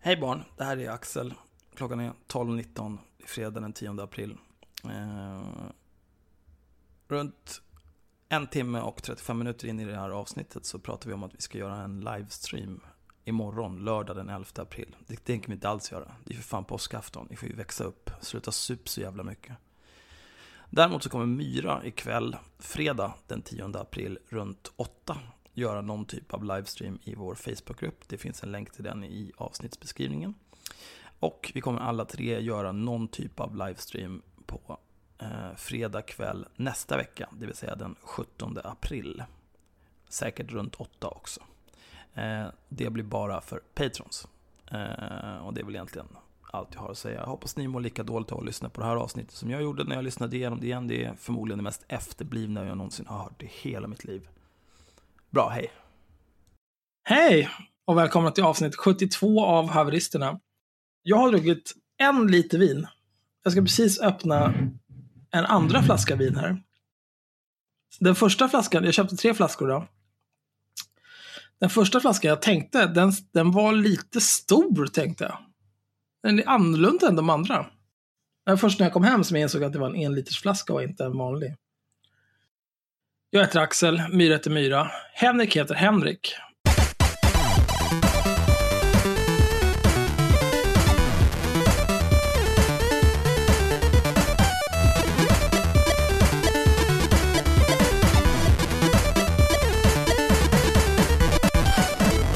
Hej barn, det här är Axel. Klockan är 12.19, fredag den 10 april. Eh, runt en timme och 35 minuter in i det här avsnittet så pratar vi om att vi ska göra en livestream imorgon, lördag den 11 april. Det tänker vi inte alls göra. Det är för fan påskafton, ni får ju växa upp. Sluta sup så jävla mycket. Däremot så kommer Myra ikväll, fredag den 10 april, runt 8 göra någon typ av livestream i vår Facebookgrupp. Det finns en länk till den i avsnittsbeskrivningen. Och vi kommer alla tre göra någon typ av livestream på eh, fredag kväll nästa vecka, det vill säga den 17 april. Säkert runt 8 också. Eh, det blir bara för patrons. Eh, och det är väl egentligen allt jag har att säga. Jag hoppas ni mår lika dåligt av att lyssna på det här avsnittet som jag gjorde när jag lyssnade igenom det igen. Det är förmodligen det mest efterblivna jag någonsin har hört i hela mitt liv. Bra, hej. Hej och välkomna till avsnitt 72 av Haveristerna. Jag har druckit en liter vin. Jag ska precis öppna en andra flaska vin här. Den första flaskan, jag köpte tre flaskor då. Den första flaskan jag tänkte, den, den var lite stor tänkte jag. Den är annorlunda än de andra. Det var först när jag kom hem som jag insåg att det var en enlitersflaska och inte en vanlig. Jag heter Axel, Myra heter Myra. Henrik heter Henrik.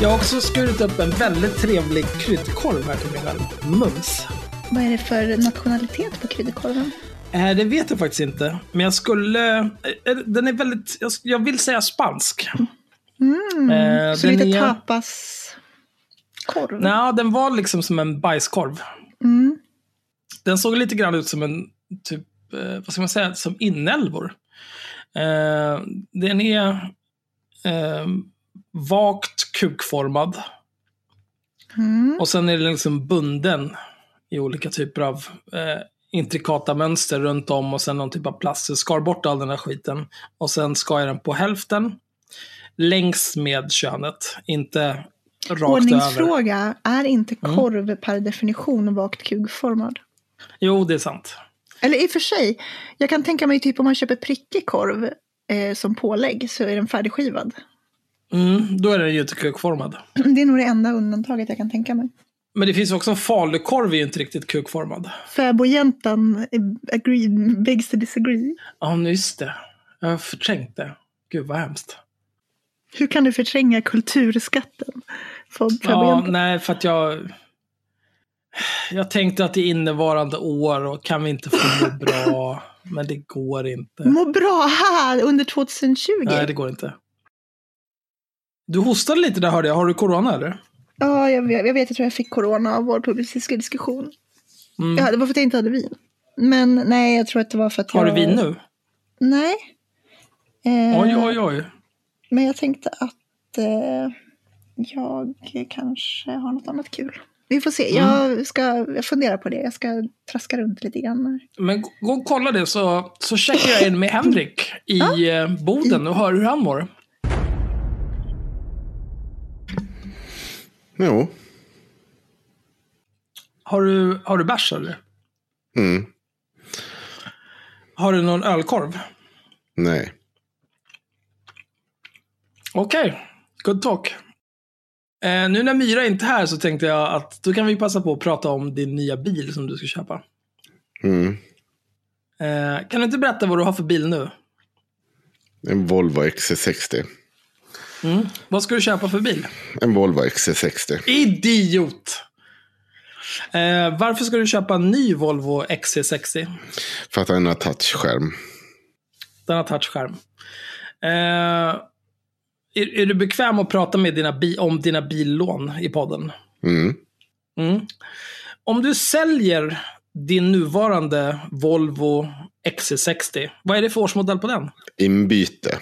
Jag har också skurit upp en väldigt trevlig kryddkorv här till mig själv. Mums. Vad är det för nationalitet på kryddkorven? Eh, det vet jag faktiskt inte. Men jag skulle... eh, Den är väldigt... jag- vill säga spansk. Mm, Eh, så lite är- tapaskorv? Nej, den var liksom som en bajskorv. Mm. Den såg lite grann ut som en, typ, eh, vad ska man säga, som inälvor. Eh, den är eh, vagt kukformad. Mm. Och sen är den liksom bunden i olika typer av eh, intrikata mönster runt om och sen någon typ av plast. Så jag skar bort all den här skiten. Och sen skar jag den på hälften. Längs med könet, inte rakt över. Ordningsfråga, är inte Mm. korv per definition vagt kugformad? Jo, det är sant. Eller i och för sig, jag kan tänka mig typ om man köper prickig korv eh, som pålägg så är den färdigskivad. Mm, då är den ju inte kukformad. Det är nog det enda undantaget jag kan tänka mig. Men det finns också en falukorv är inte riktigt kukformad. Fäbodjäntan agree, begs to disagree. Ja, just det. Jag har förträngt det. Gud vad hemskt. Hur kan du förtränga kulturskatten? Ja, nej, för att jag... Jag tänkte att det är innevarande år och kan vi inte få må bra? Men det går inte. Må bra här under 2020. Nej, det går inte. Du hostade lite där hörde jag. Har du corona eller? Ja, jag vet, jag vet. Jag tror jag fick corona av vår publicistiska diskussion. Mm. Ja, det var för att jag inte hade vin. Men nej, jag tror att det var för att Har jag... du vin nu? Nej. Eh, Oj, oj, oj. Men jag tänkte att eh, jag kanske har något annat kul. Vi får se. Mm. Jag ska jag funderar på det. Jag ska traska runt lite grann. Men gå- och kolla det så, så checkar jag in med Henrik i eh, Boden och hör hur han mår. Jo. Har du, har du bärs eller? Mm. Har du någon ölkorv? Nej. Okej, good talk. Eh, nu när Myra inte är här så tänkte jag att då kan vi passa på att prata om din nya bil som du ska köpa. Mm. Eh, kan du inte berätta vad du har för bil nu? En Volvo XC60. Mm. Vad ska du köpa för bil? En Volvo XC60. Idiot! Eh, varför ska du köpa en ny Volvo XC60? För att den har touchskärm. Den har touchskärm. Eh, är, är du bekväm att prata med dina bi- om dina billån i podden? Mm. Mm. Om du säljer din nuvarande Volvo XC60, vad är det för årsmodell på den? Inbyte.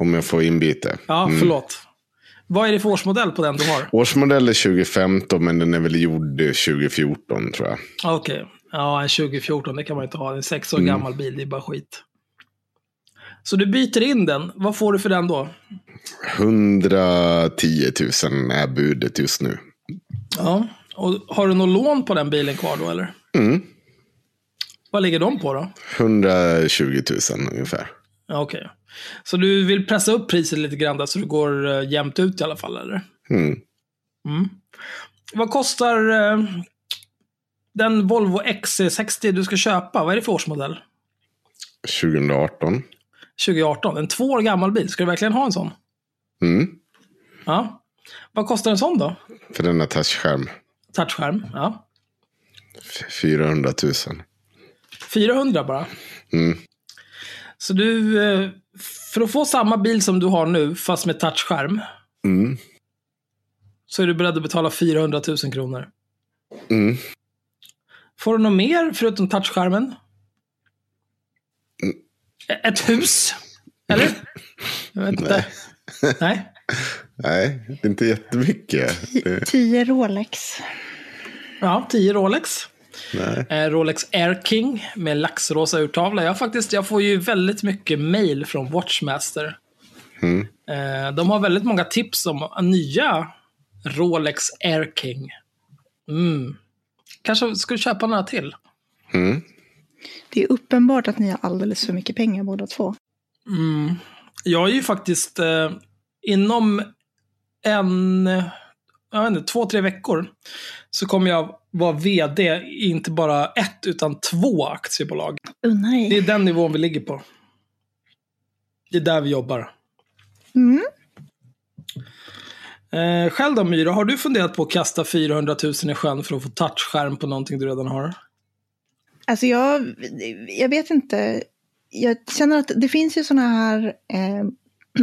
Om jag får inbyte. Ja, förlåt. Vad är det för årsmodell på den du har? Årsmodell är 2015 men den är väl gjord 2014 tror jag. Okej. Ja, en 2014, det kan man inte ha. En sex år gammal bil, det är bara skit. Så du byter in den. Vad får du för den då? 110 000 är budet just nu. Ja. Och har du något lån på den bilen kvar då eller? Mm. Vad ligger de på då? 120 000 ungefär. Ja, Okej. Så du vill pressa upp priset lite grann där så det går uh, jämnt ut i alla fall eller? Mm. Mm. Vad kostar eh, den Volvo XC60 du ska köpa? Vad är det för årsmodell? 2018. 2018. En två år gammal bil. Ska du verkligen ha en sån? Mm. Ja. Vad kostar en sån då? För denna touchskärm. Touchskärm? Ja. F- 400 000. 400 bara. Mm. Så du, eh, för att få samma bil som du har nu, fast med touchskärm, Mm. så är du beredd att betala 400 000 kronor. Mm. Får du något mer förutom touchskärmen? Mm. Ett hus? Eller? Jag vet inte. Nej. Nej, det är inte jättemycket. Det, 10 Rolex. Ja, 10 Rolex. Nej. Eh, Rolex Air King med laxrosa urtavla. Jag, faktiskt, jag får ju väldigt mycket mail från Watchmaster. Mm. Eh, de har väldigt många tips om nya Rolex Air King. Mm. Kanske ska du köpa några till? Mm. Det är uppenbart att ni har alldeles för mycket pengar båda två. Mm. Jag är ju faktiskt eh, inom en, jag vet inte, två, tre veckor så kommer jag vara vd i inte bara ett utan två aktiebolag. Unna Det är den nivån vi ligger på. Det är där vi jobbar. Mm. Eh, själv då Myra, har du funderat på att kasta 400 000 i sjön för att få touchskärm på någonting du redan har? Alltså jag, jag vet inte. Jag känner att det finns ju sådana här eh,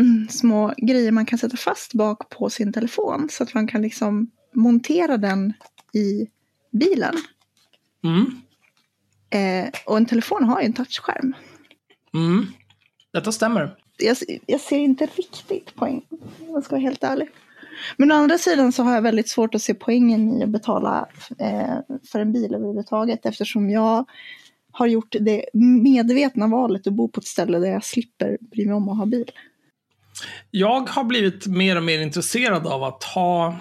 små grejer man kan sätta fast bak på sin telefon. Så att man kan liksom montera den i bilen. Mm. Eh, och en telefon har ju en touchskärm. Mm. Detta stämmer. Jag, jag ser inte riktigt poäng, om jag ska vara helt ärlig. Men å andra sidan så har jag väldigt svårt att se poängen i att betala eh, för en bil överhuvudtaget eftersom jag har gjort det medvetna valet att bo på ett ställe där jag slipper bry mig om att ha bil. Jag har blivit mer och mer intresserad av att ha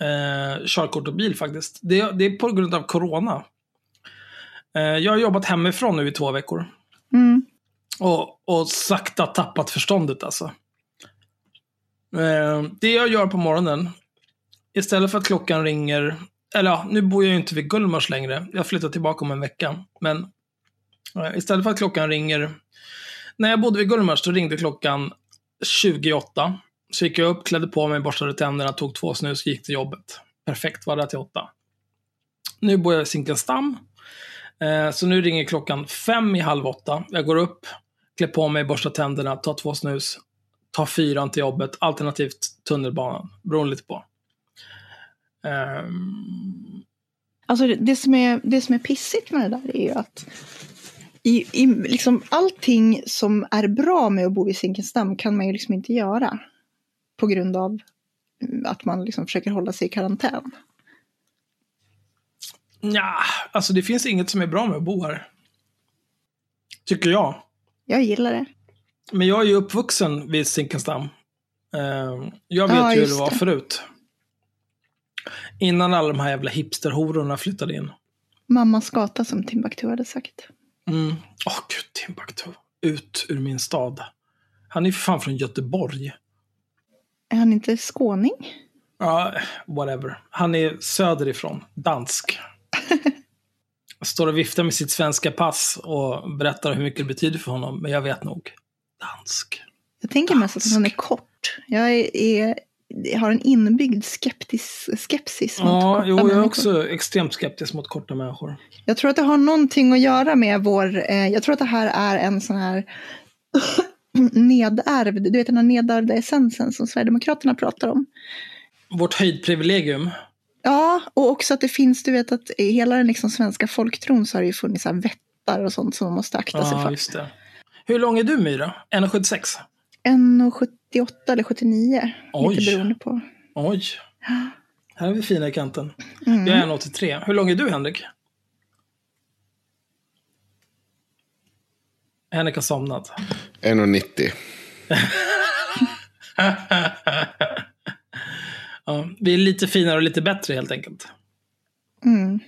eh, körkort och bil faktiskt. Det, det är på grund av corona. Eh, jag har jobbat hemifrån nu i två veckor. Mm. Och, och sakta tappat förståndet alltså. Eh, det jag gör på morgonen, istället för att klockan ringer, eller ja, nu bor jag ju inte vid Gullmars längre. Jag flyttar tillbaka om en vecka. Men eh, istället för att klockan ringer, när jag bodde vid Gullmars då ringde klockan 28. Så gick jag upp, klädde på mig, borstade tänderna, tog två snus och gick till jobbet. Perfekt, var där till åtta. Nu bor jag i Zinkensdamm. Eh, så nu ringer klockan fem i halv åtta. Jag går upp, klär på mig, borstar tänderna, tar två snus, tar fyran till jobbet, alternativt tunnelbanan. Beroende lite på. Ehm, Alltså det, det, som är, det som är pissigt med det där är ju att i, i, liksom allting som är bra med att bo i Zinkensdamm kan man ju liksom inte göra. På grund av mm, att man liksom försöker hålla sig i karantän. ja, alltså det finns inget som är bra med att bo här. Tycker jag. Jag gillar det. Men jag är ju uppvuxen vid Zinkensdamm. Ehm, jag vet Ja, ju hur det var det. förut. Innan alla de här jävla hipsterhororna flyttade in. Mammas gata som Timbuktu hade sagt. Mm. Åh gud, Timbuktu. Ut ur min stad. Han är för fan från Göteborg. Är han inte skåning? Ja, whatever. Han är söderifrån. Dansk. Står och viftar med sitt svenska pass och berättar hur mycket det betyder för honom. Men jag vet nog. Dansk. Jag tänker mest att han är kort. Jag, är, är, har en inbyggd skeptis, skepsis mot Ja, korta jo, jag är människor. också extremt skeptisk mot korta människor. Jag tror att det har någonting att göra med vår... Eh, jag tror att det här är en sån här nedärvd, du vet den här nedärvda essensen som Sverigedemokraterna pratar om. Vårt höjdprivilegium. Ja, och också att det finns, du vet att i hela den liksom svenska folktron så har det ju funnits så vättar och sånt som man måste akta sig för. just det. Hur lång är du, Myra? 1,76? 1,78 eller 79. Oj. Lite beroende på. Oj. Här är vi fina i kanten. Mm. Jag är 1,83. Hur lång är du, Henrik? Henrik har somnat. 1,90. ja, vi är lite finare och lite bättre helt enkelt. Mm.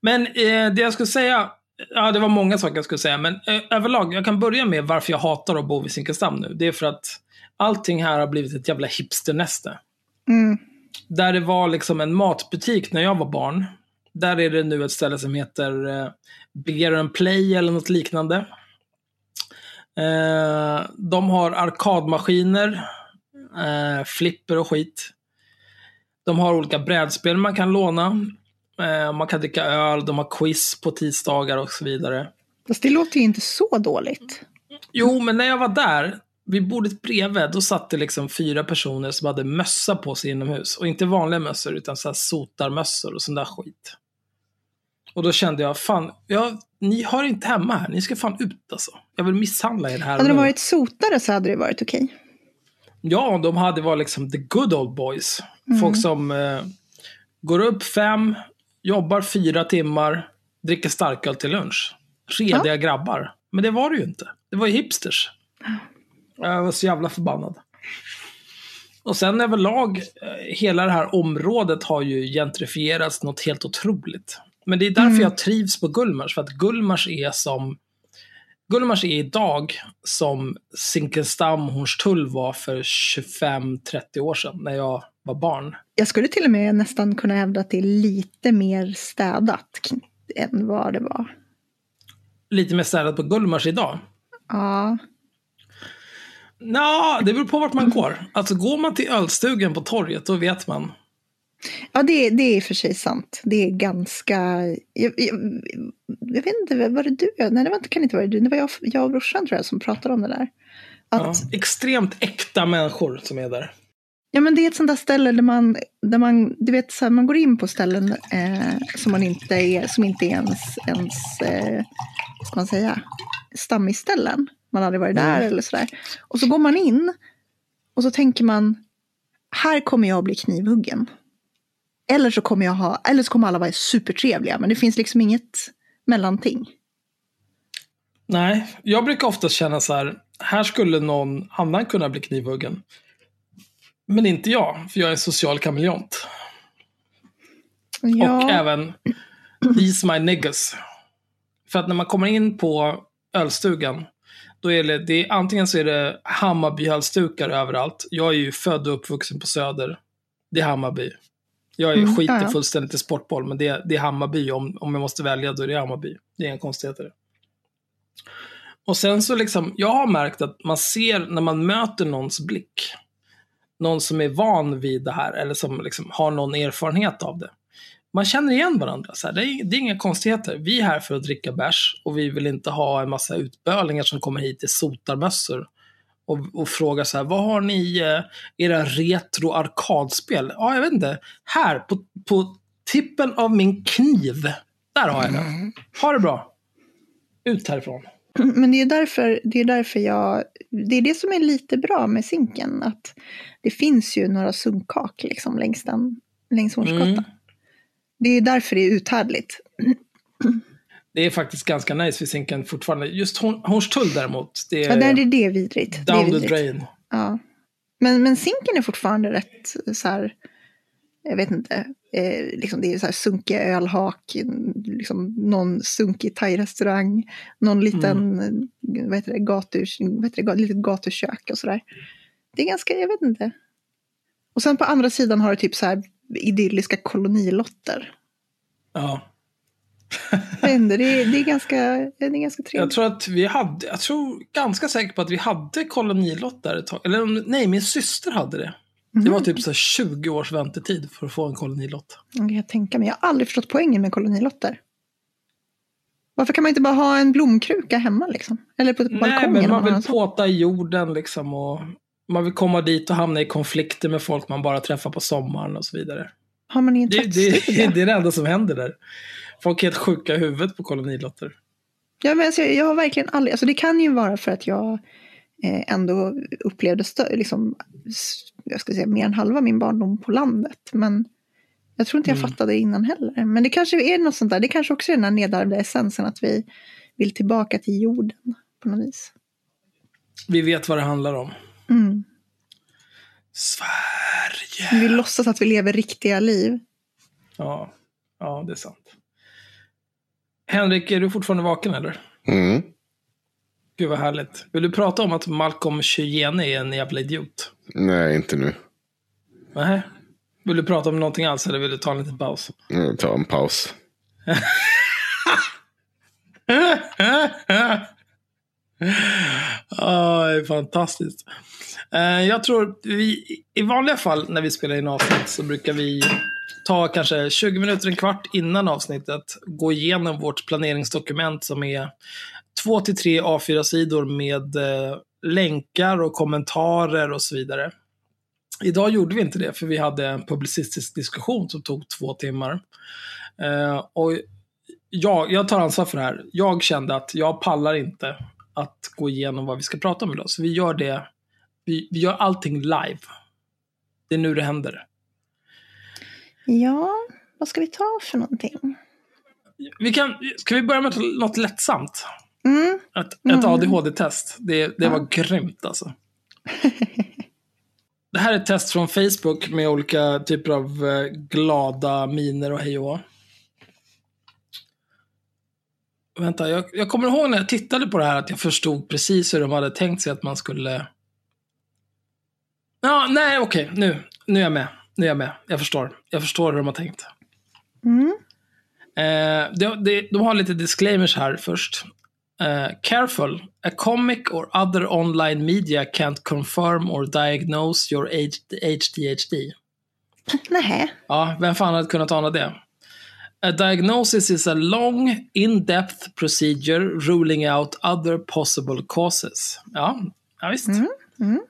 Men eh, det jag skulle säga, ja det var många saker jag skulle säga, men eh, överlag, jag kan börja med varför jag hatar att bo vid Zinkensdamm nu. Det är för att allting här har blivit ett jävla hipsternäste. Mm. Där det var liksom en matbutik när jag var barn. Där är det nu ett ställe som heter eh, Beer and Play eller något liknande. Eh, de har arkadmaskiner, eh, flipper och skit. De har olika brädspel man kan låna. Eh, man kan dricka öl, de har quiz på tisdagar och så vidare. Fast det låter ju inte så dåligt. Jo, men när jag var där, vid bordet bredvid, då satt det liksom fyra personer som hade mössa på sig inomhus. Och inte vanliga mössor, utan så här sotarmössor och sån där skit. Och då kände jag, fan, jag, ni har inte hemma här. Ni ska fan ut alltså. Jag vill misshandla er här Hade de varit sotare så hade det varit okej. Ja, de hade varit liksom the good old boys. Mm. Folk som eh, går upp fem, jobbar fyra timmar, dricker starköl till lunch. Rediga grabbar. Men det var det ju inte. Det var ju hipsters. Jag var så jävla förbannad. Och sen överlag, eh, hela det här området har ju gentrifierats något helt otroligt. Men det är därför Mm. jag trivs på Gullmars, för att Gullmars är som Gullmars är idag som Zinkensdamm, Hornstull var för 25-30 år sedan när jag var barn. Jag skulle till och med nästan kunna hävda att det är lite mer städat än vad det var. Lite mer städat på Gullmars idag. Ja, Nå, det beror på vart man går. Alltså går man till ölstugan på torget, då vet man. Ja det, det är i och för sig sant. Det är ganska... Jag, jag, jag vet inte, var det du? Nej, det var inte, kan inte vara du. Det var jag, jag och brorsan tror jag som pratade om det där. Ja, Att, extremt äkta människor som är där. Ja, men det är ett sånt där ställe där man, där man, du vet, så här, man går in på ställen eh, som man inte är, som inte är ens, ens eh, ska man säga, stammisställen. Man aldrig varit där eller sådär. Och så går man in och så tänker man, här kommer jag bli knivhuggen. Eller så kommer jag ha, eller så kommer alla vara supertrevliga, men det finns liksom inget mellanting. Nej, jag brukar ofta känna så här, här skulle någon annan kunna bli knivhuggen. Men inte jag, för jag är en social kameleont. Och Ja, även These my niggas. För att när man kommer in på ölstugan, då är det, det är, antingen så är det Hammarby-halsdukar överallt. Jag är ju född och uppvuxen på Söder. Det är Hammarby. Jag är Mm, skiter ja, ja. fullständigt i sportboll, men det, det är Hammarby. Om, om jag måste välja, då är det Hammarby. Det är en konstigheter. Och sen så liksom, jag har märkt att man ser när man möter någons blick, någon som är van vid det här, eller som liksom har någon erfarenhet av det. Man känner igen varandra. Så här, det, är, det är inga konstigheter. Vi är här för att dricka bärs och vi vill inte ha en massa utbölingar som kommer hit i sotarmössor och, och frågar så här, vad har ni eh, era retro arkadspel? Ja, jag vet inte. Här, på, på tippen av min kniv. Där har jag den. Ha det bra. Ut härifrån. Men det är, därför, det är därför jag... Det är det som är lite bra med Zinken. Att det finns ju några sunkhak liksom längs, den, längs Hornsgatan. Mm. Det är därför det är uthärdligt. Det är faktiskt ganska nice vid Zinken fortfarande. Just Horn- Hornstull däremot, det är Ja, där är det vidrigt. Det down the vidrigt. drain. Ja. Men, men Zinken är fortfarande rätt så här... Jag vet inte. Eh, liksom det är så här sunkiga ölhak, liksom någon sunkig thai-restaurang, någon liten, vad heter det, gatu, vad heter det, litet gatukök och sådär. Det är ganska, jag vet inte. Och sen på andra sidan har du typ så här idylliska kolonilotter. Ja. Jag inte, det, är, det, är ganska, det är ganska Jag trevligt. tror att vi hade, jag tror ganska säker på att vi hade kolonilott där ett tag. Eller nej, min syster hade det. Det var typ så här 20 års väntetid för att få en kolonilott. Det kan jag tänka mig. Jag har aldrig förstått poängen med kolonilotter. Varför kan man inte bara ha en blomkruka hemma liksom? Eller på Nej, balkongen? men om man vill påta i jorden liksom och man vill komma dit och hamna i konflikter med folk man bara träffar på sommaren och så vidare. Har man ingen Det, det, tvättstuga? det är det enda som händer där. Folk är helt sjuka i huvudet på kolonilotter. Ja, men alltså, jag, har verkligen aldrig, alltså det kan ju vara för att jag eh, ändå upplevde stö, liksom, jag ska säga mer än halva min barndom på landet. Men jag tror inte jag Mm. fattade innan heller. Men det kanske är något sånt där, det kanske också är den här nedärvda essensen att vi vill tillbaka till jorden på något vis. Vi vet vad det handlar om. Mm. Sverige. Vi låtsas att vi lever riktiga liv. Ja. Ja, det är sant. Henrik, är du fortfarande vaken eller? Mm. Gud vad härligt. Vill du prata om att Malcolm Cheyenne är en jävla idiot? Nej, inte nu. Nej. Vill du prata om någonting alls eller vill du ta en liten paus? Jag tar en paus. Ja, det är fantastiskt. Eh, Jag tror vi, i vanliga fall när vi spelar in avsnitt så brukar vi ta kanske 20 minuter, en kvart innan avsnittet, gå igenom vårt planeringsdokument som är två till tre A4-sidor med eh, länkar och kommentarer och så vidare. Idag gjorde vi inte det, för vi hade en publicistisk diskussion som tog två timmar. Eh, och jag, jag tar ansvar för det här. Jag kände att jag pallar inte att gå igenom vad vi ska prata om idag. Så vi gör det, vi, vi gör allting live. Det är nu det händer. Ja, vad ska vi ta för någonting? Vi kan, ska vi börja med något lättsamt? Mm. Ett, ett Mm. ADHD-test. Det, det Ja. var grymt alltså. Det här är ett test från Facebook med olika typer av eh, glada miner och hej och. Vänta, jag, jag kommer ihåg när jag tittade på det här att jag förstod precis hur de hade tänkt sig att man skulle... Ja, nej, okej, nu, nu är jag med. Nu är jag med. Jag förstår. Jag förstår hur de har tänkt. Mm. Eh, de, de, de har lite disclaimers här först. Eh, careful, a comic or other online media can't confirm or diagnose your HDHD. Nej. Ja, vem fan hade kunnat ana det? A diagnosis is a long, in-depth procedure ruling out other possible causes. Ja, ja visst. Mm, mm.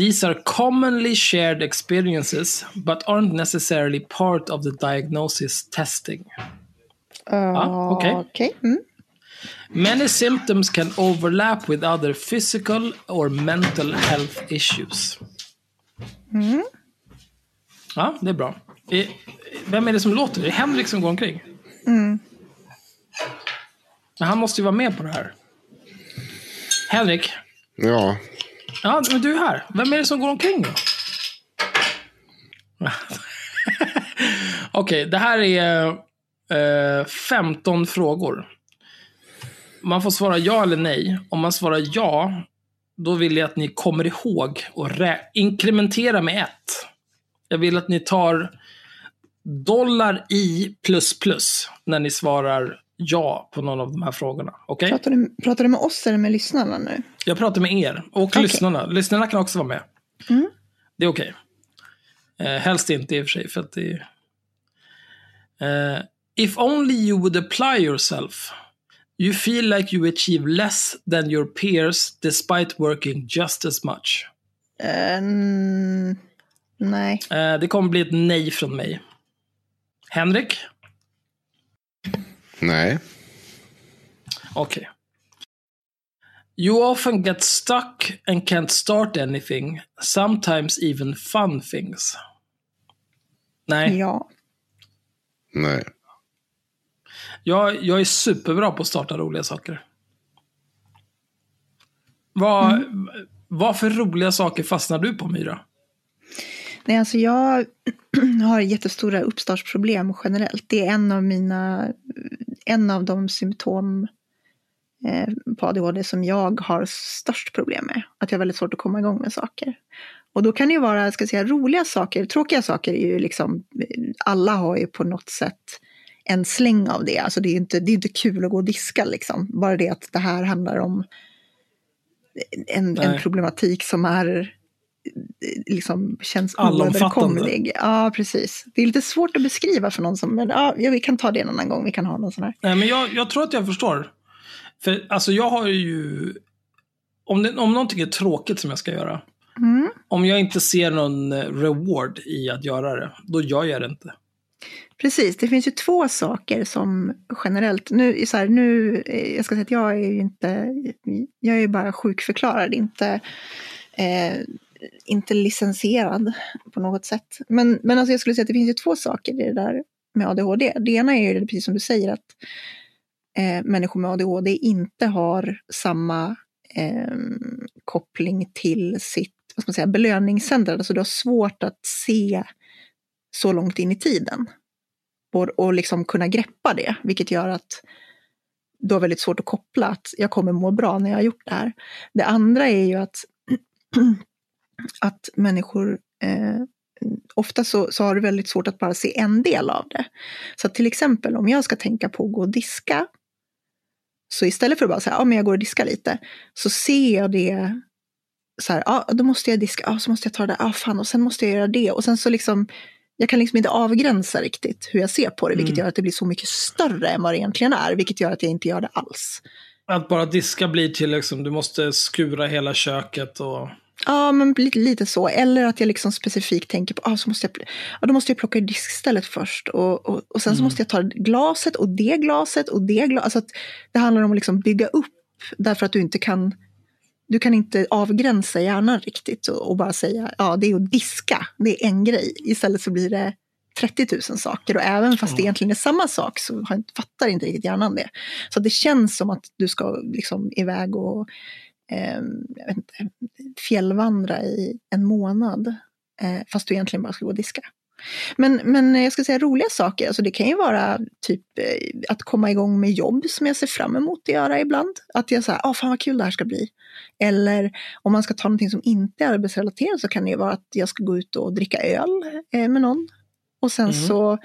These are commonly shared experiences, but aren't necessarily part of the diagnosis testing. Uh, okej. okej. Mm. Many symptoms can overlap with other physical or mental health issues. Mm. Ja, det är bra. Vem är det som låter? Det är Henrik som går omkring. Mm. Men han måste ju vara med på det här. Henrik? Ja, Ja, men du är här. Vem är det som går omkring då? Okej, det här är eh, 15 frågor. Man får svara ja eller nej. Om man svarar ja, då vill jag att ni kommer ihåg och inkrementera med ett. Jag vill att ni tar dollar i plus plus när ni svarar ja på någon av de här frågorna. Okej? Pratar, du, pratar du med oss eller med lyssnarna nu? Jag pratar med er och Okej. lyssnarna. Lyssnarna kan också vara med. Mm. Det är okej. Eh, helst inte i och för sig, för att det är... Eh, if only you would apply yourself, you feel like you achieve less than your peers despite working just as much. Mm, nej. Eh, det kommer bli ett nej från mig. Henrik? nej. Okej. You often get stuck and can't start anything, sometimes even fun things. Nej. Ja. Nej. Jag, jag är superbra på att starta roliga saker. Vad, vad för roliga saker fastnar du på, Myra? Nej, alltså jag har jättestora uppstartsproblem generellt. Det är en av mina, en av de symptom på ADHD som jag har störst problem med. Att jag har väldigt svårt att komma igång med saker. Och då kan det ju vara, ska säga, roliga saker. Tråkiga saker är ju liksom, alla har ju på något sätt en släng av det. Alltså det är ju inte, det är inte kul att gå och diska liksom. Bara det att det här handlar om en, en problematik som är liksom känns oöverkomlig. Ja, precis. Det är lite svårt att beskriva för någon som, men ja, vi kan ta det en annan gång, vi kan ha någon sån här. Nej, men jag, jag tror att jag förstår. För alltså jag har ju... Om, det, om någonting är tråkigt som jag ska göra. Mm. Om jag inte ser någon eh, reward i att göra det, då gör jag det inte. Precis, det finns ju två saker som generellt, nu, så här, nu eh, jag ska säga att jag är ju inte, jag är ju bara sjukförklarad, inte, eh, inte licensierad på något sätt. Men, men alltså jag skulle säga att det finns ju två saker i det där med ADHD. Det ena är ju det, precis som du säger att eh, människor med ADHD inte har samma eh, koppling till sitt vad ska man säga, belöningscenter. Alltså du har svårt att se så långt in i tiden. och, och liksom kunna greppa det, vilket gör att du har väldigt svårt att koppla att jag kommer må bra när jag har gjort det här. Det andra är ju att, att människor eh, ofta så, så har du väldigt svårt att bara se en del av det. Så till exempel om jag ska tänka på att gå och diska, så istället för att bara säga, ja men jag går och diskar lite, så ser jag det så här, ja då måste jag diska, ja så måste jag ta det där, ja fan och sen måste jag göra det och sen så liksom jag kan liksom inte avgränsa riktigt hur jag ser på det, vilket Mm. gör att det blir så mycket större än vad det egentligen är, vilket gör att jag inte gör det alls. Att bara diska blir till liksom, du måste skura hela köket och... Ja, men lite, lite så. Eller att jag liksom specifikt tänker på, ah, så måste jag, ja, då måste jag plocka i diskstället först. Och, och, och sen så Mm. måste jag ta glaset och det glaset och det glaset. Alltså att det handlar om att liksom bygga upp, därför att du inte kan, du kan inte avgränsa hjärnan riktigt och, och bara säga, ja det är att diska, det är en grej. Istället så blir det 30 000 saker och även fast det Mm. egentligen är samma sak så fattar inte riktigt hjärnan det. Så det känns som att du ska liksom iväg och eh, inte, fjällvandra i en månad. Eh, fast du egentligen bara ska gå och diska. Men, men jag ska säga roliga saker, alltså det kan ju vara typ eh, att komma igång med jobb som jag ser fram emot att göra ibland. Att jag säger, åh fan vad kul det här ska bli. Eller om man ska ta någonting som inte är arbetsrelaterat så kan det ju vara att jag ska gå ut och dricka öl eh, med någon. Och sen Mm. så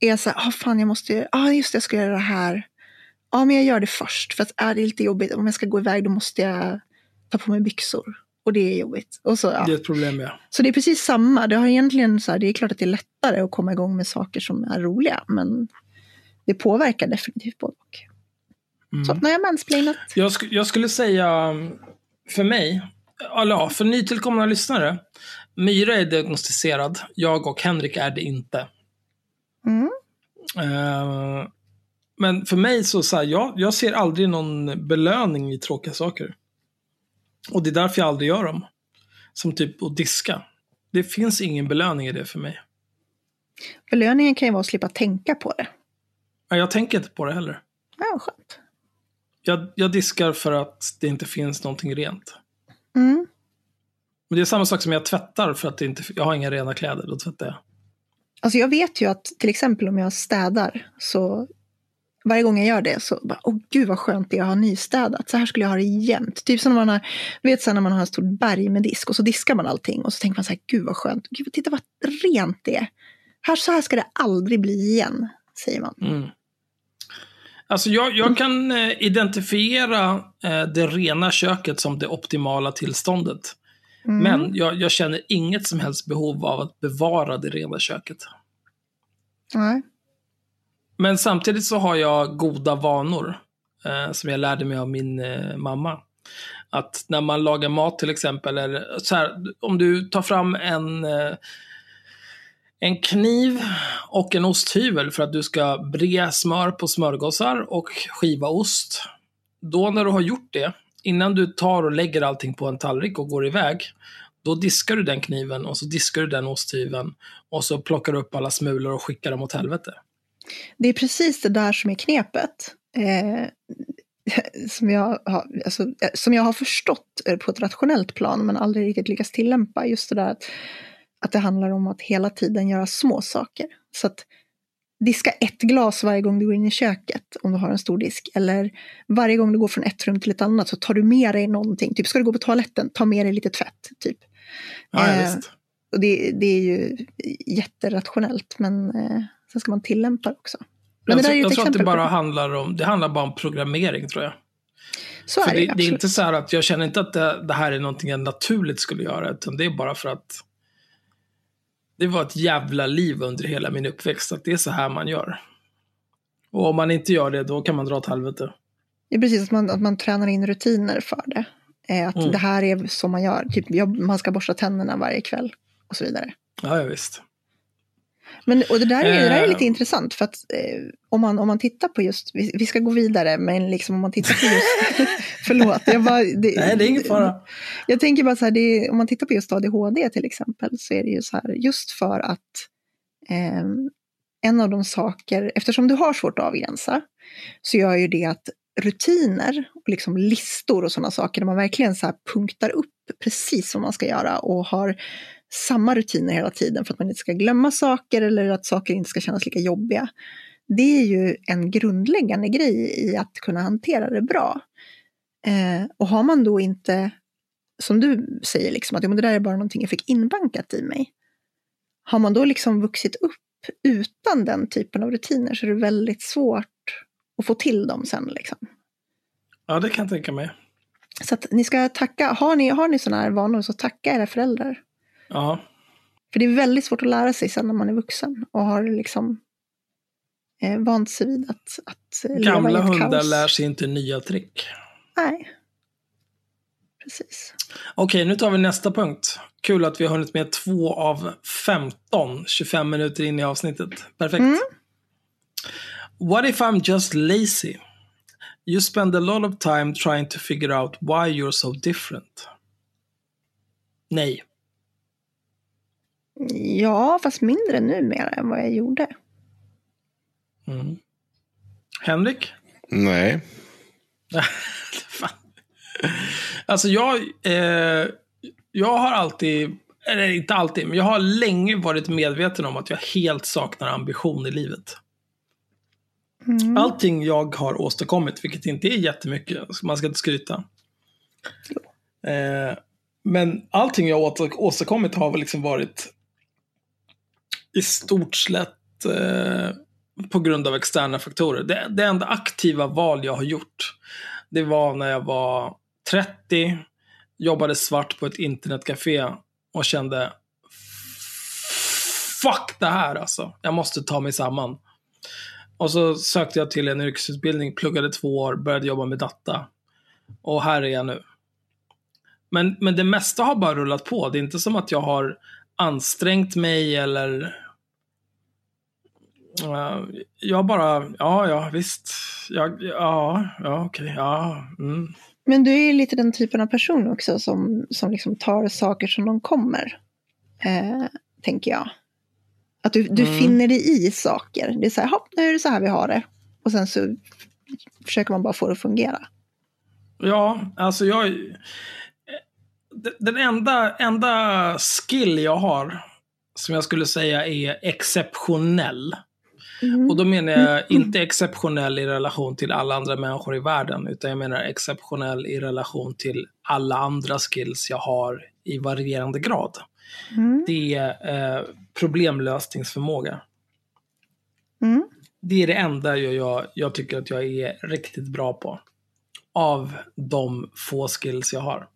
är jag så här, ah, fan jag måste, ja ah, just det, jag ska göra det här. Ja men jag gör det först för att är det lite jobbigt, om jag ska gå iväg då måste jag ta på mig byxor. Och det är jobbigt. Och så, ja. Det är ett problem, ja. så det är precis samma. Det, har egentligen så här, det är klart att det är lättare att komma igång med saker som är roliga. Men det påverkar definitivt både och. Så Mm. har jag mansplainat. Jag, sk- jag skulle säga, för mig, ja, för nytillkomna lyssnare, Myra är diagnostiserad, jag och Henrik är det inte. Mm. Eh, men för mig så, så här, jag, jag ser aldrig någon belöning i tråkiga saker. Och det är därför jag aldrig gör dem. Som typ att diska. Det finns ingen belöning i det för mig. Belöningen kan ju vara att slippa tänka på det. Ja, Jag tänker inte på det heller. Ja, skönt. Jag, jag diskar för att det inte finns någonting rent. Mm. Men det är samma sak som jag tvättar för att det inte, jag har inga rena kläder. Då tvättar jag. Alltså jag vet ju att till exempel om jag städar så varje gång jag gör det så bara, åh gud vad skönt det är att ha nystädat. Så här skulle jag ha det jämt. Typ som när man har, du vet här när man har ett stort berg med disk och så diskar man allting och så tänker man så här, gud vad skönt. Gud, titta vad rent det är. Här, så här ska det aldrig bli igen, säger man. Mm. Alltså jag, jag kan eh, identifiera eh, det rena köket som det optimala tillståndet. Mm. Men jag, jag känner inget som helst behov av att bevara det rena köket. Nej. Men samtidigt så har jag goda vanor eh, som jag lärde mig av min eh, mamma. Att när man lagar mat till exempel, eller så här, om du tar fram en, eh, en kniv och en osthyvel för att du ska bre smör på smörgåsar och skiva ost. Då när du har gjort det, innan du tar och lägger allting på en tallrik och går iväg, då diskar du den kniven och så diskar du den osthyveln och så plockar du upp alla smulor och skickar dem åt helvete. Det är precis det där som är knepet. Eh, som, jag har, alltså, eh, som jag har förstått eh, på ett rationellt plan men aldrig riktigt lyckats tillämpa. Just det där att, att det handlar om att hela tiden göra små saker. Så att diska ett glas varje gång du går in i köket om du har en stor disk. Eller varje gång du går från ett rum till ett annat så tar du med dig någonting. Typ ska du gå på toaletten, ta med dig lite tvätt. Typ. Ja, Eh, visst. Och det, det är ju jätterationellt men eh, sen ska man tillämpa det också. Men jag det där är ju ett jag tror att det bara handlar om, det handlar bara om programmering tror jag. Så För är det, det, det är inte så här att jag känner inte att det, det här är någonting jag naturligt skulle göra, utan det är bara för att det var ett jävla liv under hela min uppväxt, att det är så här man gör. Och om man inte gör det, då kan man dra åt helvete. Det är precis att man, att man tränar in rutiner för det. Eh, att Mm. det här är så man gör. Typ, man ska borsta tänderna varje kväll och så vidare. Ja, ja visst. Men, och det där är, det där är lite Eh. intressant för att eh, om, man, om man tittar på just, vi, vi ska gå vidare, men liksom om man tittar på just, förlåt, jag bara, det, Nej, det är ingen fara. Jag tänker bara så här, det om man tittar på just ADHD till exempel, så är det ju så här, just för att eh, en av de saker, eftersom du har svårt att avgränsa, så gör ju det att rutiner och liksom listor och sådana saker, där man verkligen så här punktar upp precis vad man ska göra och har samma rutiner hela tiden för att man inte ska glömma saker eller att saker inte ska kännas lika jobbiga. Det är ju en grundläggande grej i att kunna hantera det bra. Eh, och har man då inte, som du säger, liksom, att ja, men det där är bara någonting jag fick inbankat i mig. Har man då liksom vuxit upp utan den typen av rutiner så är det väldigt svårt att få till dem sen. Liksom. Ja, det kan jag tänka mig. Så att ni ska tacka, har ni, har ni sådana här vanor så tacka era föräldrar. Ja, För det är väldigt svårt att lära sig sen när man är vuxen och har liksom eh, vant sig vid att, att eh, leva i gamla ett hundar kaos. lär sig inte nya trick. Nej. Precis. Okej, nu tar vi nästa punkt. Kul att vi har hunnit med två av 15, 25 minuter in i avsnittet. Perfekt. Mm. What if I'm just lazy? You spend a lot of time trying to figure out why you're so different. Nej. Ja, fast mindre numera än vad jag gjorde. Mm. Henrik? Nej. Alltså jag, eh, jag har alltid, eller inte alltid, men jag har länge varit medveten om att jag helt saknar ambition i livet. Mm. Allting jag har åstadkommit, vilket inte är jättemycket, man ska inte skryta. Eh, men allting jag åstadkommit har väl liksom varit i stort sett eh, på grund av externa faktorer. Det, det enda aktiva val jag har gjort, det var när jag var 30, jobbade svart på ett internetcafé och kände Fuck det här alltså. Jag måste ta mig samman. Och så sökte jag till en yrkesutbildning, pluggade två år, började jobba med data. Och här är jag nu. Men, men det mesta har bara rullat på. Det är inte som att jag har ansträngt mig eller... Uh, jag bara, ja, ja, visst. Jag, ja, ja, okej, ja. Mm. Men du är ju lite den typen av person också som, som liksom tar saker som de kommer. Eh, tänker jag. Att du, du Mm. finner dig i saker. Det är så här, hopp, nu är det så här vi har det. Och sen så försöker man bara få det att fungera. Ja, alltså jag... Den enda, enda skill jag har, som jag skulle säga är exceptionell. Mm. Och då menar jag inte exceptionell i relation till alla andra människor i världen, utan jag menar exceptionell i relation till alla andra skills jag har i varierande grad. Mm. Det är eh, problemlösningsförmåga. Mm. Det är det enda jag, jag, jag tycker att jag är riktigt bra på. Av de få skills jag har.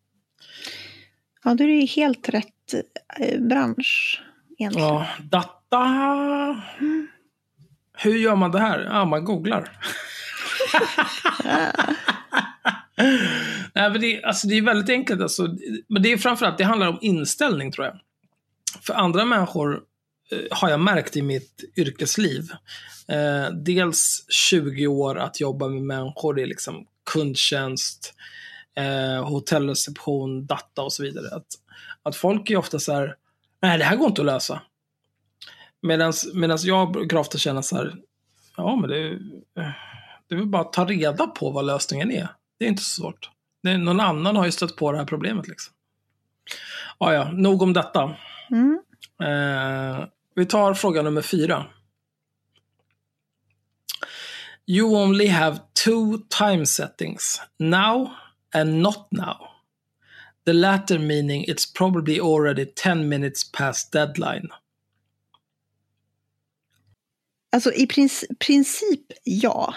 Ja, då är det ju helt rätt eh, bransch egentligen. Ja, data. Hur gör man det här? Ja, man googlar. Nej, men det, alltså, det är väldigt enkelt. Alltså. Men det är framförallt, det handlar om inställning tror jag. För andra människor eh, har jag märkt i mitt yrkesliv. Eh, dels 20 år att jobba med människor, det är liksom kundtjänst, eh, hotellreception, data och så vidare. Att, att folk är ofta så här, nej det här går inte att lösa. Medan jag brukar ofta känna så här, ja men det, det är väl bara att ta reda på vad lösningen är. Det är inte så svårt. Det någon annan har ju stött på det här problemet liksom. Ja, ja, nog om detta. Mm. Eh, vi tar fråga nummer fyra. You only have two time settings, now and not now. The latter meaning it's probably already 10 minutes past deadline. Alltså i princip, princip ja.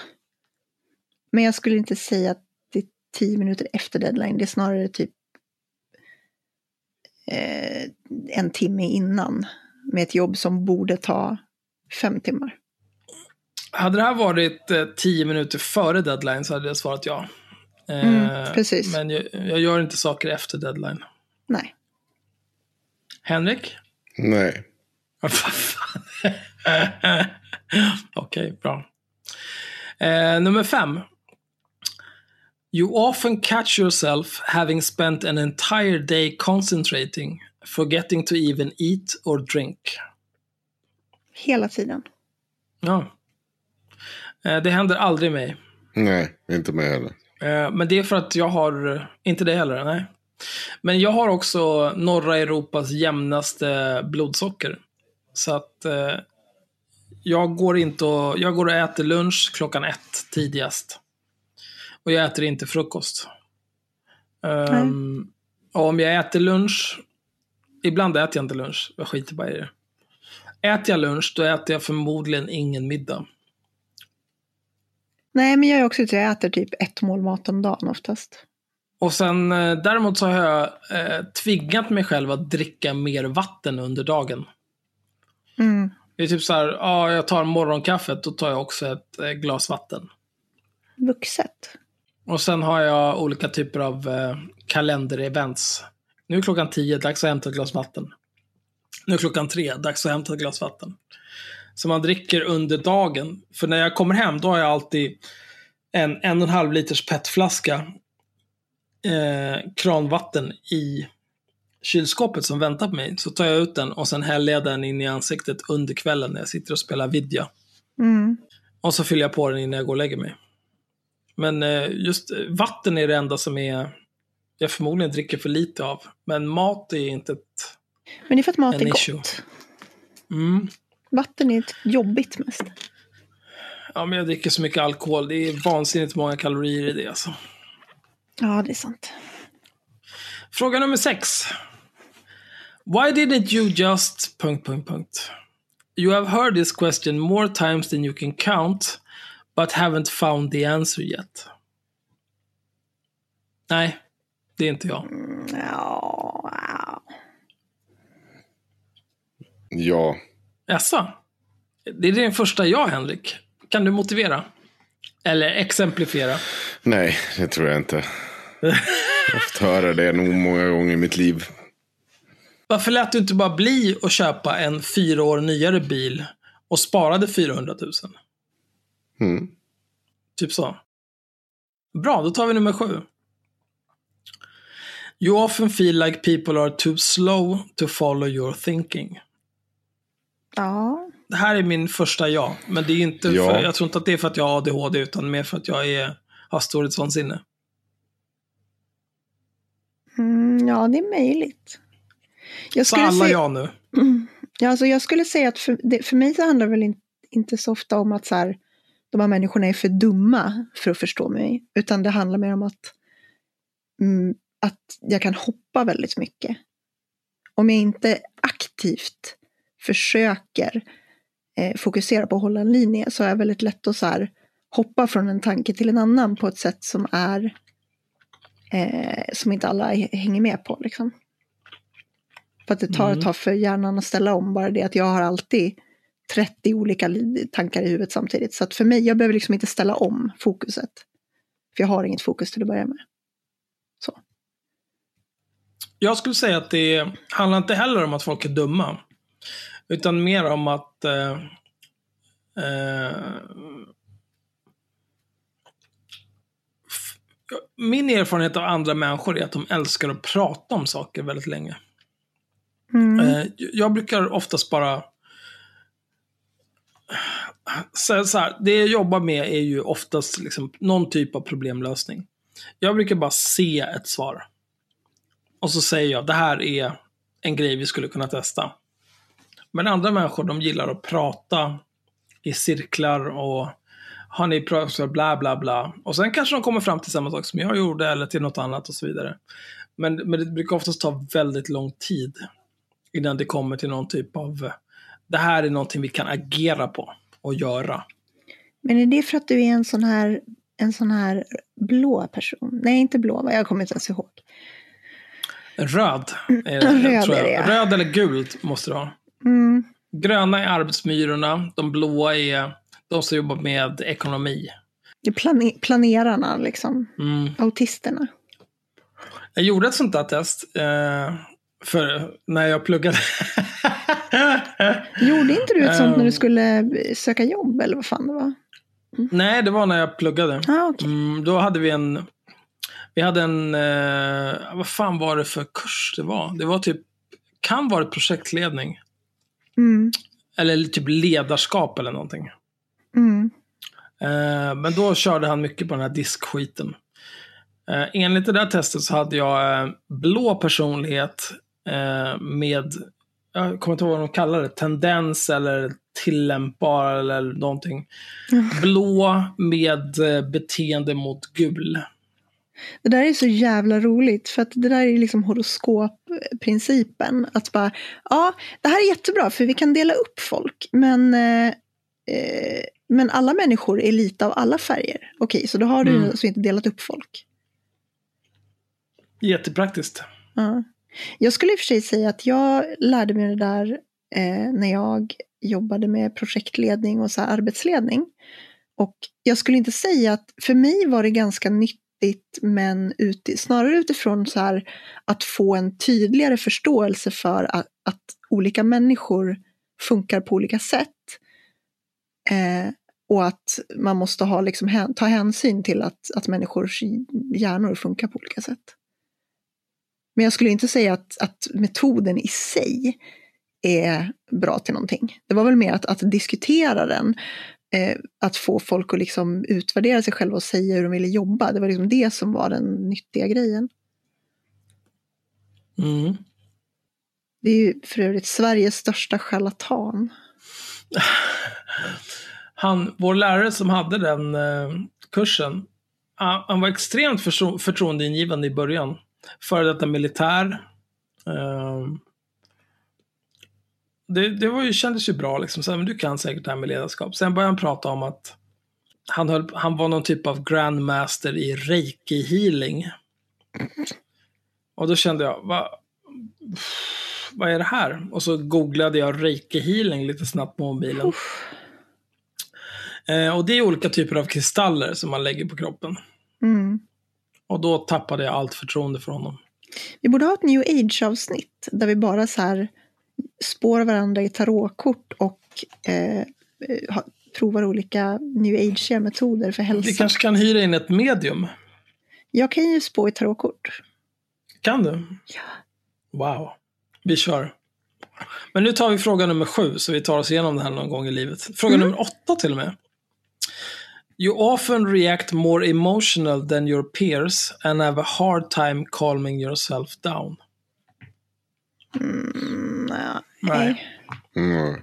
Men jag skulle inte säga att det är tio minuter efter deadline. Det är snarare typ eh, en timme innan. Med ett jobb som borde ta fem timmar. Hade det här varit eh, 10 minuter före deadline så hade jag svarat ja. Eh, Mm, precis. Men jag, jag gör inte saker efter deadline. Nej. Henrik? Nej. Okej, bra. Eh, nummer fem. You often catch yourself having spent an entire day concentrating, forgetting to even eat or drink. Hela tiden. Ja. Eh, det händer aldrig mig. Nej, inte mig heller. Eh, men det är för att jag har, inte det heller, nej. Men jag har också norra Europas jämnaste blodsocker. Så att eh, jag går inte och, jag går och äter lunch klockan ett tidigast. Och jag äter inte frukost. Um, och om jag äter lunch, ibland äter jag inte lunch, jag skiter bara i det. Äter jag lunch, då äter jag förmodligen ingen middag. Nej, men jag är också ute, jag äter typ ett mål mat om dagen oftast. Och sen eh, däremot så har jag eh, tvingat mig själv att dricka mer vatten under dagen. Mm. Det är typ så här, ja, jag tar morgonkaffet, då tar jag också ett eh, glas vatten. Vuxet. Och sen har jag olika typer av eh, kalenderevents. Nu är klockan tio, dags att hämta ett glas vatten. Nu är klockan tre, dags att hämta ett glas vatten. Så man dricker under dagen. För när jag kommer hem, då har jag alltid en en och en halv liters petflaska eh, kranvatten i kylskåpet som väntar på mig. Så tar jag ut den och sen häller jag den in i ansiktet under kvällen när jag sitter och spelar vidja. Mm. Och så fyller jag på den innan jag går och lägger mig. Men eh, just eh, vatten är det enda som är jag förmodligen dricker för lite av. Men mat är inte ett... Men det är för att mat är issue. gott. Mm. Vatten är jobbigt mest. Ja, men jag dricker så mycket alkohol. Det är vansinnigt många kalorier i det alltså. Ja, det är sant. Fråga nummer sex. Why didn't you just... Punkt, punkt, punkt. You have heard this question more times than you can count, but haven't found the answer yet. Nej, det är inte jag. Ja, wow. Ja. Jaså? Det är din första ja, Henrik. Kan du motivera? Eller exemplifiera? Nej, det tror jag inte. Jag har fått höra det nog många gånger i mitt liv. Varför lät du inte bara bli att köpa en fyra år nyare bil och sparade 400 000? Mm. Typ så. Bra, då tar vi nummer sju. You often feel like people are too slow to follow your thinking. Ja, Det här är min första ja, men det är inte Ja. för, jag tror inte att det är för att jag har ADHD, utan mer för att jag är, har storhetsvansinne. mm, ja det är möjligt. Jag Så skulle, alla säga, ja nu. ja, alltså jag skulle säga att för, det, för mig så handlar det väl in, inte så ofta om att så här, de här människorna är för dumma för att förstå mig. Utan det handlar mer om att, mm, att jag kan hoppa väldigt mycket. Om jag inte aktivt försöker eh, fokusera på att hålla en linje så är det väldigt lätt att så här, hoppa från en tanke till en annan på ett sätt som är eh, som inte alla hänger med på. Liksom. För att det tar Mm. ett tag för hjärnan att ställa om. Bara det att jag har alltid 30 olika li- tankar i huvudet samtidigt. Så att för mig, jag behöver liksom inte ställa om fokuset. För jag har inget fokus till att börja med. Så. Jag skulle säga att det handlar inte heller om att folk är dumma. Utan mer om att eh, eh, min erfarenhet av andra människor är att de älskar att prata om saker väldigt länge. Mm. Eh, jag brukar oftast bara så här, det jag jobbar med är ju oftast liksom någon typ av problemlösning. Jag brukar bara se ett svar. Och så säger jag, det här är en grej vi skulle kunna testa. Men andra människor, de gillar att prata i cirklar och har ni pratat bla bla bla. Och sen kanske de kommer fram till samma sak som jag gjorde eller till något annat och så vidare. Men, men det brukar oftast ta väldigt lång tid innan det kommer till någon typ av, det här är någonting vi kan agera på och göra. Men är det för att du är en sån här, en sån här blå person? Nej, inte blå, jag kommer inte ens ihåg. Röd, är Röd det, tror är jag. det, ja. Röd eller gult måste det vara. Mm. Gröna är arbetsmyrorna, de blåa är de som jobbar med ekonomi. Det är plane- planerarna, liksom. Mm. Autisterna. Jag gjorde ett sånt där test eh, för när jag pluggade. Gjorde inte du ett sånt när du skulle söka jobb, eller vad fan det var? Nej, det var när jag pluggade. Ah, okej. Mm, då hade vi en, vi hade en, eh, vad fan var det för kurs det var? Det var typ, kan vara projektledning. Mm. Eller typ ledarskap eller någonting. Mm. Eh, men då körde han mycket på den här diskskiten. Eh, enligt det där testet så hade jag eh, blå personlighet eh, med, jag kommer inte ihåg vad de kallar det, tendens eller tillämpbar eller någonting. Blå med eh, beteende mot gul. Det där är så jävla roligt för att det där är liksom horoskopprincipen. Att bara, ja, det här är jättebra för vi kan dela upp folk. Men, eh, eh, men alla människor är lite av alla färger. Okej, så då har du Mm. alltså inte delat upp folk. Jättepraktiskt. Ja. Jag skulle i och för sig säga att jag lärde mig det där eh, när jag jobbade med projektledning och så här arbetsledning. Och jag skulle inte säga att för mig var det ganska viktigt, men ut, snarare utifrån så här att få en tydligare förståelse för att, att olika människor funkar på olika sätt. Eh, och att man måste ha, liksom, hän- ta hänsyn till att, att människors hjärnor funkar på olika sätt. Men jag skulle inte säga att, att metoden i sig är bra till någonting. Det var väl mer att, att diskutera den, eh, att få folk att liksom utvärdera sig själva och säga hur de ville jobba. Det var liksom det som var den nyttiga grejen. Mm. Det är ju för övrigt Sveriges största charlatan. Han, vår lärare som hade den eh, kursen, han var extremt förtro förtroendeingivande i början. Före detta militär. Eh, det det var ju, kändes ju bra, liksom. Så, här, men du kan säkert det här med ledarskap. Sen började han prata om att han, höll, han var någon typ av grandmaster i reiki healing. Och då kände jag, vad, vad är det här? Och så googlade jag reiki healing lite snabbt på mobilen. Eh, och det är olika typer av kristaller som man lägger på kroppen. Mm. Och då tappade jag allt förtroende för honom. Vi borde ha ett new age-avsnitt där vi bara så här spår varandra i tarotkort och eh, eh, ha, provar olika new age-metoder för hälsa. Vi kanske kan hyra in ett medium. Jag kan ju spå i tarotkort. Kan du? Ja. Wow. Vi kör. Men nu tar vi fråga nummer sju, så vi tar oss igenom det här någon gång i livet. Fråga nummer åtta till och med. You often react more emotional than your peers and have a hard time calming yourself down. Mm, nej. Nej. Mm.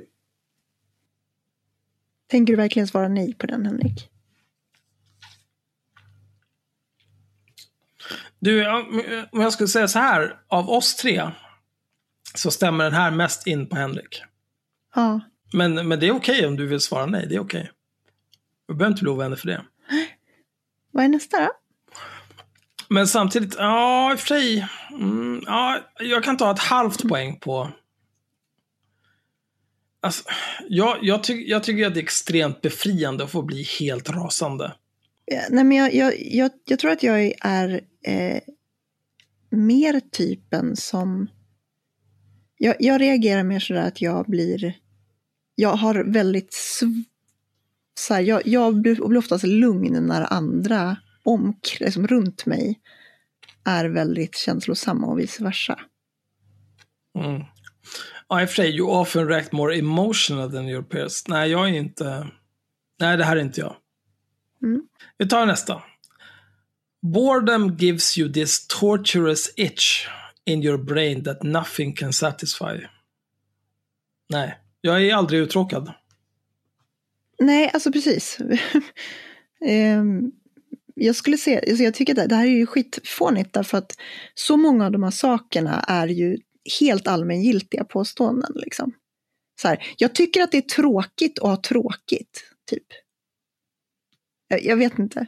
Tänker du verkligen svara nej på den, Henrik? Du, om jag skulle säga så här. Av oss tre så stämmer den här mest in på Henrik. Ja. Men, men det är okej om du vill svara nej. Det är okej. Du behöver inte bli ovänner för det. Vad är nästa då? Men samtidigt, ja i och för sig. Mm, ja, jag kan ta ett halvt poäng på... Alltså, jag, jag, ty jag tycker att det är extremt befriande att få bli helt rasande. Ja, Nej, men jag, jag, jag, jag tror att jag är eh, mer typen som... Jag, jag reagerar mer sådär att jag blir... Jag har väldigt... Så här, jag, jag blir oftast lugn när andra om, liksom runt mig är väldigt känslosamma och vice versa. Mm. Ja, i och för sig, you often react more emotional than your peers. Nej, jag är inte... Nej, det här är inte jag. Mm. Vi tar nästa. Boredom gives you this torturous itch in your brain that nothing can satisfy. Nej, jag är aldrig uttråkad. Nej, alltså precis. Ehm, jag skulle säga, alltså jag tycker att det, här är ju skitfånigt därför att så många av de här sakerna är ju helt allmängiltiga påståenden. Liksom. Så här, jag tycker att det är tråkigt att ha tråkigt, typ. Jag, jag vet inte.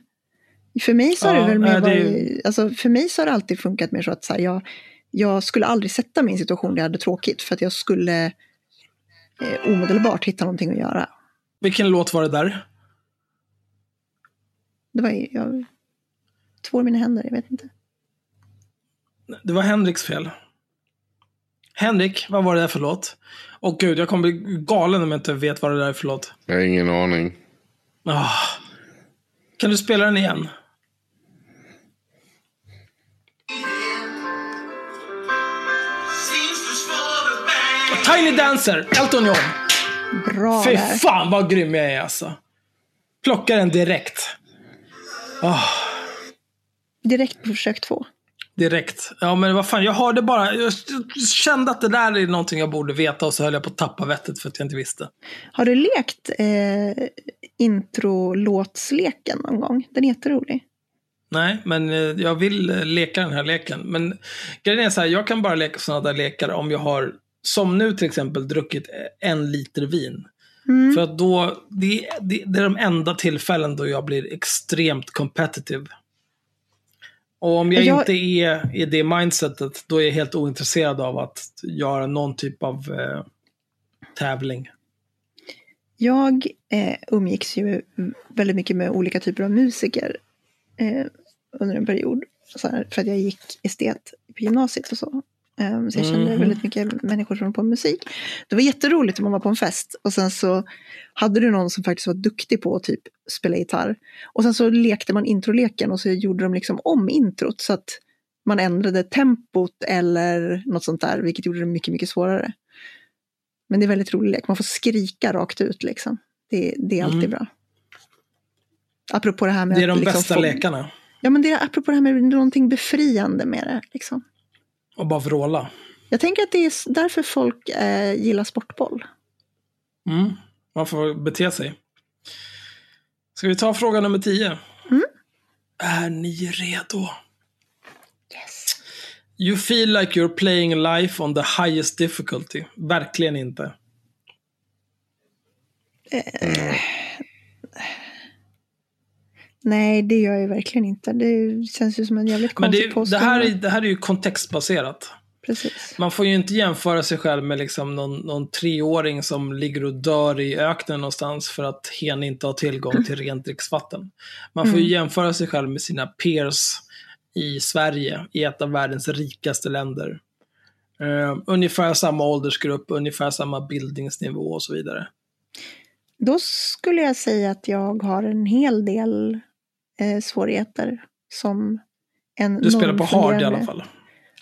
För mig så har Ja, det väl mer det varit, alltså för mig så har det alltid funkat mer så att så här, jag, jag skulle aldrig sätta mig i en situation där jag hade tråkigt för att jag skulle eh, omedelbart hitta någonting att göra. Vilken låt var det där? Det var jag tvår mina händer, jag vet inte. Det var Henriks fel. Henrik, vad var det där för låt? Åh gud, jag kommer bli galen om jag inte vet vad det där är för låt. Jag har ingen aning. Ah. Kan du spela den igen? Tiny Dancer, Elton John. Bra Fy där. fan vad grym jag är alltså. Plocka den direkt. Ah. Direkt på försök två. Direkt. Ja, men vad fan, jag hörde bara, jag kände att det där är någonting jag borde veta och så höll jag på att tappa vettet för att jag inte visste. Har du lekt eh, introlåtsleken någon gång? Den är jätterolig. Nej, men eh, jag vill eh, leka den här leken. Men grejen är så här, jag kan bara leka sådana där lekar om jag har, som nu till exempel, druckit en liter vin. Mm. För att då, det, det, det är de enda tillfällen då jag blir extremt competitive. Och om jag, Jag- inte är i det mindsetet, då är jag helt ointresserad av att göra någon typ av eh, tävling. Jag eh, umgicks ju väldigt mycket med olika typer av musiker eh, under en period. Här, för att jag gick estet på gymnasiet och så. Eh, så jag kände Mhm. väldigt mycket människor som var på musik. Det var jätteroligt om man var på en fest och sen så hade du någon som faktiskt var duktig på att typ spela gitarr. Och sen så lekte man introleken och så gjorde de liksom om introt så att man ändrade tempot eller något sånt där, vilket gjorde det mycket, mycket svårare. Men det är väldigt rolig lek. Man får skrika rakt ut liksom. Det, det är alltid Mm. bra. Apropå det här med Det är att de liksom bästa få- lekarna. Ja, men det är apropå det här med någonting befriande med det. Liksom. Och bara vråla. Jag tänker att det är därför folk eh, gillar sportboll. Mm. Man får bete sig. Ska vi ta fråga nummer 10? Mm. Är ni redo? Yes. You feel like you're playing life on the highest difficulty. Verkligen inte. Nej, det gör jag verkligen inte. Det känns ju som en jävligt Men konstig det, påstående. det, här är, det här är ju kontextbaserat. Precis. Man får ju inte jämföra sig själv med liksom någon, någon treåring som ligger och dör i öknen någonstans för att hen inte har tillgång till rent dricksvatten. Man får ju Mm. jämföra sig själv med sina peers i Sverige, i ett av världens rikaste länder. Eh, ungefär samma åldersgrupp, ungefär samma bildningsnivå och så vidare. Då skulle jag säga att jag har en hel del eh, svårigheter som en Du spelar på hard i alla fall.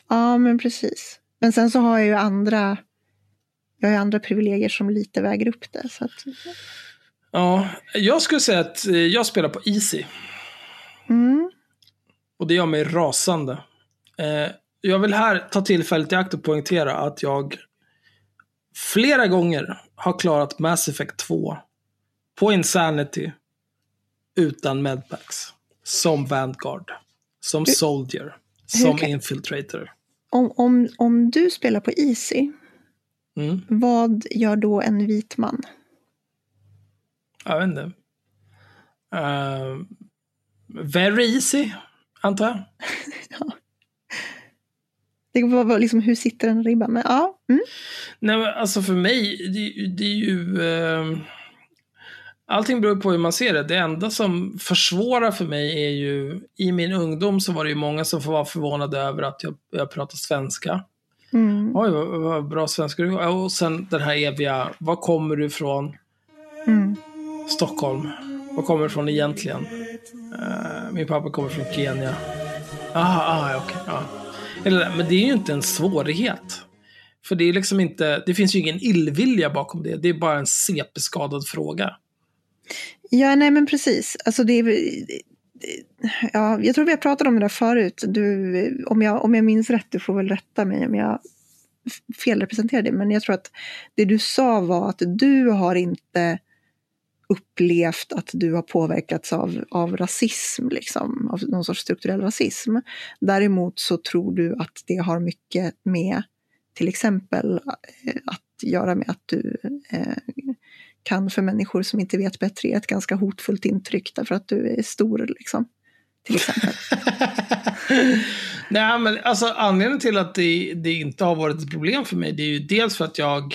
Ja, men precis. Men sen så har jag ju andra, jag har ju andra privilegier som lite väger upp det. Så att, Ja, jag skulle säga att eh, jag spelar på easy. mm, Och det gör mig rasande. Eh, jag vill här ta tillfället i akt och poängtera att jag flera gånger har klarat Mass Effect 2 på Insanity utan medpacks. Som Vanguard, som Hur- Soldier, som kan- Infiltrator. om, om, om du spelar på Easy, Mm, vad gör då en vit man? jag vet inte. Eh, very easy, antar jag. Det var liksom, hur sitter den ribban? Men ja, mm, Nej, men alltså för mig, det, det är ju... Eh, allting beror på hur man ser det. Det enda som försvårar för mig är ju, i min ungdom så var det ju många som var förvånade över att jag, jag pratar svenska. mm, Oj, vad, vad bra svenska du. Och sen den här eviga, var kommer du ifrån? mm. Stockholm. Var kommer du ifrån egentligen? Eh, min pappa kommer från Kenya. Ah, ah okej. ja. Eller, Men det är ju inte en svårighet. För det är liksom inte, det finns ju ingen illvilja bakom det. Det är bara en CP-skadad fråga. Ja, nej men precis. Alltså det är, ja, jag tror vi har pratat om det där förut. Du, om, jag, om jag minns rätt, du får väl rätta mig om jag felrepresenterar det. Men jag tror att det du sa var att du har inte upplevt att du har påverkats av, av rasism, liksom, av någon sorts strukturell rasism. Däremot så tror du att det har mycket med till exempel eh, att göra med att du eh, kan för människor som inte vet bättre ge ett ganska hotfullt intryck därför att du är stor. Liksom, till exempel. Nej, men alltså anledningen till att det, det inte har varit ett problem för mig, det är ju dels för att jag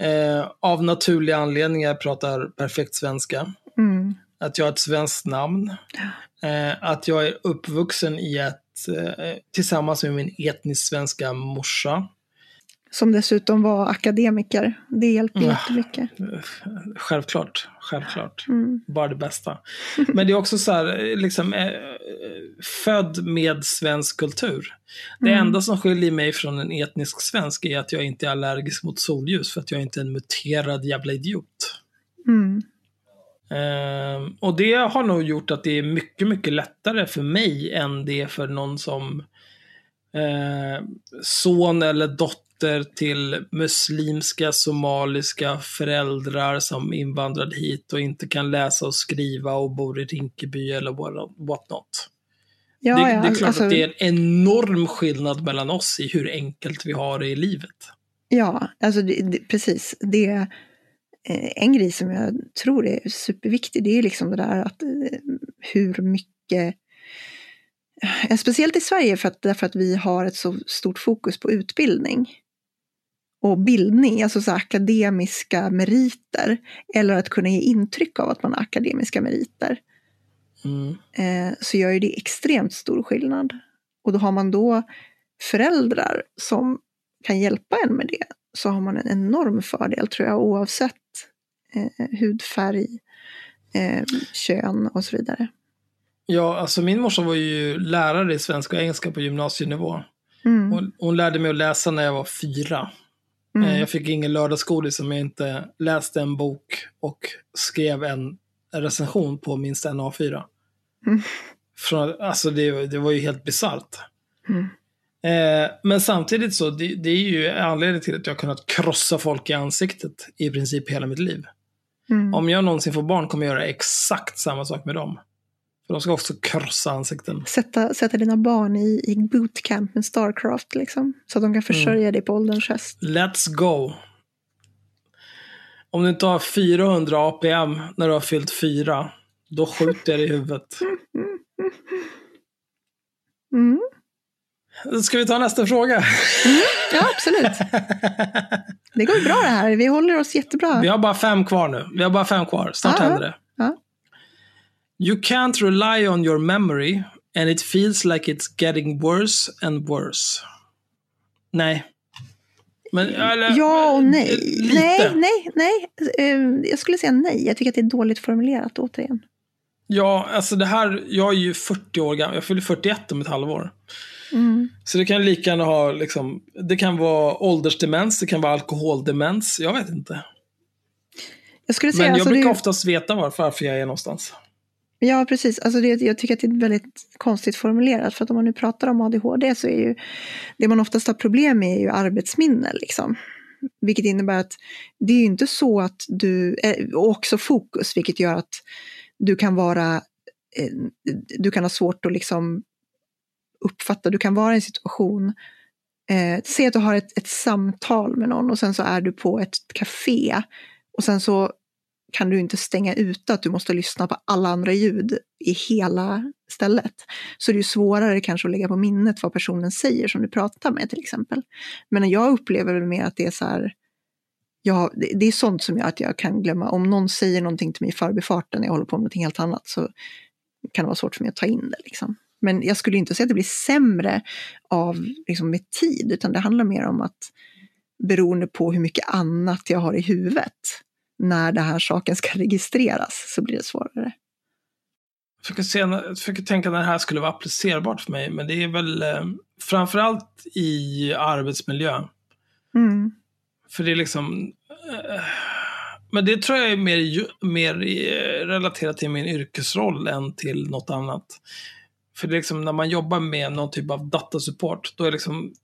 eh, av naturliga anledningar pratar perfekt svenska. Mm. Att jag har ett svenskt namn. Eh, att jag är uppvuxen i ett, eh, tillsammans med min etniskt svenska morsa. Som dessutom var akademiker. Det hjälper Mm. jättemycket. Självklart, självklart. Mm. Bara det bästa. Men det är också så här, liksom, eh, född med svensk kultur. Det Mm. enda som skiljer mig från en etnisk svensk är att jag inte är allergisk mot solljus, för att jag inte är en muterad jävla idiot. Mm. Ehm, och det har nog gjort att det är mycket, mycket lättare för mig än det är för någon som eh, son eller dotter till muslimska, somaliska föräldrar som invandrade hit och inte kan läsa och skriva och bor i Rinkeby eller what, what not. Ja, det, ja, det är klart alltså, att det är en enorm skillnad mellan oss i hur enkelt vi har det i livet. Ja, alltså det, det, precis. Det är eh, en grej som jag tror är superviktig. Det är liksom det där att eh, hur mycket eh, Speciellt i Sverige för att, därför att vi har ett så stort fokus på utbildning. Och bildning, alltså så akademiska meriter. Eller att kunna ge intryck av att man har akademiska meriter. Mm. Eh, så gör ju det extremt stor skillnad. Och då har man då föräldrar som kan hjälpa en med det så har man en enorm fördel tror jag oavsett eh, hudfärg, eh, kön och så vidare. Ja, alltså min morsa var ju lärare i svenska och engelska på gymnasienivå. Mm. Hon, hon lärde mig att läsa när jag var fyra. Mm. Eh, Jag fick ingen lördagsgodis om jag inte läste en bok och skrev en recension på minst en A4. Mm. Från, alltså det, det var ju helt bisarrt. Mm. Eh, men samtidigt så, det, det är ju anledningen till att jag har kunnat krossa folk i ansiktet i princip hela mitt liv. Mm. Om jag någonsin får barn kommer jag göra exakt samma sak med dem. För de ska också krossa ansikten. Sätta, sätta dina barn i, i bootcamp med Starcraft liksom. Så att de kan försörja dig på ålderns höst. Let's go! Om du inte har 400 APM när du har fyllt fyra, då skjuter jag dig i huvudet. Mm. Ska vi ta nästa fråga? Ja, absolut. Det går bra det här. Vi håller oss jättebra. Vi har bara fem kvar nu. Vi har bara fem kvar. Snart Ja, händer det. You can't rely on your memory and it feels like it's getting worse and worse. Nej. Men, eller, Ja och nej. eh, Lite. Nej, nej, nej. Eh, Jag skulle säga nej. Jag tycker att det är dåligt formulerat återigen. Ja, alltså det här, jag är ju 40 år gammal. Jag fyller 41 om ett halvår. Mm. Så det kan lika gärna ha, liksom, det kan vara åldersdemens, det kan vara alkoholdemens. Jag vet inte. Jag skulle säga, Men jag alltså, brukar det, oftast veta varför, varför jag är någonstans. Ja, precis. Alltså det, jag tycker att det är väldigt konstigt formulerat. För att om man nu pratar om ADHD så är ju det man oftast har problem med är ju arbetsminne. Liksom. Vilket innebär att det är ju inte så att du, eh, och också fokus, vilket gör att du kan vara, eh, du kan ha svårt att liksom uppfatta, du kan vara i en situation, eh, se att du har ett, ett samtal med någon och sen så är du på ett café och sen så kan du inte stänga ute att du måste lyssna på alla andra ljud i hela stället. Så det är svårare kanske att lägga på minnet vad personen säger som du pratar med till exempel. Men jag upplever väl mer att det är så här, ja, det är sånt som gör att jag kan glömma. Om någon säger någonting till mig i förbifarten när jag håller på med någonting helt annat så kan det vara svårt för mig att ta in det. Liksom. Men jag skulle inte säga att det blir sämre av liksom, med tid, utan det handlar mer om att beroende på hur mycket annat jag har i huvudet när den här saken ska registreras så blir det svårare. Jag försöker, se, jag försöker tänka när det här skulle vara applicerbart för mig, men det är väl eh, framförallt i arbetsmiljö. Mm. För det är liksom... Eh, men det tror jag är mer, mer eh, relaterat till min yrkesroll än till något annat. För det är liksom när man jobbar med någon typ av datasupport, då är liksom...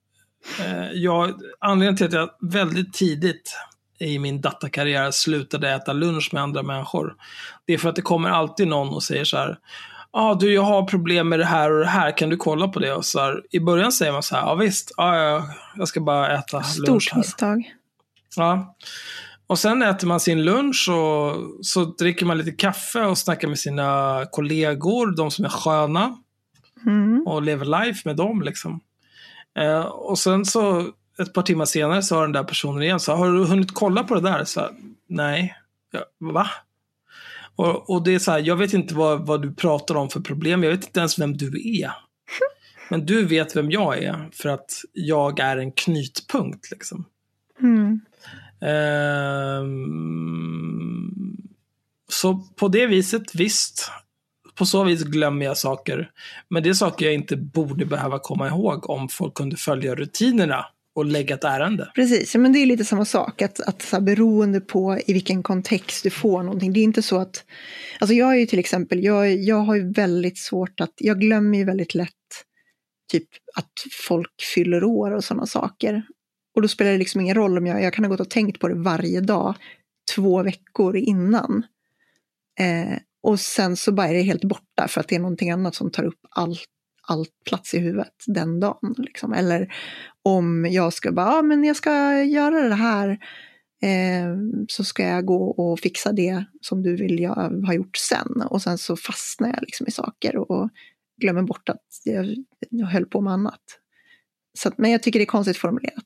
Eh, jag, anledningen till att jag väldigt tidigt i min datakarriär slutade äta lunch med andra människor, det är för att det kommer alltid någon och säger så här, ja ah, du jag har problem med det här och det här, kan du kolla på det? Och så här, I början säger man så här, ja visst, ja, ja, jag ska bara äta lunch Stort här. misstag. Ja. Och sen äter man sin lunch och så dricker man lite kaffe och snackar med sina kollegor, de som är sköna. Mm. Och lever life med dem liksom. Eh, och sen så ett par timmar senare så har den där personen igen så har du hunnit kolla på det där? Så här, Nej. Ja, va? Och, och det är så här, jag vet inte vad, vad du pratar om för problem. Jag vet inte ens vem du är. Men du vet vem jag är för att jag är en knytpunkt liksom. Mm. Ehm, så på det viset, visst. På så vis glömmer jag saker. Men det är saker jag inte borde behöva komma ihåg om folk kunde följa rutinerna och lägga ett ärende. Precis, men det är lite samma sak. Att, att så här, beroende på i vilken kontext du får någonting. Det är inte så att... Alltså jag är ju till exempel, jag, jag har ju väldigt svårt att... Jag glömmer ju väldigt lätt typ att folk fyller år och sådana saker. Och då spelar det liksom ingen roll om jag, jag kan ha gått och tänkt på det varje dag, två veckor innan. Eh, och sen så bara är det helt borta för att det är någonting annat som tar upp allt all plats i huvudet den dagen. Liksom. Eller om jag ska bara, ja men jag ska göra det här, eh, så ska jag gå och fixa det som du vill jag ha gjort sen. Och sen så fastnar jag liksom i saker och glömmer bort att jag, jag höll på med annat. Så att, men jag tycker det är konstigt formulerat.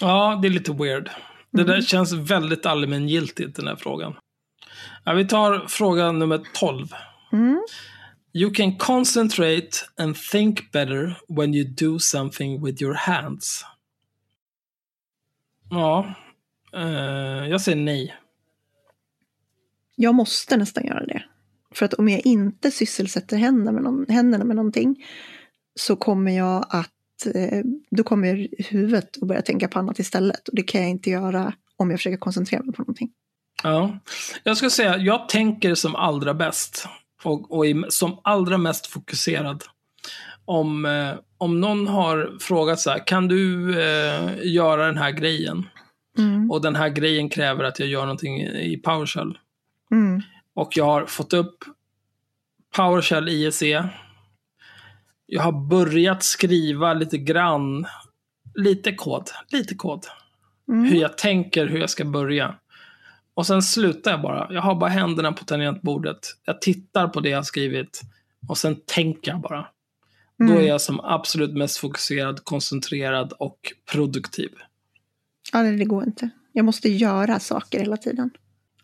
Ja, det är lite weird. Det där känns väldigt allmängiltigt, den här frågan. Ja, vi tar fråga nummer 12. Mm. You can concentrate and think better when you do something with your hands. Ja, eh, jag säger nej. Jag måste nästan göra det. För att om jag inte sysselsätter händerna med, någon, händerna med någonting så kommer jag att, eh, då kommer huvudet att börja tänka på annat istället. Och det kan jag inte göra om jag försöker koncentrera mig på någonting. Ja, jag ska säga, jag tänker som allra bäst och, och är som allra mest fokuserad. Om, eh, om någon har frågat så här, kan du eh, göra den här grejen? Mm. Och den här grejen kräver att jag gör någonting i PowerShell. Mm. Och jag har fått upp PowerShell ISE. Jag har börjat skriva lite grann, lite kod, lite kod. Mm. Hur jag tänker, hur jag ska börja. Och sen slutar jag bara. Jag har bara händerna på tangentbordet. Jag tittar på det jag har skrivit. Och sen tänker jag bara. Då är jag som absolut mest fokuserad, koncentrerad och produktiv. Ja, det, det går inte. Jag måste göra saker hela tiden.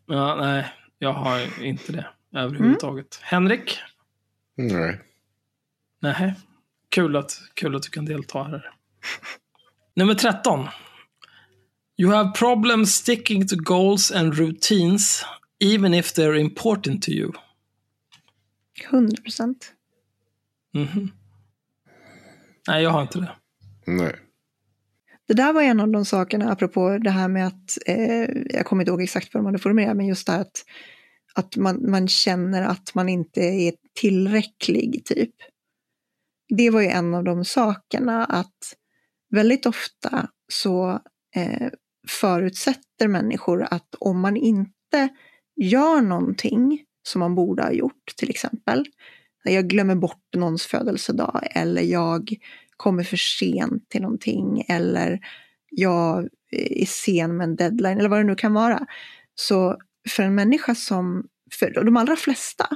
Ja, nej, jag har inte det överhuvudtaget. Henrik? Nej. Nej. Kul att, kul att du kan delta här. Nummer 13. You have problems sticking to goals and routines even if they're important to you. 100 procent. Mhm. Nej, jag har inte det. Nej. Det där var en av de sakerna, apropå det här med att, eh, jag kommer inte ihåg exakt vad de hade formulerat, men just det här att, att man, man känner att man inte är tillräcklig, typ. Det var ju en av de sakerna att väldigt ofta så eh, förutsätter människor att om man inte gör någonting som man borde ha gjort, till exempel, jag glömmer bort någons födelsedag eller jag kommer för sent till någonting eller jag är sen med en deadline eller vad det nu kan vara. Så för en människa som, för de allra flesta,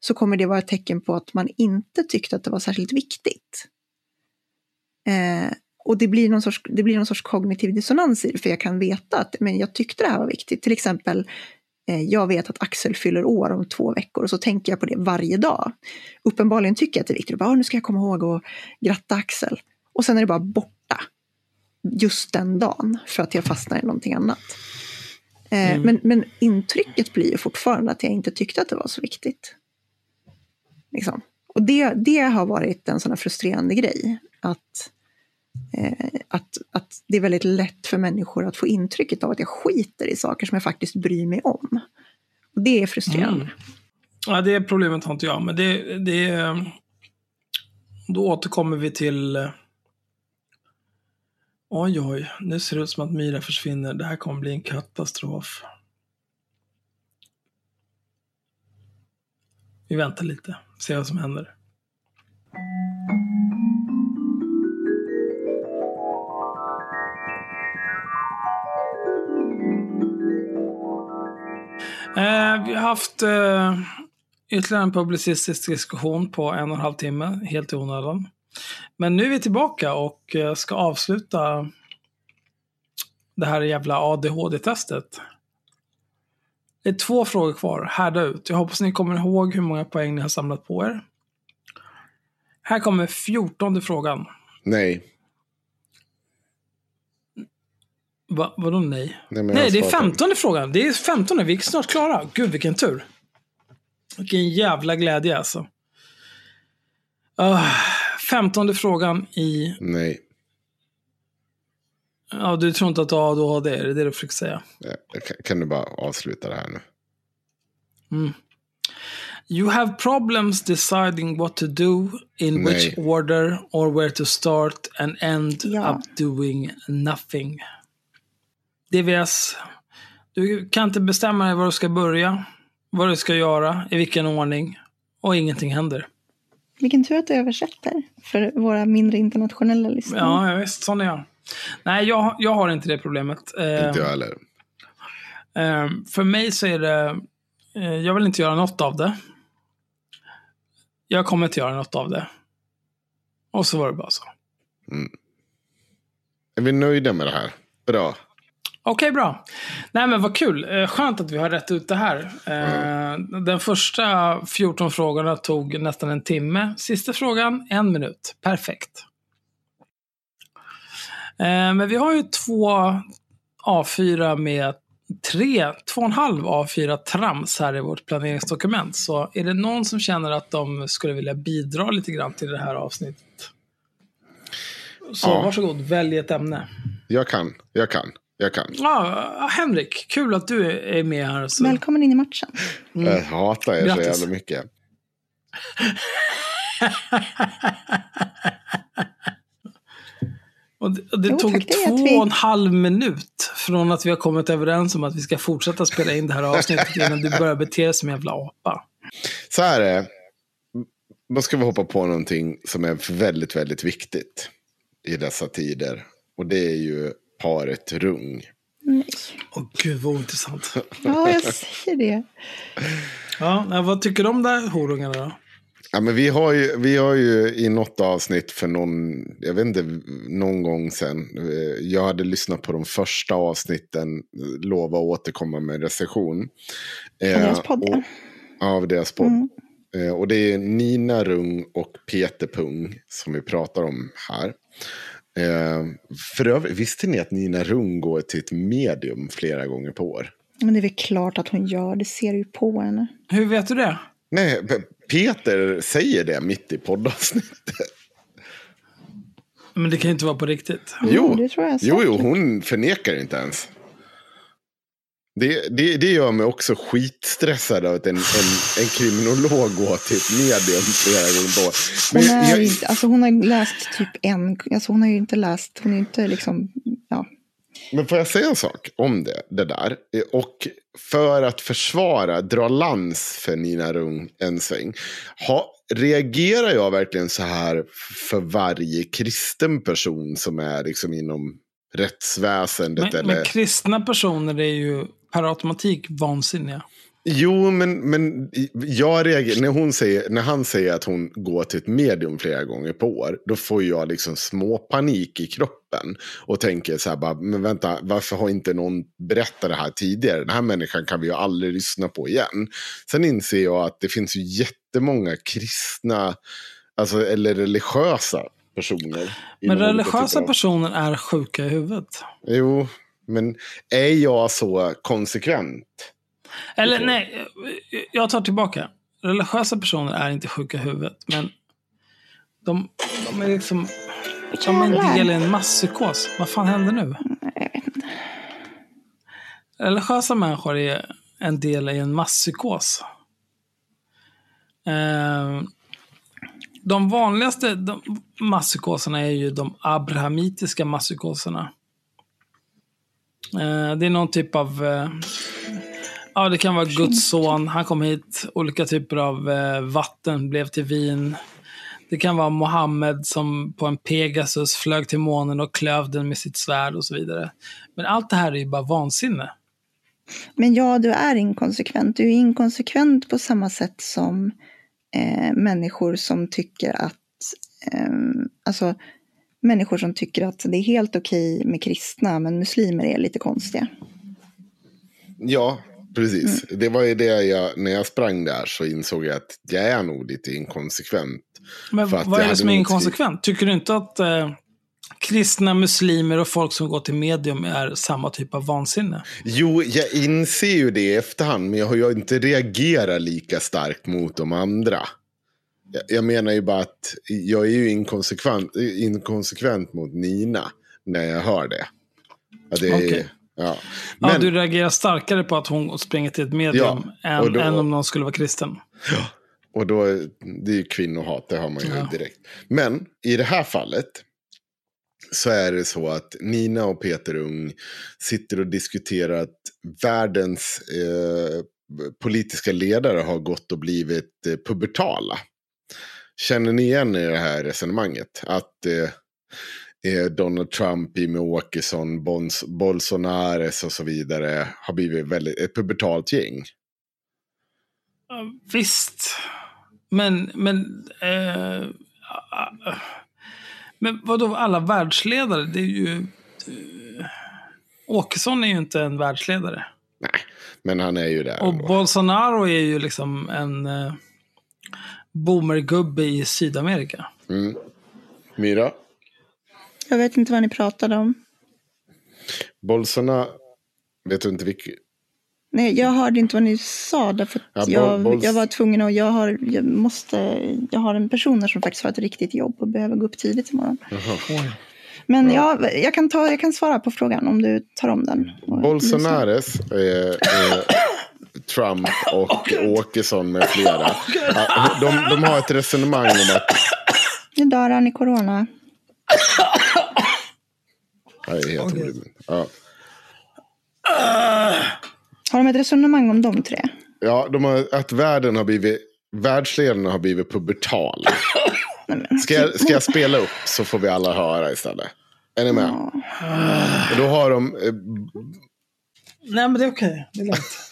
så kommer det vara ett tecken på att man inte tyckte att det var särskilt viktigt. Eh, och det blir, någon sorts, det blir någon sorts kognitiv dissonans i det, för jag kan veta att men jag tyckte det här var viktigt. Till exempel, eh, jag vet att Axel fyller år om två veckor och så tänker jag på det varje dag. Uppenbarligen tycker jag att det är viktigt. Bara, nu ska jag komma ihåg att gratta Axel. Och sen är det bara borta. Just den dagen, för att jag fastnar i någonting annat. Eh, Mm. men, men intrycket blir ju fortfarande att jag inte tyckte att det var så viktigt. Liksom. Och det, det har varit en sån här frustrerande grej. Att, Eh, att, att det är väldigt lätt för människor att få intrycket av att jag skiter i saker som jag faktiskt bryr mig om. Och det är frustrerande. Mm. Ja, det problemet har inte jag, men det, det Då återkommer vi till... Oj, oj, nu ser det ut som att Mira försvinner. Det här kommer bli en katastrof. Vi väntar lite, ser vad som händer. Eh, vi har haft eh, ytterligare en publicistisk diskussion på en och en halv timme, helt i onödan. Men nu är vi tillbaka och eh, ska avsluta det här jävla ADHD-testet. Det är två frågor kvar. Härda ut. Jag hoppas ni kommer ihåg hur många poäng ni har samlat på er. Här kommer fjortonde frågan. Nej. Va, vadå nej? Nej, men Nej, det är femtonde frågan. Det är femtonde. Vi är snart klara. Gud, vilken tur. Vilken jävla glädje alltså. Uh, femtonde frågan i... Nej. Ja, du tror inte att du har ADHD, är det det du försöker säga? Eh, Kan, du bara avsluta det här nu? You have problems deciding what to do, in which Nej. order, or where to start and end Ja. up doing nothing. DVS, du kan inte bestämma dig var du ska börja, vad du ska göra, i vilken ordning, och ingenting händer. Vilken tur att du översätter för våra mindre internationella lyssnare. Ja, ja visst, sån är jag. Nej, jag, jag har inte det problemet. Eh, Inte jag heller. Eh, för mig så är det, eh, jag vill inte göra något av det. Jag kommer inte göra något av det. Och så var det bara så. Är vi nöjda med det här? Bra. Okej, bra. Nej, men vad kul. Eh, skönt att vi har rätt ut det här. Eh, Den första 14 frågorna tog nästan en timme. Sista frågan, en minut. Perfekt. Eh, Men vi har ju två A4 med tre, två och en halv A4 trams här i vårt planeringsdokument. Så är det någon som känner att de skulle vilja bidra lite grann till det här avsnittet? Så Ja. varsågod, välj ett ämne. Jag kan, jag kan, jag kan. Ja, Henrik, kul att du är med här. Så. Välkommen in i matchen. Jag hatar er Grattis. så jävla mycket. Och det, det Jo, tog tack, två vi- och en halv minut från att vi har kommit överens om att vi ska fortsätta spela in det här avsnittet innan du börjar bete dig som en jävla apa. Så här är det. Då ska vi hoppa på någonting som är väldigt, väldigt viktigt i dessa tider. Och det är ju paret Rung. Nej. Åh gud vad ointressant. Ja, jag säger det. Ja, vad tycker du om de där horungarna då? Ja, men vi, har ju, vi har ju i något avsnitt för någon, jag vet inte, någon gång sedan. eh, Jag hade lyssnat på de första avsnitten, lova att återkomma med en recension. Av deras Eh, podd, och- ja. Av deras podd. Mm. Eh, Och det är Nina Rung och Peter Pung som vi pratar om här. Eh, för övrigt, visste ni att Nina Rung går till ett medium flera gånger på år? Men det är väl klart att hon gör. Det ser du ju på henne. Hur vet du det? Nej, Peter säger det mitt i poddavsnittet. Men det kan ju inte vara på riktigt. Jo, det tror jag jo, jo, hon förnekar inte ens. Det, det, det gör mig också skitstressad av att en, en, en kriminolog går till ett medium flera gånger på år. Hon, Men är, jag- alltså hon har läst typ en, alltså hon har ju inte läst, hon är inte liksom, ja. Men får jag säga en sak om det, det där? Och för att försvara, dra lans för Nina Rung en sväng. Ha, reagerar jag verkligen så här för varje kristen person som är liksom inom rättsväsendet? Men, eller? men kristna personer är ju per automatik vansinniga. Jo, men, men jag reagerar, när, hon säger, när han säger att hon går till ett medium flera gånger på år, då får jag liksom små panik i kroppen. Och tänker så här, bara, men vänta, varför har inte någon berättat det här tidigare? Den här människan kan vi ju aldrig lyssna på igen. Sen inser jag att det finns ju jättemånga kristna, alltså, eller religiösa personer. Men religiösa personer är sjuka i huvudet. Jo, men är jag så konsekvent? Eller Okej. nej, jag tar tillbaka. Religiösa personer är inte sjuka i huvudet, men de, de är liksom... De är en del i en masspsykos. Vad fan händer nu? Religiösa människor är en del i en masspsykos. Eh, de vanligaste masspsykoserna är ju de abrahamitiska masspsykoserna. Eh, det är någon typ av... Eh, ja, det kan vara Guds son. Han kom hit. Olika typer av eh, vatten blev till vin. Det kan vara Mohammed som på en Pegasus flög till månen och klöv den med sitt svärd och så vidare. Men allt det här är ju bara vansinne. Men ja, du är inkonsekvent. Du är inkonsekvent på samma sätt som eh, människor som tycker att, eh, alltså människor som tycker att det är helt okej med kristna, men muslimer är lite konstiga. Ja, precis. Det var ju det jag, när jag sprang där så insåg jag att jag är nog lite inkonsekvent. Men För att vad är det som är inkonsekvent? Tycker du inte att eh, kristna, muslimer och folk som går till medium är samma typ av vansinne? Jo, jag inser ju det i efterhand, men jag har ju inte reagerat lika starkt mot de andra. Jag, menar ju bara att jag är ju inkonsekvent, inkonsekvent mot Nina när jag hör det. Ja, det är, Okej. ja. Ja, Men, du reagerar starkare på att hon springer till ett medium Ja, än, då- än om någon skulle vara kristen. och då, är- det är ju kvinnohat, det har man ju Ja. direkt. Men i det här fallet så är det så att Nina och Peter Ung sitter och diskuterar att världens eh, politiska ledare har gått och blivit eh, pubertala. Känner ni igen i det här resonemanget? Att eh, eh, Donald Trump, Jimmie Åkesson, Bons, Bolsonares och så vidare har blivit väldigt, ett pubertalt gäng. Ja, Visst. Men, men... Eh, men vadå, alla världsledare? Det är ju... Eh, Åkesson är ju inte en världsledare. Nej, men han är ju där. Och ändå. Bolsonaro är ju liksom en eh, boomergubbe i Sydamerika. Mm. Myra? Jag vet inte vad ni pratade om. Bolsonaro, vet du inte vilket? Nej, jag hörde inte vad ni sa därför att Ja, jag, jag var tvungen och jag har, jag måste, jag har en person som faktiskt har ett riktigt jobb och behöver gå upp tidigt imorgon. Jaha. Men jag, jag, kan ta, jag kan svara på frågan om du tar om den. Bolsonares, eh, eh, Trump och Åkesson med flera. De, de har ett resonemang om att... Nu dör han i corona. Är helt orimligt. Ja. Har de ett resonemang om de tre? Ja, de har, att världen har blivit, världsledarna har blivit pubertala. Nej, men, Ska jag, ska jag spela upp så får vi alla höra istället. Är ni med? Ja. Och då har de, eh, Nej, men det är okej. Det är lugnt.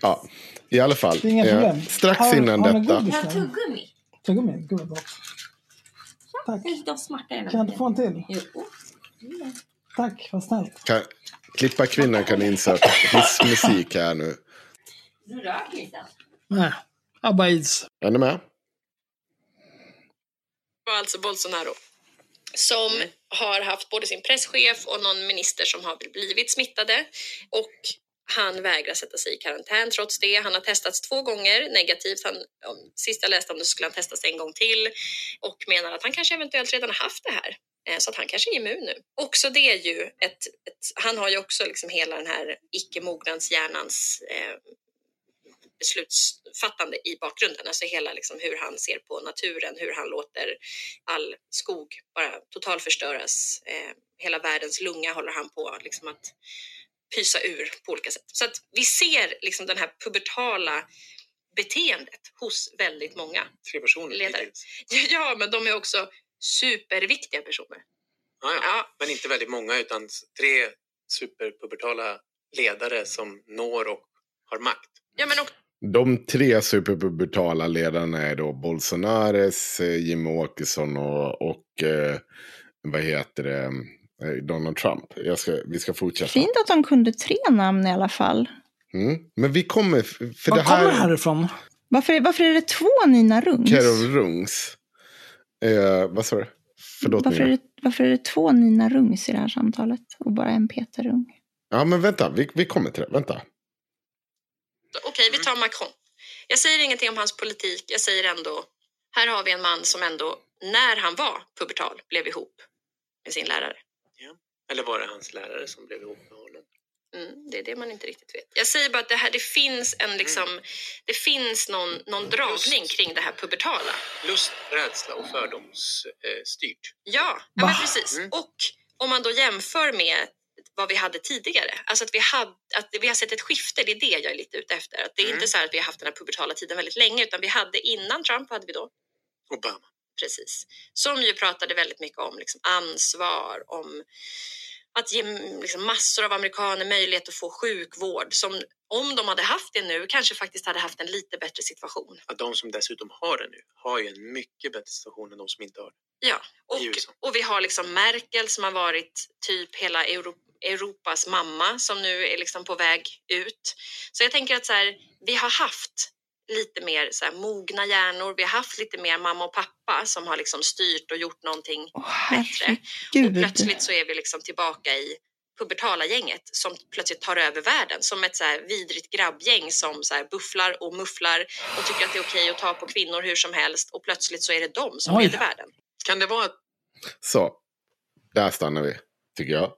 Ja, i alla fall. Det är inga eh, problem. strax Har- innan har detta. Jag har tuggummi. Tuggummi? Gud vad. Tack. Kan jag inte få en till? Jo. Tack, vad snällt. Kan, klippa kvinnan kan insert hissmusik här nu. Du rör lite. Nej. Abba Eads. Är ni med? var alltså Bolsonaro. Som har haft både sin presschef och någon minister som har blivit smittade. Och han vägrar sätta sig i karantän trots det. Han har testats två gånger negativt. Han, om- sist jag läste om det skulle han testas en gång till. Och menar att han kanske eventuellt redan har haft det här. Eh, så att han kanske är immun nu. Också det är ju ett, ett han har ju också liksom hela den här icke-mognadshjärnans eh, beslutsfattande i bakgrunden. Alltså hela liksom hur han ser på naturen, hur han låter all skog bara totalförstöras. Eh, hela världens lunga håller han på liksom att pysa ur på olika sätt. Så att vi ser liksom den här pubertala beteendet hos väldigt många. Tre personer Ledare. Ja, men de är också superviktiga personer. Ja, ja. Ja, Men inte väldigt många utan tre superpubertala ledare som når och har makt. ja men också De tre superpubertala ledarna är då Bolsonares, eh, Jimmie Åkesson och, och eh, vad heter det, Donald Trump. Jag ska, vi ska fortsätta. Fint att de kunde tre namn i alla fall. Mm. Men vi kommer, för Var det kommer här, det härifrån? Varför, varför är det två Nina Rungs? Carol Rungs. Eh, vad sa du? Förlåt varför, är det, varför är det två Nina Rungs i det här samtalet? Och bara en Peter Rung? Ja men vänta, vi, vi kommer till det. Vänta. Okej, vi tar Macron. Jag säger ingenting om hans politik. Jag säger ändå, här har vi en man som ändå, när han var pubertal, blev ihop med sin lärare. Eller var det hans lärare som blev ihop med honom? Mm, det är det man inte riktigt vet. Jag säger bara att det här, det finns en liksom, det finns någon, någon dragning Just. kring det här pubertala. Lust, rädsla och fördomsstyrt. Eh, styrt. Ja, ja men precis. Mm. Och om man då jämför med vad vi hade tidigare, alltså att vi, hade, att vi har sett ett skifte, det är det jag är lite ute efter. Att det är Mm. inte så här att vi har haft den här pubertala tiden väldigt länge, utan vi hade innan Trump hade vi då Obama. Precis. Som ju pratade väldigt mycket om liksom ansvar, om att ge liksom massor av amerikaner möjlighet att få sjukvård som om de hade haft det nu kanske faktiskt hade haft en lite bättre situation. Att de som dessutom har det nu har ju en mycket bättre situation än de som inte har det. Ja, och, och vi har liksom Merkel som har varit typ hela Euro Europas mamma som nu är liksom på väg ut. Så jag tänker att så här, vi har haft lite mer så här, mogna hjärnor. Vi har haft lite mer mamma och pappa som har liksom styrt och gjort någonting Åh, bättre. Och plötsligt så är vi liksom tillbaka i pubertala gänget som plötsligt tar över världen som ett så här vidrigt grabbgäng som så här bufflar och mufflar och tycker att det är okej att ta på kvinnor hur som helst och plötsligt så är det de som Oj. leder världen. Kan det vara att Så, där stannar vi. tycker jag.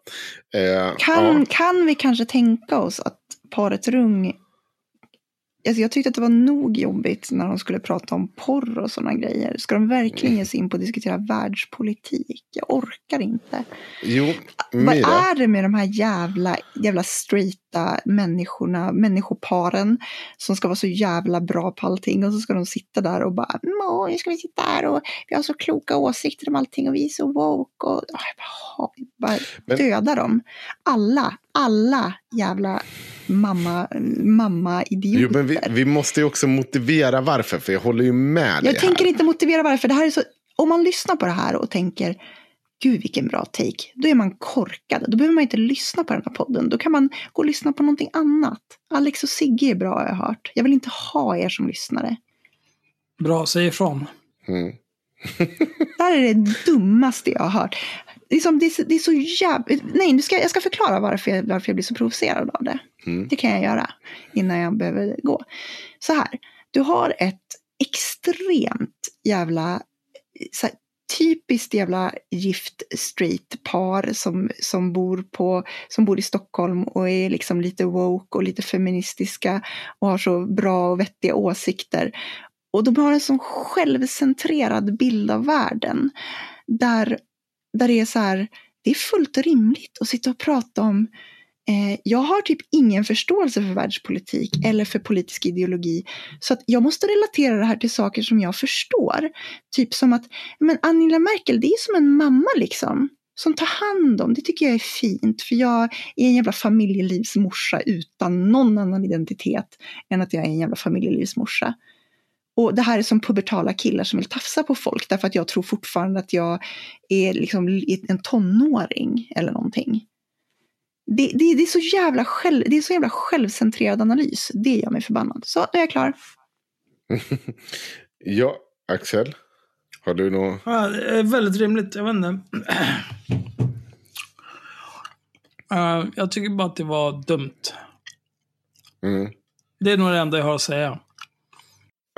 Eh, Kan, ja. kan vi kanske tänka oss att paret Rung... Alltså jag tyckte att det var nog jobbigt när de skulle prata om porr och sådana grejer. Ska de verkligen ge sig in på att diskutera världspolitik? Jag orkar inte. Jo, Vad är det med de här jävla, jävla straighta människorna, människoparen som ska vara så jävla bra på allting och så ska de sitta där och bara Åh, nu ska vi sitta här och vi har så kloka åsikter om allting och vi är så woke och Åh, jag bara, bara Men- döda dem. Alla, alla jävla mamma, mamma Jo, men vi, vi måste ju också motivera varför, för jag håller ju med Jag tänker här. inte motivera varför. Det här är så, om man lyssnar på det här och tänker Gud vilken bra take. Då är man korkad. Då behöver man inte lyssna på den här podden. Då kan man gå och lyssna på någonting annat. Alex och Sigge är bra har jag hört. Jag vill inte ha er som lyssnare. Bra, säg ifrån. Mm. Det här är det dummaste jag har hört. Det är, som, det är, så, det är så jävla... Nej, nu ska, jag ska förklara varför jag, varför jag blir så provocerad av det. Mm. Det kan jag göra innan jag behöver gå. Så här, du har ett extremt jävla, så här, typiskt jävla gift straight par som, som, bor på, som bor i Stockholm och är liksom lite woke och lite feministiska och har så bra och vettiga åsikter. Och de har en sån självcentrerad bild av världen där, där det är så här, det är fullt rimligt att sitta och prata om Eh, jag har typ ingen förståelse för världspolitik eller för politisk ideologi. Så att jag måste relatera det här till saker som jag förstår. Typ som att men Angela Merkel, det är som en mamma liksom. Som tar hand om. Det tycker jag är fint. För jag är en jävla familjelivsmorsa utan någon annan identitet än att jag är en jävla familjelivsmorsa. Och det här är som pubertala killar som vill tafsa på folk därför att jag tror fortfarande att jag är liksom en tonåring eller någonting. Det, det, det, är så jävla själv, det är så jävla självcentrerad analys. Det gör mig förbannad. Så, nu är jag klar. Ja, Axel. Har du något? Ja, det är väldigt rimligt. Jag vet inte. Eh, jag tycker bara att det var dumt. Mm. Det är nog det enda jag har att säga.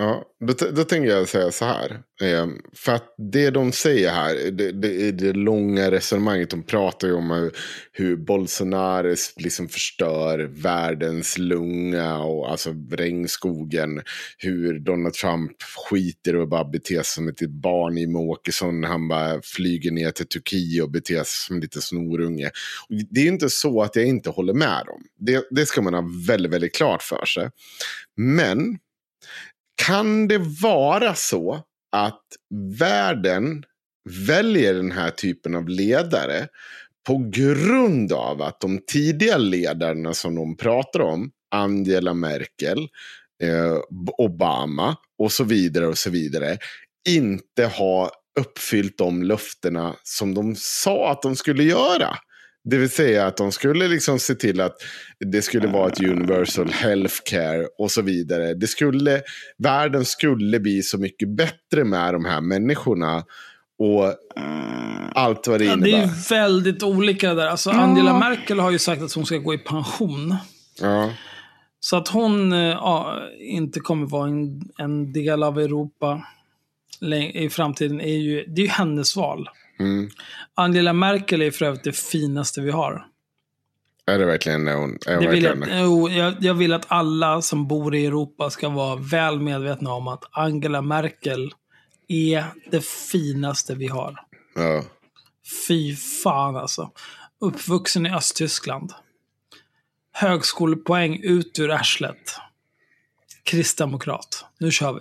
Ja, då, då tänker jag säga så här. Ehm, för att det de säger här, det, det, det långa resonemanget, de pratar ju om hur, hur Bolsonaro liksom förstör världens lunga och alltså regnskogen. Hur Donald Trump skiter och bara beter sig som ett barn i Åkesson han bara flyger ner till Turkiet och beter sig som en liten snorunge. Det är ju inte så att jag inte håller med dem. Det, det ska man ha väldigt, väldigt klart för sig. Men kan det vara så att världen väljer den här typen av ledare på grund av att de tidiga ledarna som de pratar om, Angela Merkel, eh, Obama och så vidare och så vidare, inte har uppfyllt de löftena som de sa att de skulle göra. Det vill säga att de skulle liksom se till att det skulle vara ett universal healthcare och så vidare. Det skulle, världen skulle bli så mycket bättre med de här människorna. Och allt vad det Ja, det innebär. är ju väldigt olika där. Alltså, Angela Merkel har ju sagt att hon ska gå i pension. Ja. Så att hon eh, ja, inte kommer vara en, en del av Europa i framtiden är ju, det är ju hennes val. Mm. Angela Merkel är för övrigt det finaste vi har. Är det verkligen det hon är? hon Det vill jag, verkligen jo, jag, jag vill att alla som bor i Europa ska vara väl medvetna om att Angela Merkel är det finaste vi har. Ja. Fy fan alltså. Uppvuxen i Östtyskland. Högskolepoäng ut ur arslet. Kristdemokrat. Nu kör vi.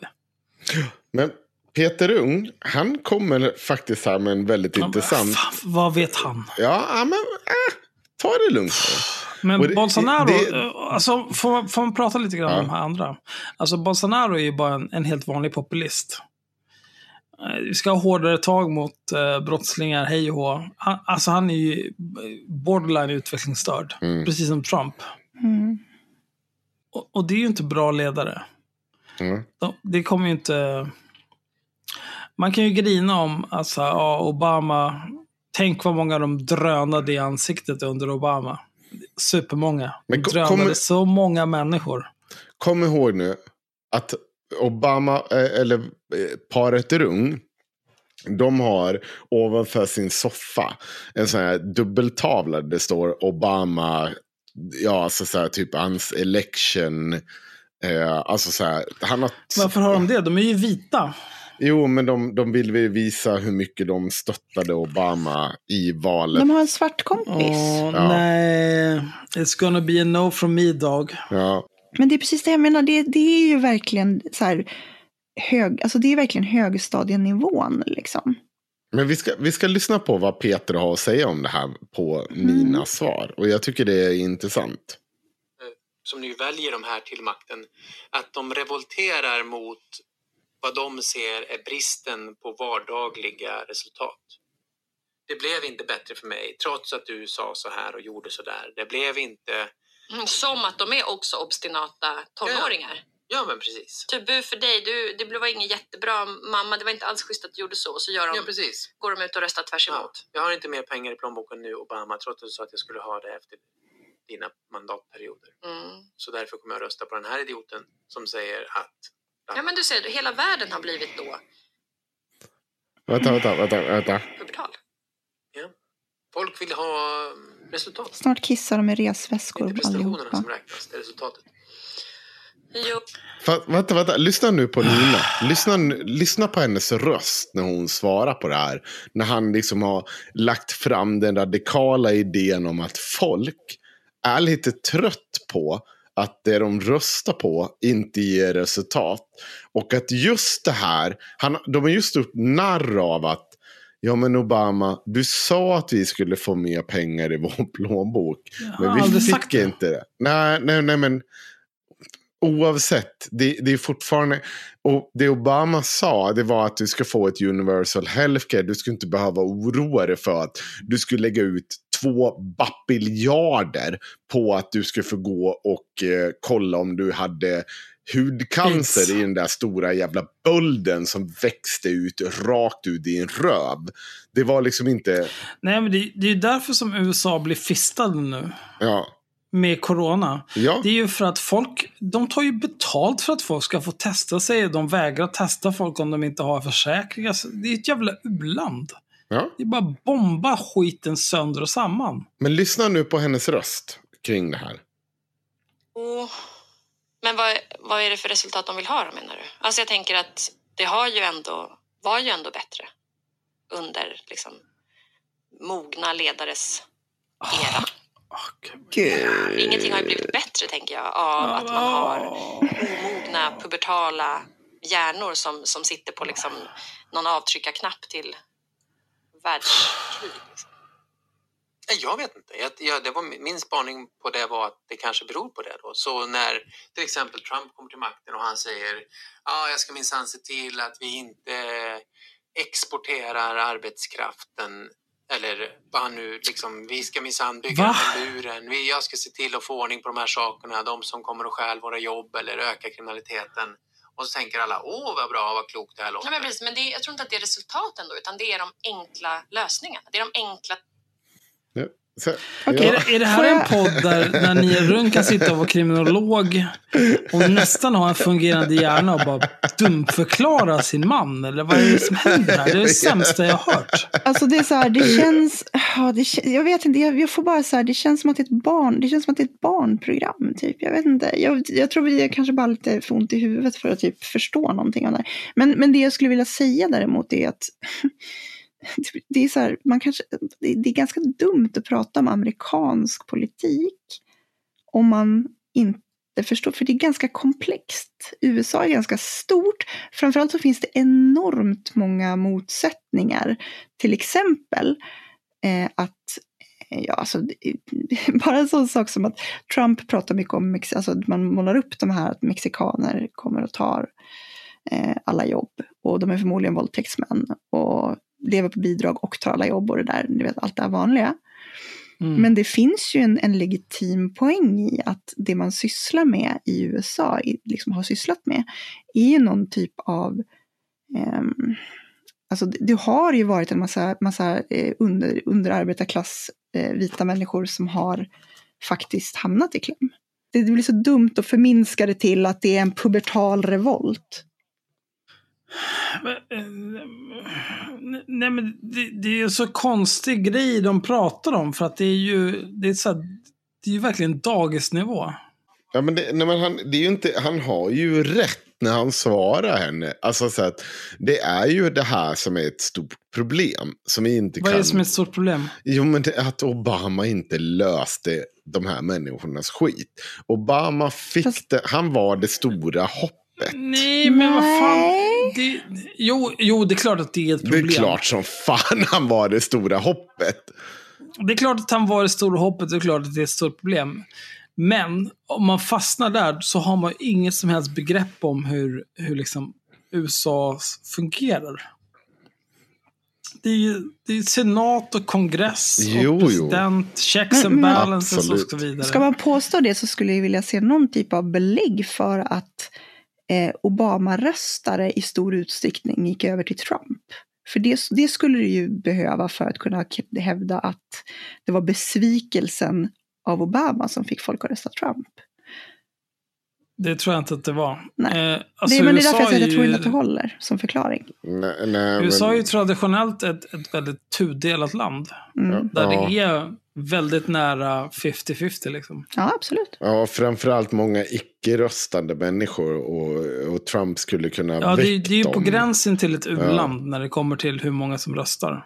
Men Peter Ung, han kommer faktiskt här med en väldigt intressant... Fan, vad vet han? Ja, men äh, ta det lugnt. Men det- Bolsonaro, det- eh, alltså, får, man- får man prata lite grann Ja. om de här andra? Alltså Bolsonaro är ju bara en, en helt vanlig populist. Eh, Vi ska ha hårdare tag mot eh, brottslingar, hej och hå. Han, alltså han är ju borderline utvecklingsstörd, Mm. precis som Trump. Mm. Och, och det är ju inte bra ledare. Mm. De, det kommer ju inte... Man kan ju grina om, alltså, ja, Obama. Tänk vad många de drönade i ansiktet under Obama. Supermånga. De Men drönade kommer- så många människor. Kom ihåg nu att Obama, eh, eller eh, paret Rung, De har ovanför sin soffa en sån här dubbeltavla där det står Obama, ja alltså så här, typ hans election. Eh, alltså så här, han har... Varför har de det? De är ju vita. Jo, men de, de vill väl visa hur mycket de stöttade Obama i valet. De har en svart kompis. Åh, Ja. nej. It's gonna be a no from me dog. Ja. Men det är precis det jag menar. Det, det är ju verkligen så här hög, alltså det är verkligen högstadienivån liksom. Men vi ska, vi ska lyssna på vad Peter har att säga om det här på mina svar. Och jag tycker det är intressant. som nu väljer de här till makten, att de revolterar mot vad de ser är bristen på vardagliga resultat. Det blev inte bättre för mig, trots att du sa så här och gjorde så där. Det blev inte... Mm, Som att de är också obstinata tonåringar. Ja, men precis. Typ bu för dig, du, det var ingen jättebra mamma, det var inte alls schysst att du gjorde så. Så gör de, Ja, precis. går de ut och röstar tvärs Ja, emot. jag har inte mer pengar i plånboken nu, Obama, trots att du sa att jag skulle ha det efter dina mandatperioder. Mm. Så därför kommer jag rösta på den här idioten som säger att... Ja men du ser, hela världen har blivit då Vänta, vänta, vänta. vänta. pubertal. Ja. Folk vill ha mm, resultat. Snart kissar de med Det är resväskor inte prestationerna allihopa. som räknas, det är resultatet. Jo, Fa- vänta, vänta. Lyssna nu på Nina. Lyssna, nu- lyssna på hennes röst när hon svarar på det här. När han liksom har lagt fram den radikala idén om att folk är lite trött på att det de röstar på inte ger resultat. Och att just det här, han, de har just gjort narr av att Ja men Obama, du sa att vi skulle få mer pengar i vår plånbok. Jag Men vi fick det. inte det. Nej, nej, nej men oavsett, det, det är fortfarande... Och det Obama sa, det var att du ska få ett universal healthcare. Du ska inte behöva oroa dig för att du skulle lägga ut två bapiljarder på att du ska få gå och eh, kolla om du hade hudcancer Aids. i den där stora jävla bölden som växte ut rakt ut i din röv. Det var liksom inte... Nej, men det, det är ju därför som USA blir fistade nu. Ja. Med corona. Ja. Det är ju för att folk, de tar ju betalt för att folk ska få testa sig. De vägrar testa folk om de inte har försäkringar. Det är ett jävla u-land. Ja. Det är bara bomba skiten sönder och samman. Men lyssna nu på hennes röst kring det här. och, men vad, vad är det för resultat de vill ha då menar du? Alltså jag tänker att det har ju ändå, var ju ändå bättre under liksom mogna ledares era. Gud. Ingenting har ju blivit bättre tänker jag av att man har omogna pubertala hjärnor som, som sitter på liksom någon avtryckarknapp till världskrig. Liksom. Nej, Jag vet inte. Jag, jag, det var, min- spaning på det var att det kanske beror på det. Då. Så när till exempel Trump kommer till makten och han säger ja, jag ska minsann se till att vi inte exporterar arbetskraften eller vad han nu liksom, vi ska minsann bygga Va? den muren. Vi, jag ska se till att få ordning på de här sakerna, de som kommer och stjäl våra jobb eller öka kriminaliteten. Och så tänker alla, åh vad bra, vad klokt det här låter. Ja, men precis, men det, jag tror inte att det är resultaten då, utan det är de enkla lösningarna. Det är de enkla Så, Okej, Är, är det här en podd där, där Nia Rund kan sitta och vara kriminolog och nästan ha en fungerande hjärna och bara dumförklara sin man? Eller vad är det som händer här? Det är det sämsta jag har hört. Alltså det är så här, det känns, ja, det, jag vet inte, jag, jag får bara så här, det känns som att det är ett barn, det känns som att det är ett barnprogram typ. Jag vet inte, jag, jag tror vi är kanske bara lite för ont i huvudet för att typ förstå någonting av det här. Men, men det jag skulle vilja säga däremot är att det är så här, man kanske, det, är ganska dumt att prata om amerikansk politik om man inte förstår, för det är ganska komplext. USA är ganska stort. Framförallt så finns det enormt många motsättningar. Till exempel eh, att eh, Ja, alltså, bara en sån sak som att Trump pratar mycket om, Mex- alltså man målar upp de här att mexikaner kommer och tar eh, alla jobb. Och de är förmodligen våldtäktsmän och lever på bidrag och tar alla jobb och det där, ni vet allt det här vanliga. Mm. Men det finns ju en, en legitim poäng i att det man sysslar med i USA, i, liksom har sysslat med, är ju någon typ av... ehm, alltså det, det har ju varit en massa, massa eh, under, underarbetarklass eh, vita människor som har faktiskt hamnat i kläm. Det, det blir så dumt att förminska det till att det är en pubertal revolt. Eh, Nej men det, det är ju så konstig grej de pratar om för att det är ju, det är så här, det är ju verkligen dagisnivå. Ja, men det, nej, men han, det är ju inte, han har ju rätt när han svarar henne. Alltså, så att, det är ju det här som är ett stort problem. Som inte Vad är kan... det som är ett stort problem? Jo, men det, är att Obama inte löste de här människornas skit. Obama fick Fast- det, han var det stora hoppet. Nej, men vad fan. Det, jo, jo, det är klart att det är ett Det problem. är klart som fan han var det stora hoppet. Det är klart att han var det stora hoppet, det är klart att det är ett stort problem. Men om man fastnar där så har man ju inget som helst begrepp om hur, hur liksom USA fungerar. Det är ju det är senat och kongress Jo, och jo. president, checks and balances och så vidare. Ska man påstå det så skulle jag vilja se någon typ av belägg för att eh, Obama-röstare i stor utsträckning gick över till Trump. För det, det skulle du ju behöva för att kunna hävda att det var besvikelsen av Obama som fick folk att rösta Trump. Det tror jag inte att det var. Nej. Eh, alltså det, men det är USA därför jag säger att jag tror inte att det håller som förklaring. Nej, nej, USA är men- ju traditionellt ett, ett väldigt tudelat land. Mm. Där Ja. det är väldigt nära 50-50 liksom. Ja, absolut. Ja, framförallt många icke-röstande människor och, och Trump skulle kunna Ja, det, är- väckt det är ju på dem. gränsen till ett u-land när det kommer till hur många som röstar.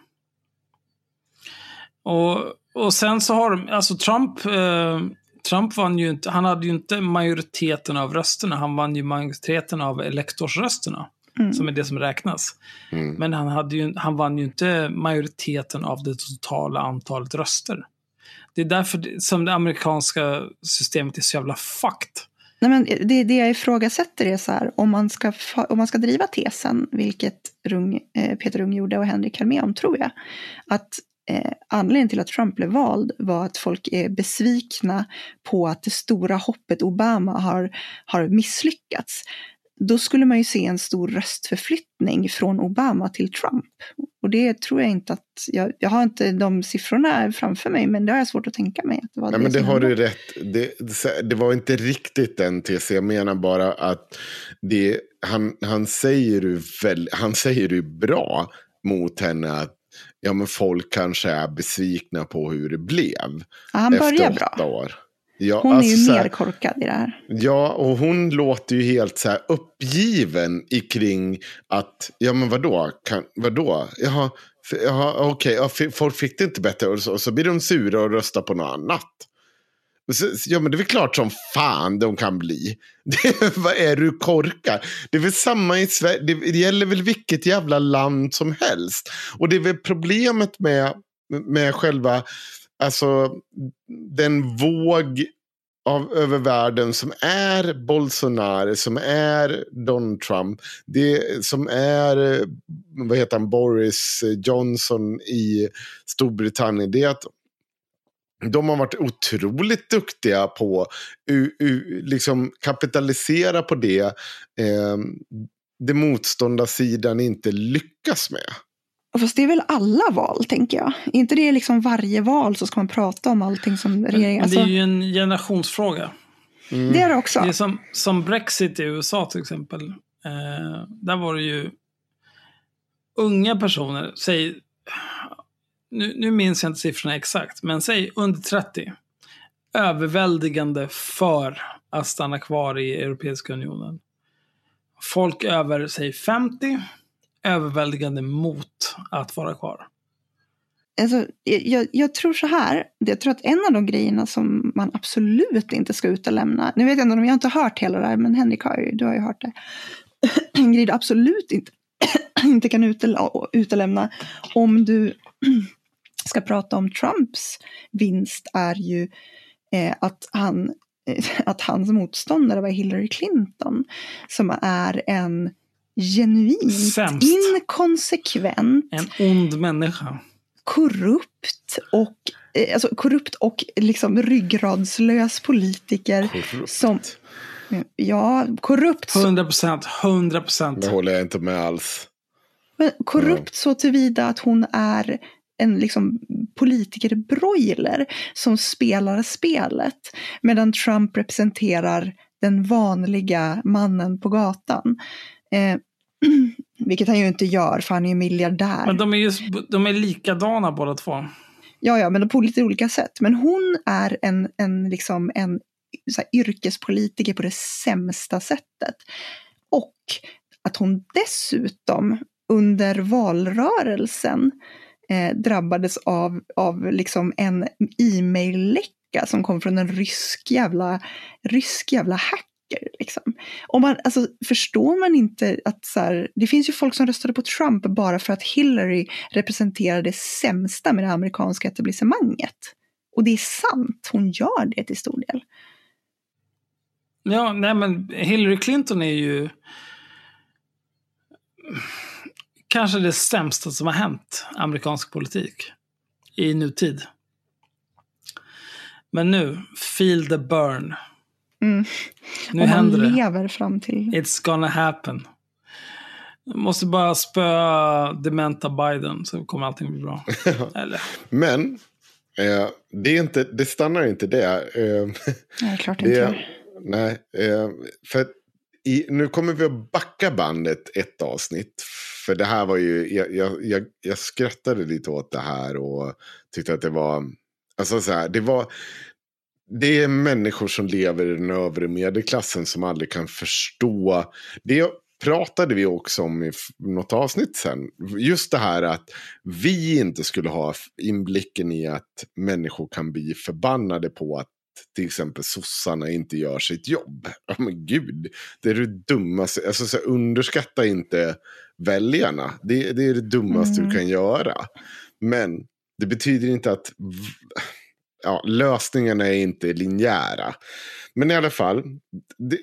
Och, och sen så har de, alltså Trump, eh, Trump vann ju inte, han hade ju inte majoriteten av rösterna, han vann ju majoriteten av elektorsrösterna. Mm. Som är det som räknas. Mm. Men han, hade ju, han vann ju inte majoriteten av det totala antalet röster. Det är därför det, som det amerikanska systemet är så jävla fucked. Nej, men det, det jag ifrågasätter är så här, om man ska, om man ska driva tesen, vilket Rung, eh, Peter Ung gjorde och Henrik med om, tror jag, att eh, anledningen till att Trump blev vald var att folk är besvikna på att det stora hoppet Obama har, har misslyckats. Då skulle man ju se en stor röstförflyttning från Obama till Trump. Och det tror jag inte att, jag, jag har inte de siffrorna framför mig, men det har jag svårt att tänka mig. Att det var Nej, men det har hände. du rätt. Det, det var inte riktigt den TC. Jag menar bara att det, han, han, säger ju väl, han säger ju bra mot henne att ja, men folk kanske är besvikna på hur det blev. Ja, han efter börjar bra. år. Ja, Hon är alltså ju så mer här- korkad i det här. Ja, och hon låter ju helt så här uppgiven i kring att, ja men vadå, kan, vadå, jaha, jaha okej, ja, f- folk fick det inte bättre och så, och så blir de sura och röstar på något annat. Så, ja men det är väl klart som fan de kan bli. Det, vad är du korkar? Det är väl samma i Sverige, det, det gäller väl vilket jävla land som helst. Och det är väl problemet med, med själva, alltså den våg av, över världen som är Bolsonaro, som är Donald Trump, det som är vad heter han, Boris Johnson i Storbritannien, det är att de har varit otroligt duktiga på u, liksom kapitalisera på det eh, det motståndarsidan inte lyckas med. Fast det är väl alla val, tänker jag. Är inte det liksom varje val så ska man prata om allting som regeringen... men Alltså, det är ju en generationsfråga. Mm. det är det också. Det är som, som Brexit i USA till exempel. Eh, där var det ju unga personer, säg, nu, nu minns jag inte siffrorna exakt, men säg under 30. Överväldigande för att stanna kvar i Europeiska unionen. Folk över, säg 50, överväldigande mot att vara kvar. Alltså, jag, jag tror så här, jag tror att en av de grejerna som man absolut inte ska utelämna, nu vet jag inte om jag har inte hört hela det här, men Henrik har ju, du har ju hört det. En grej du absolut inte, inte kan utelämna om du ska prata om Trumps vinst är ju eh, att, han, eh, att hans motståndare var Hillary Clinton, som är en genuint Sämst. inkonsekvent En ond människa. korrupt och, eh, alltså korrupt och liksom ryggradslös politiker. Korrupt. Som, ja, korrupt, så, 100 procent, 100 procent. Det håller jag inte med alls. men korrupt så tillvida att hon är en liksom politikerbroiler som spelar spelet. Medan Trump representerar den vanliga mannen på gatan. Eh, vilket han ju inte gör för han är ju miljardär. Men de är ju de är likadana båda två. Ja, ja, men på lite olika sätt. Men hon är en, en, liksom en så här, yrkespolitiker på det sämsta sättet. Och att hon dessutom under valrörelsen eh, drabbades av, av liksom en e-mail-läcka som kom från en rysk jävla, rysk jävla hacker. Liksom. Om man, alltså, förstår man inte att så här, det finns ju folk som röstade på Trump bara för att Hillary representerar det sämsta med det amerikanska etablissemanget. Och det är sant, hon gör det till stor del. Ja, nej men Hillary Clinton är ju kanske det sämsta som har hänt amerikansk politik i nutid. Men nu, feel the burn. Mm. Nu och man händer det. lever fram till... It's gonna happen. Jag måste bara spöa dementa Biden så kommer allting bli bra. Eller? Men eh, det, är inte, det stannar inte det. Eh, Nej, klart det inte. nej, eh, för i, nu kommer vi att backa bandet ett avsnitt. För det här var ju, jag, jag, jag, jag skrattade lite åt det här och tyckte att det var, alltså så här, det var, det är människor som lever i den övre medelklassen som aldrig kan förstå. Det pratade vi också om i något avsnitt sen. Just det här att vi inte skulle ha inblicken i att människor kan bli förbannade på att till exempel sossarna inte gör sitt jobb. Ja men gud, det är det dummaste. Alltså, så underskatta inte väljarna. Det, det är det dummaste Mm. du kan göra. Men det betyder inte att ja, lösningarna är inte linjära. Men i alla fall, det,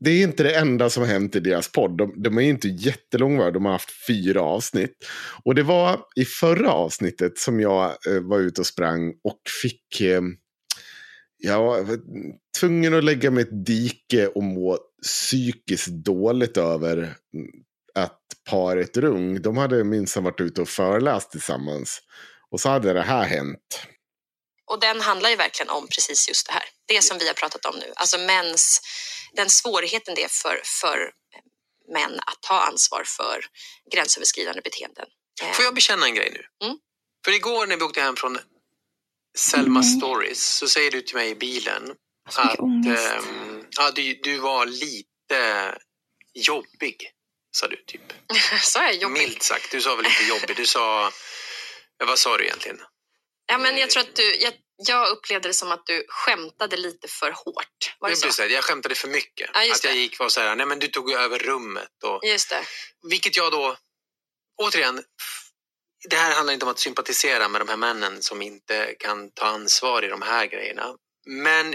det är inte det enda som har hänt i deras podd. De, de är inte jättelånga, de har haft fyra avsnitt. Och det var i förra avsnittet som jag eh, var ute och sprang och fick... Eh, jag var tvungen att lägga mig ett dike och må psykiskt dåligt över mm, att paret Rung, de hade minsann varit ute och föreläst tillsammans. Och så hade det här hänt. Och den handlar ju verkligen om precis just det här. Det som vi har pratat om nu. Alltså mäns, den svårigheten det är för, för män att ta ansvar för gränsöverskridande beteenden. Får jag bekänna en grej nu? Mm. För igår när vi åkte hem från Selma Nej. Stories så säger du till mig i bilen Så mycket att ehm, ja, du, du var lite jobbig, sa du typ. Så är jag jobbig. Milt sagt, du sa väl lite jobbig. Du sa, vad sa du egentligen? Ja, men jag tror att du, jag, jag upplevde det som att du skämtade lite för hårt. Var det Jag, så? precis, jag skämtade för mycket. Ja, just att jag gick var så här, nej men du tog över rummet. Och, Just det. vilket jag då, återigen, det här handlar inte om att sympatisera med de här männen som inte kan ta ansvar i de här grejerna. Men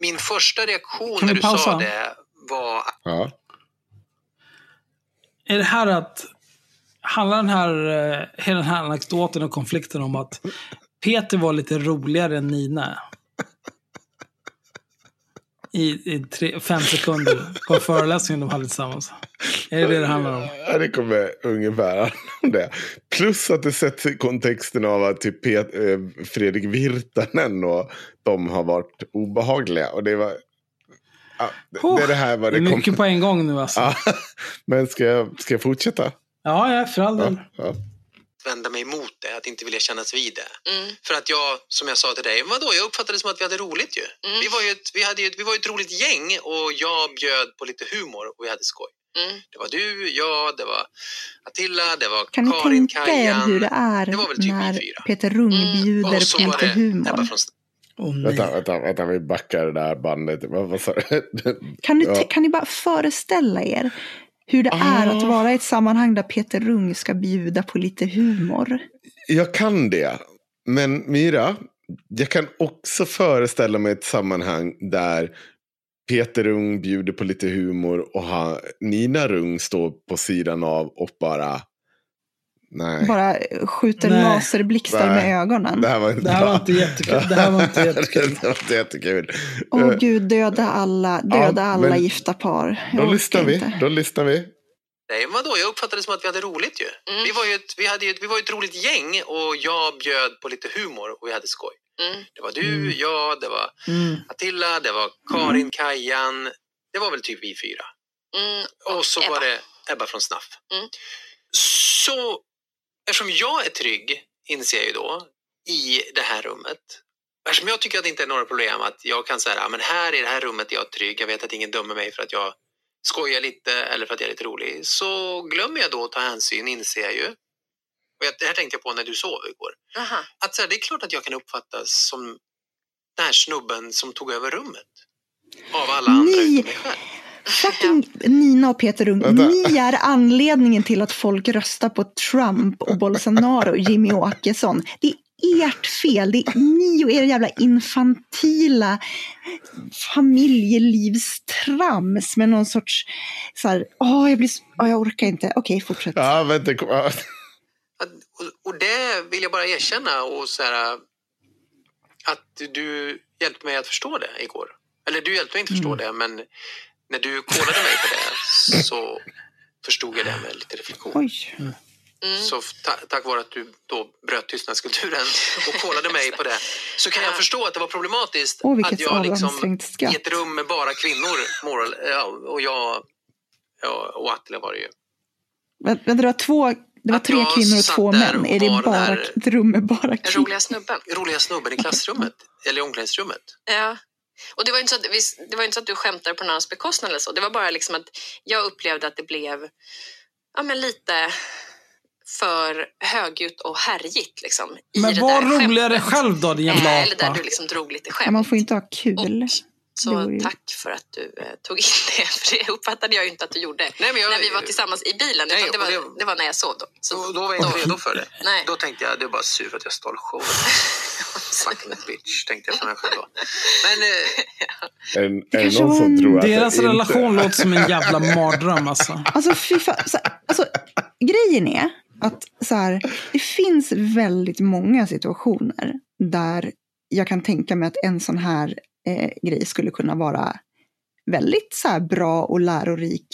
min första reaktion när du sa pausa? det var Ja. Är det här att... Handlar den här, eh, hela den här anekdoten och konflikten om att Peter var lite roligare än Nina? I, i tre, fem sekunder på föreläsningen de hade tillsammans. Är det det det handlar om? Ja, det kommer ungefär handla om det. Plus att det sätts i kontexten av att typ Pet, eh, Fredrik Virtanen och de har varit obehagliga. Och det var... Ja, det, det är det här vad Det det är kom. mycket på en gång nu alltså. Ja, men ska jag, ska jag fortsätta? Ja, ja, för all del. Ja. Vända mig emot det, att inte vilja kännas vid det. Mm. För att jag, som jag sa till dig, vadå, jag uppfattade det som att vi hade roligt ju. Mm. Vi, var ju ett, vi, hade ju, ett- vi var ju ett roligt gäng och jag bjöd på lite humor och vi hade skoj. Mm. Det var du, jag, det var Attila, det var Kan ni Karin, tänka er Kajan. hur det är Det var väl typ när fyra. Peter Rung Mm. bjuder på lite humor? Nej. Vänta, vänta, vänta, vi backar det där bandet. Du? Kan, ni, Ja. kan ni bara föreställa er hur det är att Ah. vara i ett sammanhang där Peter Rung ska bjuda på lite humor? Jag kan det. Men Mira, jag kan också föreställa mig ett sammanhang där Peter Rung bjuder på lite humor och Nina Rung står på sidan av och bara... Nej, Bara skjuter Nej. laserblixtar Nej. med ögonen. det här var inte Det här var inte jättekul. Det här var inte jättekul. det var inte jättekul. Åh Eh, gud, döda alla, döda Ja, alla gifta par. Jag Då lyssnar vi. inte. Då lyssnar vi. Nej, vadå? Jag uppfattade det som att vi hade roligt ju. Mm. Vi, var ju ett, vi, hade ju, vi var ju ett roligt gäng och jag bjöd på lite humor och vi hade skoj. Mm. Det var du, Mm. jag, det var Mm. Attila, det var Karin, Kajan. Det var väl typ vi fyra. Mm. Och så Ebba. var det Ebba från Snaff. Mm. Så eftersom jag är trygg, inser jag ju då, i det här rummet. Eftersom jag tycker att det inte är några problem att jag kan säga, men här i det här rummet är jag trygg, jag vet att ingen dömer mig för att jag skojar lite eller för att jag är lite rolig. Så glömmer jag då att ta hänsyn, inser jag ju. Och jag- det här tänkte jag på när du sov igår. Aha. Att så här, det är klart att jag kan uppfattas som den här snubben som tog över rummet. Av alla andra Ni- utom mig själv. Fucking Nina och Peter Rung, ni är anledningen till att folk röstar på Trump och Bolsonaro och Jimmy Åkesson. Det är ert fel. Det är ni och era jävla infantila familjelivstrams med någon sorts så här, åh, jag blir, åh, jag orkar inte. Okej, fortsätt. Ja, vänta. Att, och, och det vill jag bara erkänna och så här, att du hjälpte mig att förstå det igår. Eller du hjälpte mig inte förstå det, men när du kollade mig på det så förstod jag det med lite reflektion. Oj. Mm. Så ta, tack vare att du då bröt tystnadskulturen och kollade mig på det så kan jag förstå att det var problematiskt vilket att jag liksom i ett rum med bara kvinnor moral, och jag ja, och Attila var det ju. Men, men det var två, det var Att tre kvinnor och två män. och Är det bara ett rum med bara kvinnor? roliga snubben. Roliga snubben i klassrummet eller i omklädningsrummet. Ja. Och det var ju inte så att, det var inte så att du skämtade på någon annans bekostnad eller så. Det var bara liksom att jag upplevde att det blev ja, men lite för högljutt och härjigt. Liksom, i Men det var där roligare skämtet. själv då, din jävla Eh, Eller där apa. du liksom drog lite skämt. man får inte ha kul. Och så vore ju- tack för att du eh, tog in det, för det uppfattade jag ju inte att du gjorde Nej, men jag- när vi var tillsammans i bilen. Nej, det, var, det- det var när jag sov då. Så, Så då var jag inte redo för det. Nej. Då tänkte jag, du är bara sur för att jag stal showen. Fucking bitch, tänkte jag för mig själv då. Men eh, det någon var som en- tror att Deras det inte... relation låter som en jävla mardröm alltså. Alltså, fy fan, så, alltså, grejen är att så här, det finns väldigt många situationer där jag kan tänka mig att en sån här eh, grej skulle kunna vara väldigt så här, bra och lärorik.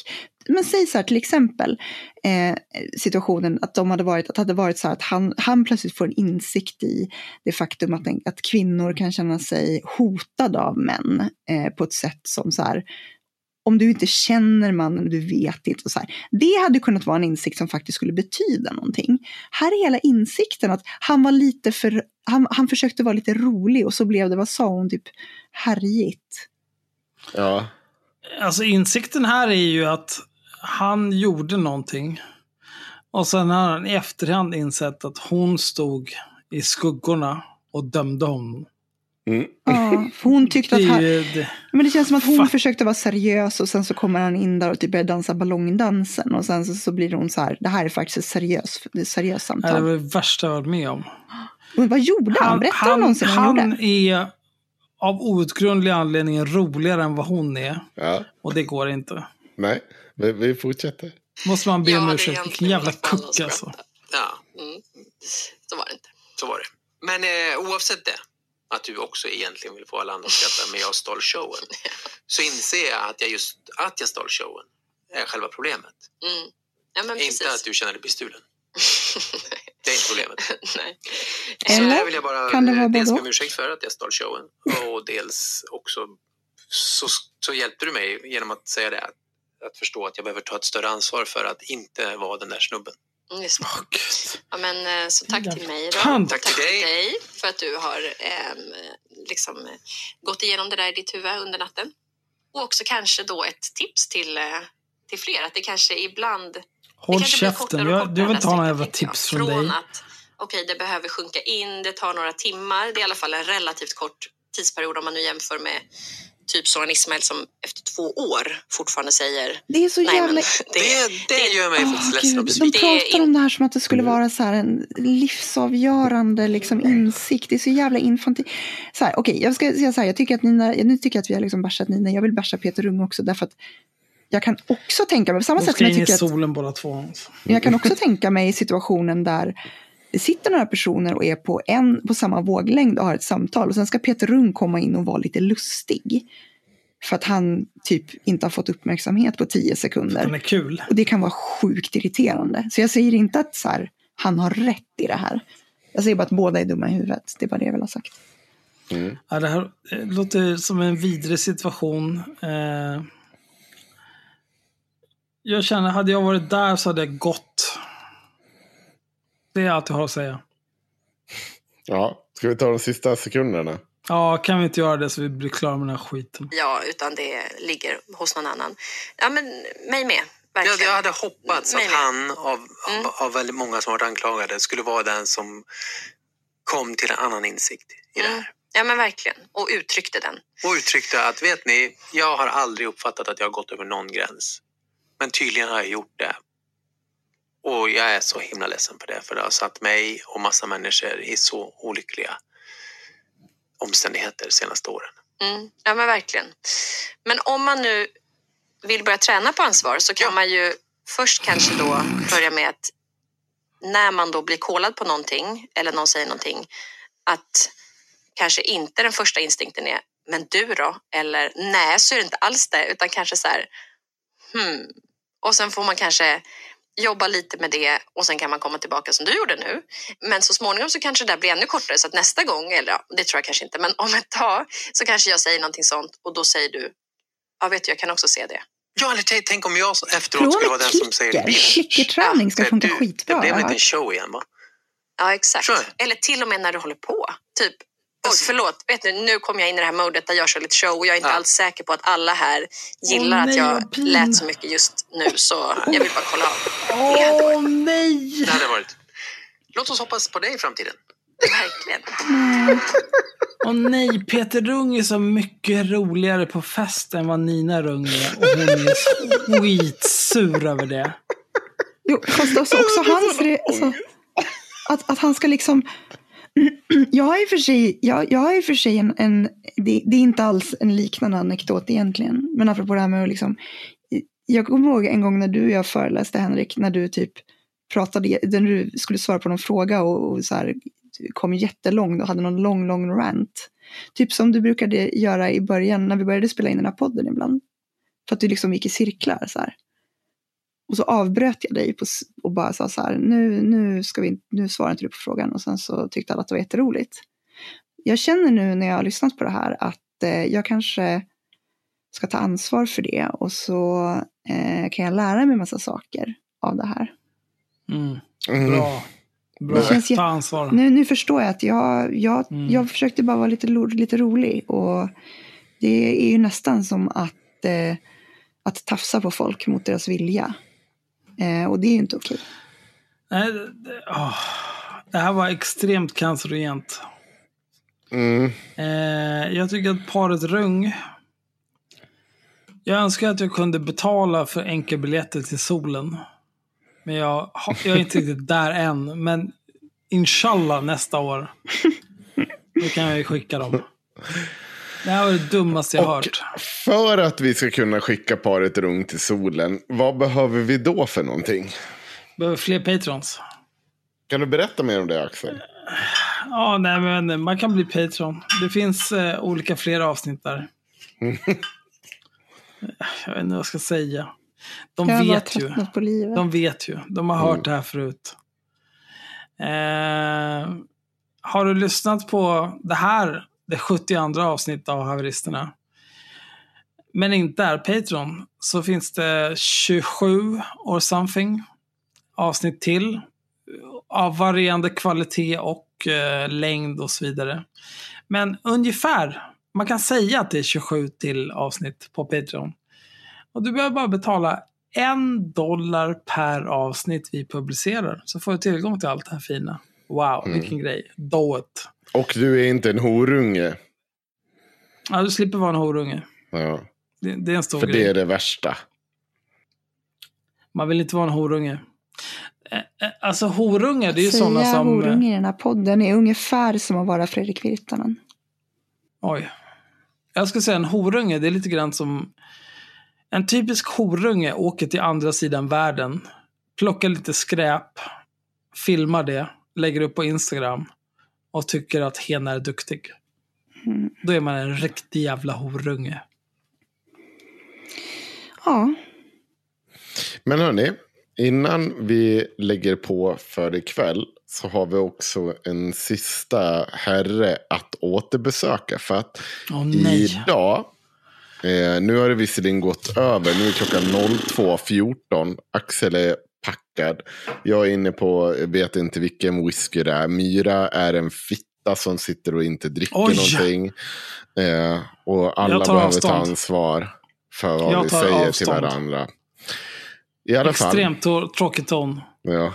Men säg så här till exempel eh, situationen att de hade varit, att det hade varit så här att han, han plötsligt får en insikt i det faktum att, att kvinnor kan känna sig hotade av män eh, på ett sätt som så här, om du inte känner mannen, du vet inte. Och så här. Det hade kunnat vara en insikt som faktiskt skulle betyda någonting. Här är hela insikten att han var lite för, han, han försökte vara lite rolig och så blev det, vad sa hon, typ härjigt. Ja. Alltså insikten här är ju att han gjorde någonting. Och sen har han i efterhand insett att hon stod i skuggorna och dömde honom. Mm. Ja, för hon tyckte att han, men det känns som att hon Fuck. försökte vara seriös och sen så kommer han in där och typ börjar dansa ballongdansen och sen så, så blir hon så här, det här är faktiskt ett seriöst, det är ett seriöst Det är samtal. det värsta jag varit med om. Och vad gjorde han? Berätta han, någonsin vad han, han gjorde. är av outgrundlig anledning roligare än vad hon är. ja. Och det går inte. Nej, vi, vi fortsätter. Måste man be Jag om ursäkt. Vilken jävla kuck alltså. ja, Mm. Så var det inte. så var det. Men eh, oavsett det, att du också egentligen vill få alla andra att skratta, men jag stal showen. Så inser jag att jag just att jag stal showen är själva problemet. Mm. Ja, men precis. Inte att du känner dig bestulen. Det är inte problemet. Nej. Så Eller? det vill jag bara Kan det vara eh, dels be om ursäkt för att jag stal showen och dels också så, så hjälpte du mig genom att säga det. Att, att förstå att jag behöver ta ett större ansvar för att inte vara den där snubben. Mm, Just Gud. Ja, men, eh, så tack till mig då. Tack Tack till dig. dig för att du har ehm, liksom, eh, gått igenom det där i ditt huvud under natten. Och också kanske då ett tips till, eh, till fler. Att det kanske ibland Håll kanske blir käften. Jag, jag vill inte ha några jävla tips från dig. Från att okej, det behöver sjunka in, det tar några timmar. Det är i alla fall en relativt kort tidsperiod om man nu jämför med typ Soran Ismail som efter två år fortfarande säger Det är så nej jävla... men Det, det gör mig faktiskt ledsen och besviken. de Det pratar om det här som att det skulle vara så här en livsavgörande liksom, insikt. Det är så jävla infantilt. Okej, jag ska säga så här, jag tycker att Nina, nu tycker jag att vi har liksom bashat Nina, jag vill basha Peter Rung också därför att jag kan också tänka mig, på samma sätt som jag tycker att solen båda två. jag kan också tänka mig situationen där det sitter några personer och är på, en, på samma våglängd och har ett samtal och sen ska Peter Rung komma in och vara lite lustig. För att han typ inte har fått uppmärksamhet på tio sekunder. Den är kul. Och det kan vara sjukt irriterande. Så jag säger inte att så här, han har rätt i det här. Jag säger bara att båda är dumma i huvudet. Det är bara det jag vill ha sagt. Ja, det här låter som en vidrig situation. Eh, Jag känner, hade jag varit där så hade jag gått. Det är allt jag har att säga. Ja, ska vi ta de sista sekunderna? Ja, kan vi inte göra det så vi blir klara med den här skiten? Ja, utan det ligger hos någon annan. Ja, men mig med. Jag, Verkligen. jag hade hoppats att han, av, Mm. av, väldigt många som varit anklagade, skulle vara den som kom till en annan insikt i det Mm. här. Ja, men verkligen. Och uttryckte den. Och uttryckte att, vet ni, jag har aldrig uppfattat att jag har gått över någon gräns. Men tydligen har jag gjort det. Och jag är så himla ledsen för det, för det har satt mig och massa människor i så olyckliga omständigheter de senaste åren. Mm. Ja, men verkligen. Men om man nu vill börja träna på ansvar så kan Ja. man ju först kanske då börja med att när man då blir kollad på någonting eller någon säger någonting att kanske inte den första instinkten är men du då? Eller nej, så är det inte alls det, utan kanske så här hmm. Och sen får man kanske jobba lite med det och sen kan man komma tillbaka som du gjorde nu. Men så småningom så kanske det där blir ännu kortare så att nästa gång, eller ja, det tror jag kanske inte, men om ett tag så kanske jag säger någonting sånt och då säger du, ja vet du, jag kan också se det. Ja, eller tänk, om jag efteråt skulle vara den som säger det. Klickerträning ska funka skitbra. Det blev en show igen va? Ja, exakt. Sure. Eller till och med när du håller på. Typ, oj förlåt, vet du, nu kom jag in i det här modet där jag kör lite show och jag är inte Ja. alls säker på att alla här gillar att nej, jag vad pin. lät så mycket just nu så jag vill bara kolla av. Åh nej! Det hade varit. Låt oss hoppas på dig i framtiden. Verkligen. Åh nej, Peter Rung är så mycket roligare på fest än vad Nina Rung är. Och hon är skitsur över det. Jo, fast alltså också hans... Alltså, att, att han ska liksom... Jag har i och för sig, jag, jag har i och för sig en, en det, det är inte alls en liknande anekdot egentligen. Men apropå det här med att liksom, jag kommer ihåg en gång när du och jag föreläste Henrik, när du typ pratade, när du skulle svara på någon fråga och, och så här, kom jättelång och hade någon lång, lång rant. Typ som du brukade göra i början när vi började spela in den här podden ibland. För att du liksom gick i cirklar så här. Och så avbröt jag dig på, och bara sa så här, nu, nu, ska vi, nu svarar inte du på frågan. Och sen så tyckte alla att det var jätteroligt. Jag känner nu när jag har lyssnat på det här att eh, jag kanske ska ta ansvar för det. Och så eh, kan jag lära mig massa saker av det här. Mm, Mm. bra. Bra. Det känns Ta ansvar. Nu, nu förstår jag att jag, jag, Mm. jag försökte bara vara lite, lite rolig. Och det är ju nästan som att, eh, att tafsa på folk mot deras vilja. Eh, och det är ju inte okej. Nej, det, det, åh. det här var extremt cancerogent. Mm. Eh, jag tycker att paret Rung. Jag önskar att jag kunde betala för enkelbiljetter till solen. Men jag, har- jag är inte riktigt där än. Men inshallah nästa år. Då kan jag ju skicka dem. Det här var det dummaste jag Och hört. för att vi ska kunna skicka paret Rung till solen, vad behöver vi då för någonting? Behöver fler patrons. Kan du berätta mer om det Axel? Ja, nej men man kan bli Patreon. Det finns eh, olika fler avsnitt där. jag vet inte vad jag ska säga. De Jag vet ju. tröttnat på livet. De vet ju. De har hört det här förut. Eh, har du lyssnat på det här, det 72 avsnittet av Haveristerna, men inte är Patreon, så finns det 27 or something avsnitt till av varierande kvalitet och eh, längd och så vidare. Men ungefär, man kan säga att det är 27 till avsnitt på Patreon. Och du behöver bara betala en dollar per avsnitt vi publicerar. Så får du tillgång till allt det här fina. Wow, vilken grej. Do it. Och du är inte en horunge. Ja, du slipper vara en horunge. Ja, Det, det är en stor för grej. det är det värsta. Man vill inte vara en horunge. Eh, eh, Alltså horungar, det är ju Säga sådana som... eh, horunge i den här podden är ungefär som att vara Fredrik Virtanen. Oj. Jag skulle säga en horunge, det är lite grann som... En typisk horunge åker till andra sidan världen, plockar lite skräp, filmar det, lägger upp på Instagram och tycker att hen är duktig. Mm. Då är man en riktig jävla horunge. Ja, Men hörni, innan vi lägger på för ikväll så har vi också en sista herre att återbesöka. För att nej. idag Eh, nu har det visserligen gått över. Nu är klockan 02.14. Axel är packad. Jag är inne på, jag vet inte vilken whisky det är. Myra är en fitta som sitter och inte dricker Oj. någonting. Eh, och alla behöver ta avstånd. ansvar för vad vi säger till avstånd. varandra. I alla fall. Extremt to- tråkig ton. Ja.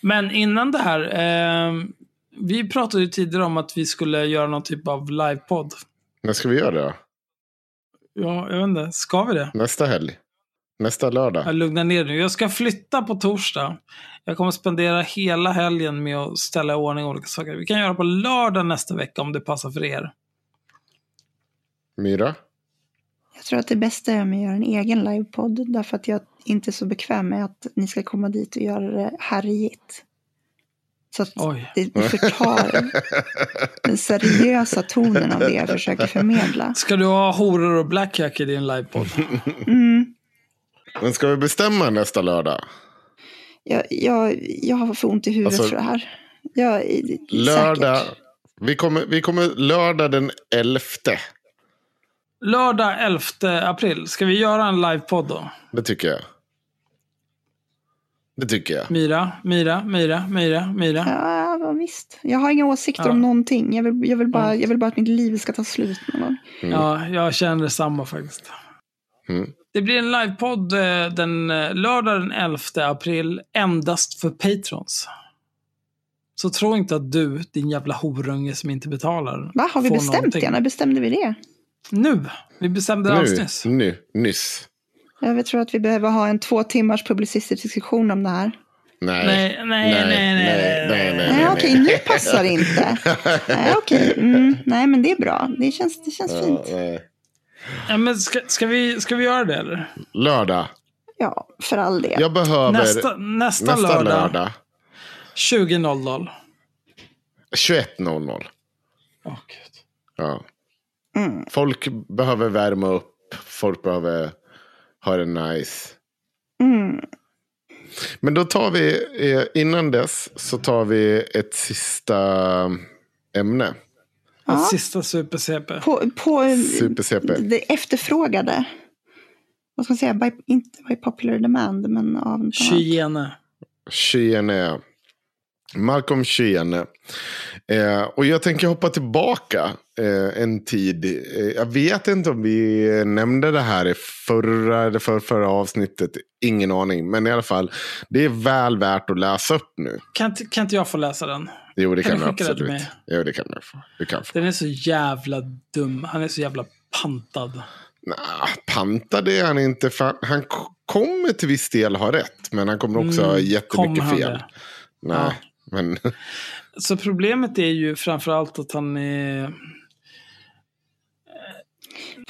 Men innan det här. Eh, vi pratade ju tidigare om att vi skulle göra någon typ av livepodd. När ska vi göra det? Ja, jag vet inte. Ska vi det? Nästa helg? Nästa lördag? Jag lugnar ner nu. Jag ska flytta på torsdag. Jag kommer spendera hela helgen med att ställa i ordning olika saker. Vi kan göra på lördag nästa vecka om det passar för er. Myra? Jag tror att det bästa är om jag gör en egen livepodd. Därför att jag inte är så bekväm med att ni ska komma dit och göra det härjigt. Så att Oj. det förtar den seriösa tonen av det jag försöker förmedla. Ska du ha horor och blackjack i din livepodd? Mm. Men ska vi bestämma nästa lördag? Jag, jag, jag har för ont i huvudet Alltså, för det här. Jag, Lördag. Säkert. Vi kommer, vi kommer lördag den 11. Lördag 11 april. Ska vi göra en livepodd då? Det tycker jag. Det tycker jag. Myra, Myra, Myra, Myra, Myra. Ja, visst. Jag har inga åsikter Ja. om någonting. Jag vill, jag, vill bara, Mm. jag vill bara att mitt liv ska ta slut någon gång. Ja, jag känner detsamma faktiskt. Mm. Det blir en livepodd eh, den eh, lördag den 11 april endast för patrons. Så tro inte att du, din jävla horunge som inte betalar, Va, har vi bestämt någonting. det? När bestämde vi det? Nu! Vi bestämde det alldeles Nu, nyss. nu, nyss. Jag tror att vi behöver ha en två timmars publicistisk diskussion om det här. Nej. Nej, nej, nej, nej, nej, nej, nej, Nej, okej, nu passar det inte. Nej, okej. Mm, nej, men det är bra. Det känns, det känns Ja, fint. nej. Ja, men ska, ska, vi, ska vi göra det eller? Lördag. Ja, för all del. Jag behöver Nästa, nästa, nästa lördag, lördag 20.00. 21.00. Åh, Gud. Ja. Mm. Folk behöver värma upp. Folk behöver ha det nice. Mm. Men då tar vi, eh, innan dess, så tar vi ett sista ämne. Ja. Sista super-CP. På, på Super-CP. det efterfrågade. Vad ska man säga? By, inte by popular demand, men av. Kyene. Kyene. Malcolm Kyene. Eh, och jag tänker hoppa tillbaka eh, en tid. Eh, jag vet inte om vi nämnde det här i förra eller för, förra avsnittet. Ingen aning. Men i alla fall, det är väl värt att läsa upp nu. Kan, kan inte jag få läsa den? Jo, det Kan kan, du det absolut. Jo, det kan du få. Du kan få. Den är så jävla dum. Han är så jävla pantad. Nah, pantad är han inte. Han, kommer till viss del ha rätt. Men han kommer också ha Mm, jättemycket kommer han fel. det? Nej, Ja. men Så problemet är ju framförallt att han är...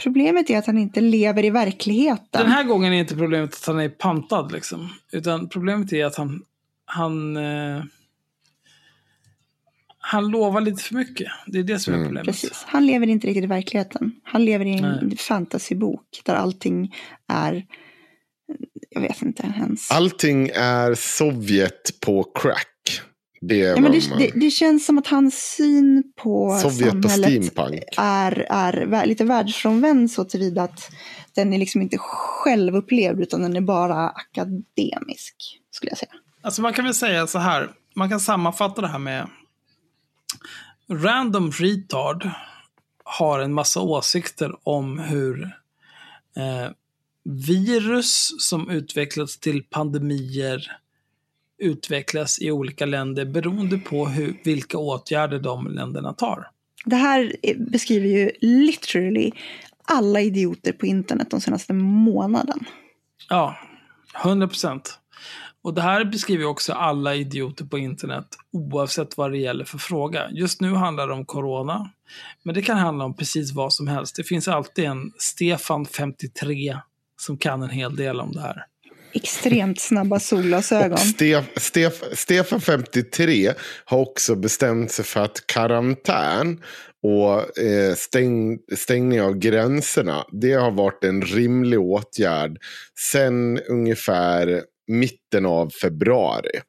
Problemet är att han inte lever i verkligheten. Den här gången är inte problemet att han är pantad liksom. Utan problemet är att han... Han... Eh, han lovar lite för mycket. Det är det som är Mm. problemet. Precis. Han lever inte riktigt i verkligheten. Han lever i en Nej. fantasybok där allting är, jag vet inte ens. allting är Sovjet på crack. Det ja, men det, man... det, det känns som att hans syn på Sovjet och samhället steampunk. är, är lite världsfrånvänd så tillvida att den är liksom inte självupplevd utan den är bara akademisk, skulle jag säga. Alltså man kan väl säga så här. Man kan sammanfatta det här med Random retard har en massa åsikter om hur eh, virus som utvecklats till pandemier utvecklas i olika länder beroende på hur, vilka åtgärder de länderna tar. Det här är- beskriver ju literally alla idioter på internet de senaste månaden. Ja, 100 procent. Och det här beskriver också alla idioter på internet oavsett vad det gäller för fråga. Just nu handlar det om corona. Men det kan handla om precis vad som helst. Det finns alltid en Stefan 53 som kan en hel del om det här. Extremt snabba solglasögon. Stef, Stef, Stefan 53 har också bestämt sig för att karantän och eh, stäng, stängning av gränserna, det har varit en rimlig åtgärd sen ungefär mitten av februari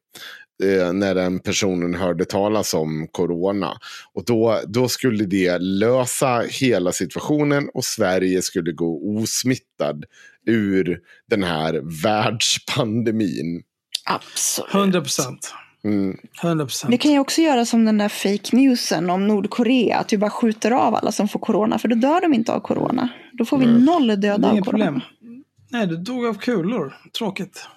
eh, när den personen hörde talas om corona. Och då, då skulle det lösa hela situationen och Sverige skulle gå osmittad ur den här världspandemin. Absolut. 100 procent. Mm. 100 Vi procent. kan ju också göra som den där fake newsen om Nordkorea. Att vi bara skjuter av alla som får corona. För då dör de inte av corona. Då får vi Mm. noll Det döda av corona. problem. Nej, du dog av kulor. Tråkigt.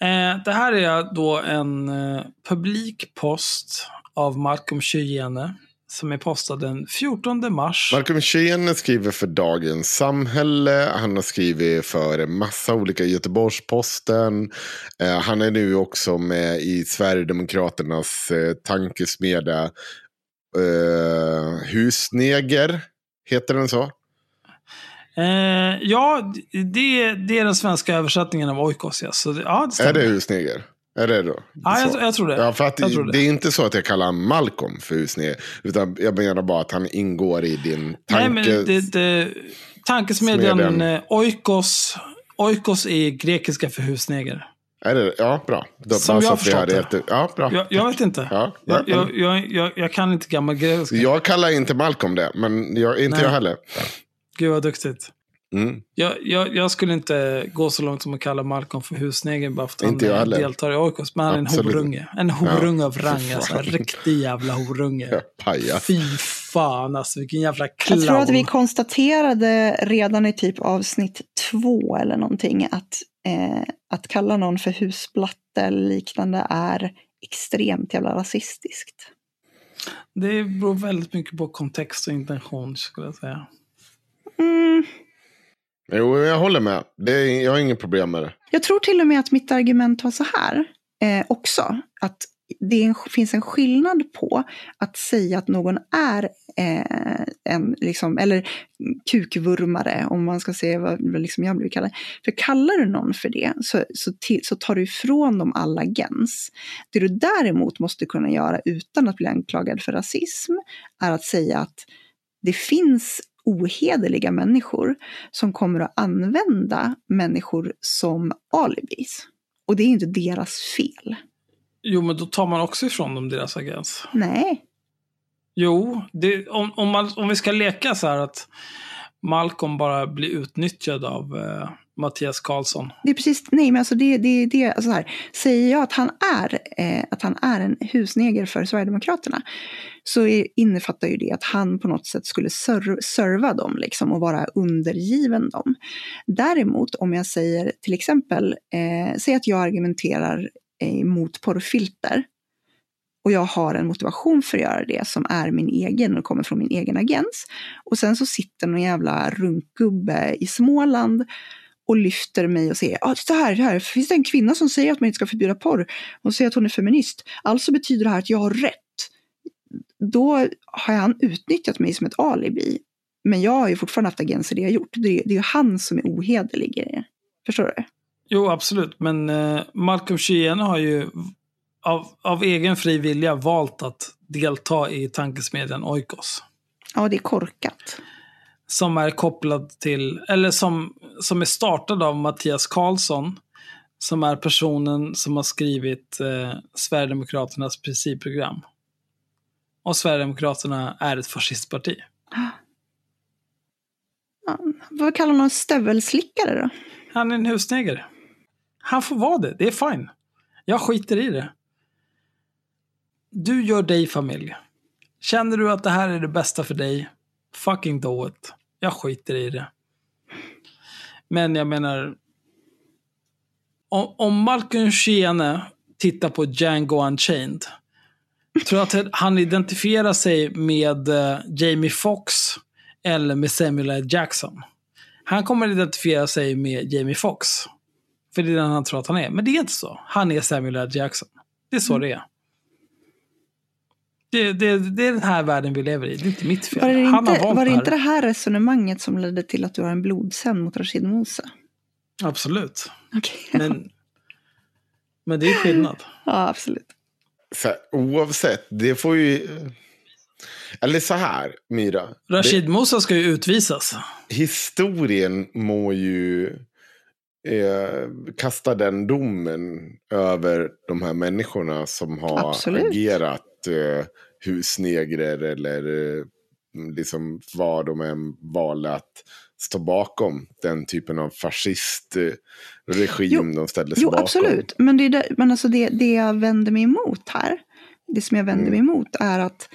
Eh, det här är då en eh, publikpost av Malcolm Chyene som är postad den 14 mars. Malcolm Scheene skriver för Dagens Samhälle. Han har skrivit för en massa olika Göteborgs-Posten. Eh, han är nu också med i Sverigedemokraternas eh, tankesmedja eh, Husneger. Heter den så? Eh, ja, det, det är den svenska översättningen av Oikos. Ja, så det, ja, det. Är det Husneger? Är det då? Ja, jag, jag tror det. Ja, för att det. det är inte så att jag kallar han Malcolm för Husneger. Utan jag menar bara att han ingår i din Nej, tanke... men det, det, tankesmedjan Smedjan. eh, Oikos, Oikos är grekiska för husneger. Är det, ja, bra. Då, Som jag har förstått hade ett- Ja, bra. Jag, jag vet inte. Ja, jag, ja, jag, jag, jag kan inte gammal grekiska. Jag kallar inte Malcolm det, men jag, inte Nej. jag heller. Gud vad duktigt. Mm. Jag, jag, jag skulle inte gå så långt som att kalla Malcolm för husneger bara för att Inte han deltar i Oikos. Men han är en horunge. En horunge av rang. Alltså. En riktig jävla horunge. Ja, pajas. Fy fan alltså, vilken jävla clown. Jag tror att vi konstaterade redan i typ avsnitt två eller någonting att, eh, att kalla någon för husblatte eller liknande är extremt jävla rasistiskt. Det beror väldigt mycket på kontext och intention skulle jag säga. Mm. Jo, jag håller med. Är, jag har inget problem med det. Jag tror till och med att mitt argument var så här eh, också. Att det en, finns en skillnad på att säga att någon är eh, en, liksom, eller kukvurmare, om man ska säga vad vad liksom jag blir kallad. För kallar du någon för det så, så, till, så tar du ifrån dem all agens. Det du däremot måste kunna göra utan att bli anklagad för rasism är att säga att det finns ohederliga människor som kommer att använda människor som alibis. Och det är inte deras fel. Jo, men då tar man också ifrån dem deras agens. Nej. Jo, det, om, om, man, om vi ska leka så här att Malcolm bara blir utnyttjad av eh, Mattias Karlsson. Det är precis, nej men alltså det, det, det alltså så här, säger jag att han är, eh, att han är en husneger för Sverigedemokraterna så är, innefattar ju det att han på något sätt skulle ser, serva dem liksom och vara undergiven dem. Däremot om jag säger till exempel, eh, säg att jag argumenterar eh, mot porrfilter och jag har en motivation för att göra det som är min egen och kommer från min egen agens. Och sen så sitter någon jävla runkgubbe i Småland och lyfter mig och säger ah, så här, här finns det en kvinna som säger att man inte ska förbjuda porr. Hon säger att hon är feminist. Alltså betyder det här att jag har rätt. Då har han utnyttjat mig som ett alibi. Men jag har ju fortfarande haft agens i det jag gjort. Det är, det är ju han som är ohederlig i det. Förstår du? Jo, absolut. Men eh, Malcolm Chyene har ju av, av egen fri vilja valt att delta i tankesmedjan Oikos. Ja, det är korkat. Som är kopplad till, eller som, som är startad av Mattias Karlsson. Som är personen som har skrivit eh, Sverigedemokraternas principprogram. Och Sverigedemokraterna är ett fascistparti. Vad kallar man stövelslickare då? Han är en husneger. Han får vara det, det är fine. Jag skiter i det. Du gör dig familj. Känner du att det här är det bästa för dig, fucking do it. Jag skiter i det. Men jag menar, om, om Malcolm Chyene tittar på Django Unchained, tror jag att han identifierar sig med eh, Jamie Foxx eller med Samuel L. Jackson. Han kommer identifiera sig med Jamie Foxx. För det är den han tror att han är. Men det är inte så. Han är Samuel L. Jackson. Det är så det är. Det, det, det är den här världen vi lever i. Det är inte mitt fel. Var det, han inte, var det här. inte det här resonemanget som ledde till att du har en blodshämnd mot Rashid Musa? Absolut. Okej. Men, men det är skillnad. Ja, absolut. Så här, oavsett, det får ju... Eller så här, Myra. Rashid Musa ska ju utvisas. Historien må ju eh, kasta den domen över de här människorna som har Absolut. agerat eh, husnegrer eller eh, liksom vad de än valde att stå bakom den typen av fascistregim de ställde sig Jo, bakom. absolut. Men, det, men alltså det, det jag vänder mig emot här, det som jag vänder mig emot är att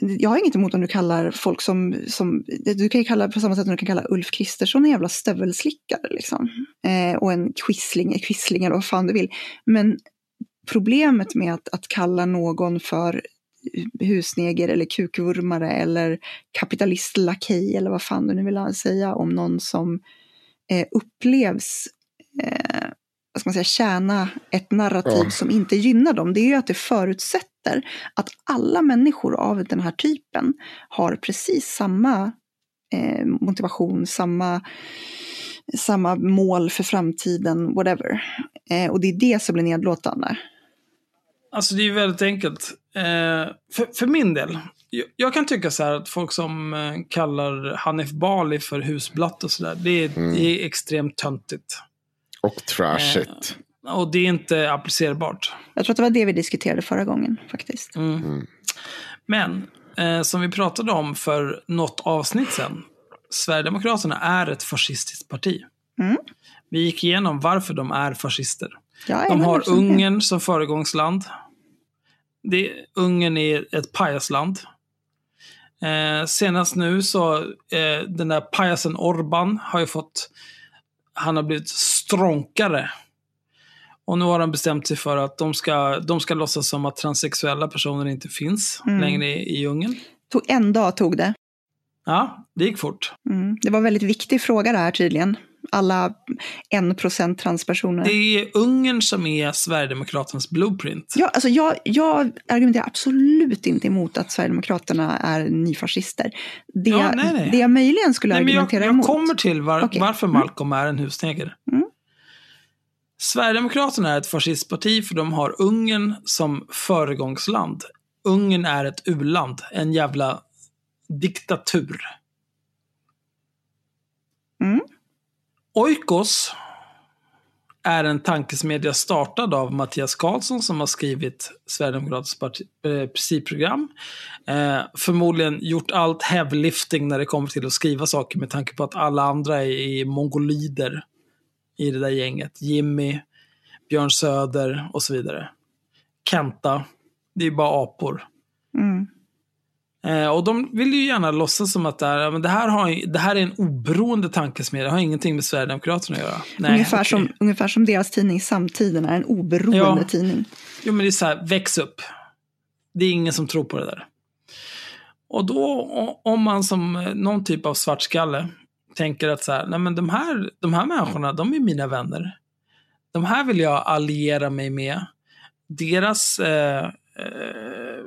jag har inget emot om du kallar folk som, som du kan ju kalla på samma sätt som du kan kalla Ulf Kristersson en jävla stövelslickare liksom. Eh, och en quisling, quisling eller vad fan du vill. Men problemet med att, att kalla någon för husneger eller kukvurmare eller kapitalistlakej eller vad fan du nu vill säga om någon som eh, upplevs eh, vad ska man säga, tjäna ett narrativ Ja. som inte gynnar dem, det är ju att det förutsätter att alla människor av den här typen har precis samma eh, motivation, samma, samma mål för framtiden, whatever. Eh, och det är det som blir nedlåtande. Alltså det är ju väldigt enkelt. Eh, för, för min del, jag, jag kan tycka så här att folk som eh, kallar Hanif Bali för husblatt och sådär, det, är- Mm. det är extremt töntigt. Och trashigt. Och det är inte applicerbart. Jag tror att det var det vi diskuterade förra gången faktiskt. Mm. Men, eh, som vi pratade om för något avsnitt sen, Sverigedemokraterna är ett fascistiskt parti. Mm. Vi gick igenom varför de är fascister. De har 100% med. Ungern som föregångsland. Det, Ungern är ett pajasland. Eh, senast nu så, eh, den där pajasen Orban har ju fått, han har blivit strånkare. Och nu har de bestämt sig för att de ska, de ska låtsas som att transsexuella personer inte finns Mm. längre i, i Ungern. Tog en dag tog det. Ja, det gick fort. Mm. Det var en väldigt viktig fråga det här tydligen. Alla 1% transpersoner. Det är Ungern som är Sverigedemokraternas blueprint. Ja, alltså jag, jag argumenterar absolut inte emot att Sverigedemokraterna är nyfascister. Det, Ja, nej, nej. det jag möjligen skulle Nej, men jag, argumentera jag emot. kommer till var, Okej. varför Mm. Malcolm är en husneger. Mm. Sverigedemokraterna är ett fascistparti för de har Ungern som föregångsland. Ungern är ett u-land, en jävla diktatur. Mm. Oikos är en tankesmedja startad av Mattias Karlsson som har skrivit Sverigedemokraternas eh, principprogram. Eh, förmodligen gjort allt heavlifting när det kommer till att skriva saker med tanke på att alla andra är, är mongolider i det där gänget. Jimmy, Björn Söder och så vidare. Kenta, det är bara apor. Mm. Eh, och de vill ju gärna låtsas som att det här, men det, här har, det här är en oberoende tankesmedja, det har ingenting med Sverigedemokraterna att göra. Nej, ungefär, okej. som, ungefär som deras tidning Samtiden är en oberoende Ja. tidning. Jo, men det är så här, väx upp. Det är ingen som tror på det där. Och då, om man som eh, någon typ av svartskalle tänker att så här, nej men de här, de här människorna, de är mina vänner. De här vill jag alliera mig med. Deras eh, eh,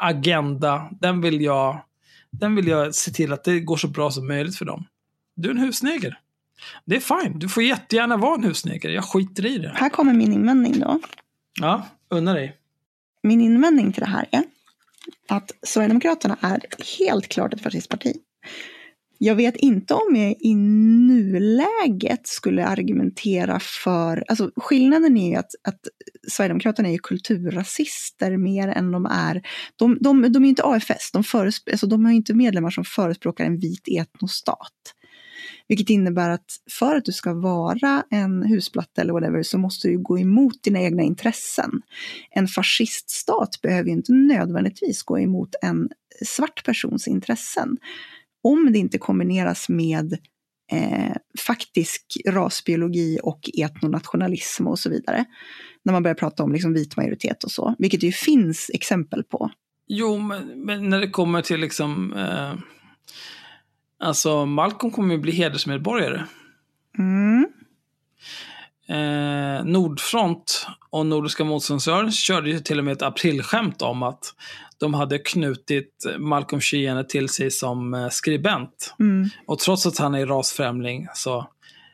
agenda, den vill, jag, den vill jag se till att det går så bra som möjligt för dem. Du är en husneger. Det är fine. Du får jättegärna vara en husneger. Jag skiter i det. Här kommer min invändning då. Ja, unna dig. Min invändning till det här är att Sverigedemokraterna är helt klart ett fascistparti. Jag vet inte om jag i nuläget skulle argumentera för, alltså skillnaden är ju att, att Sverigedemokraterna är ju kulturrasister mer än de är, de, de, de är ju inte AFS, de, föresp- alltså de har ju inte medlemmar som förespråkar en vit etnostat. Vilket innebär att för att du ska vara en husplatta eller whatever så måste du gå emot dina egna intressen. En fasciststat behöver ju inte nödvändigtvis gå emot en svart persons intressen. Om det inte kombineras med eh, faktisk rasbiologi och etnonationalism och så vidare. När man börjar prata om liksom vit majoritet och så, vilket det ju finns exempel på. Jo, men, men när det kommer till liksom... Eh, alltså, Malcolm kommer ju bli hedersmedborgare. Mm. Eh, Nordfront och Nordiska motståndsrörelsen körde ju till och med ett aprilskämt om att de hade knutit Malcolm Chyene till sig som eh, skribent. Mm. Och trots att han är rasfrämling så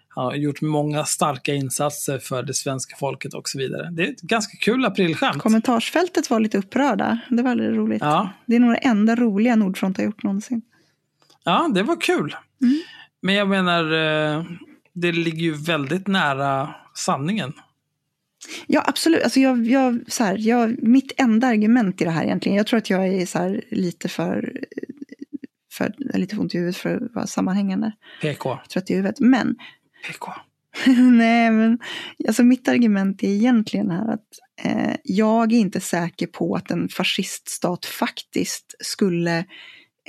har han gjort många starka insatser för det svenska folket och så vidare. Det är ett ganska kul aprilskämt. Kommentarsfältet var lite upprörda. Det var väldigt roligt. Ja. Det är nog det enda roliga Nordfront har gjort någonsin. Ja, det var kul. Mm. Men jag menar, eh, det ligger ju väldigt nära sanningen. Ja, absolut. Alltså jag, jag, så här, jag, mitt enda argument i det här egentligen, jag tror att jag är så här, lite för, för lite ont i huvudet för att vara sammanhängande. PK. Trött i huvudet. Men PK. Nej, men alltså mitt argument är egentligen här att eh, jag är inte säker på att en fasciststat faktiskt skulle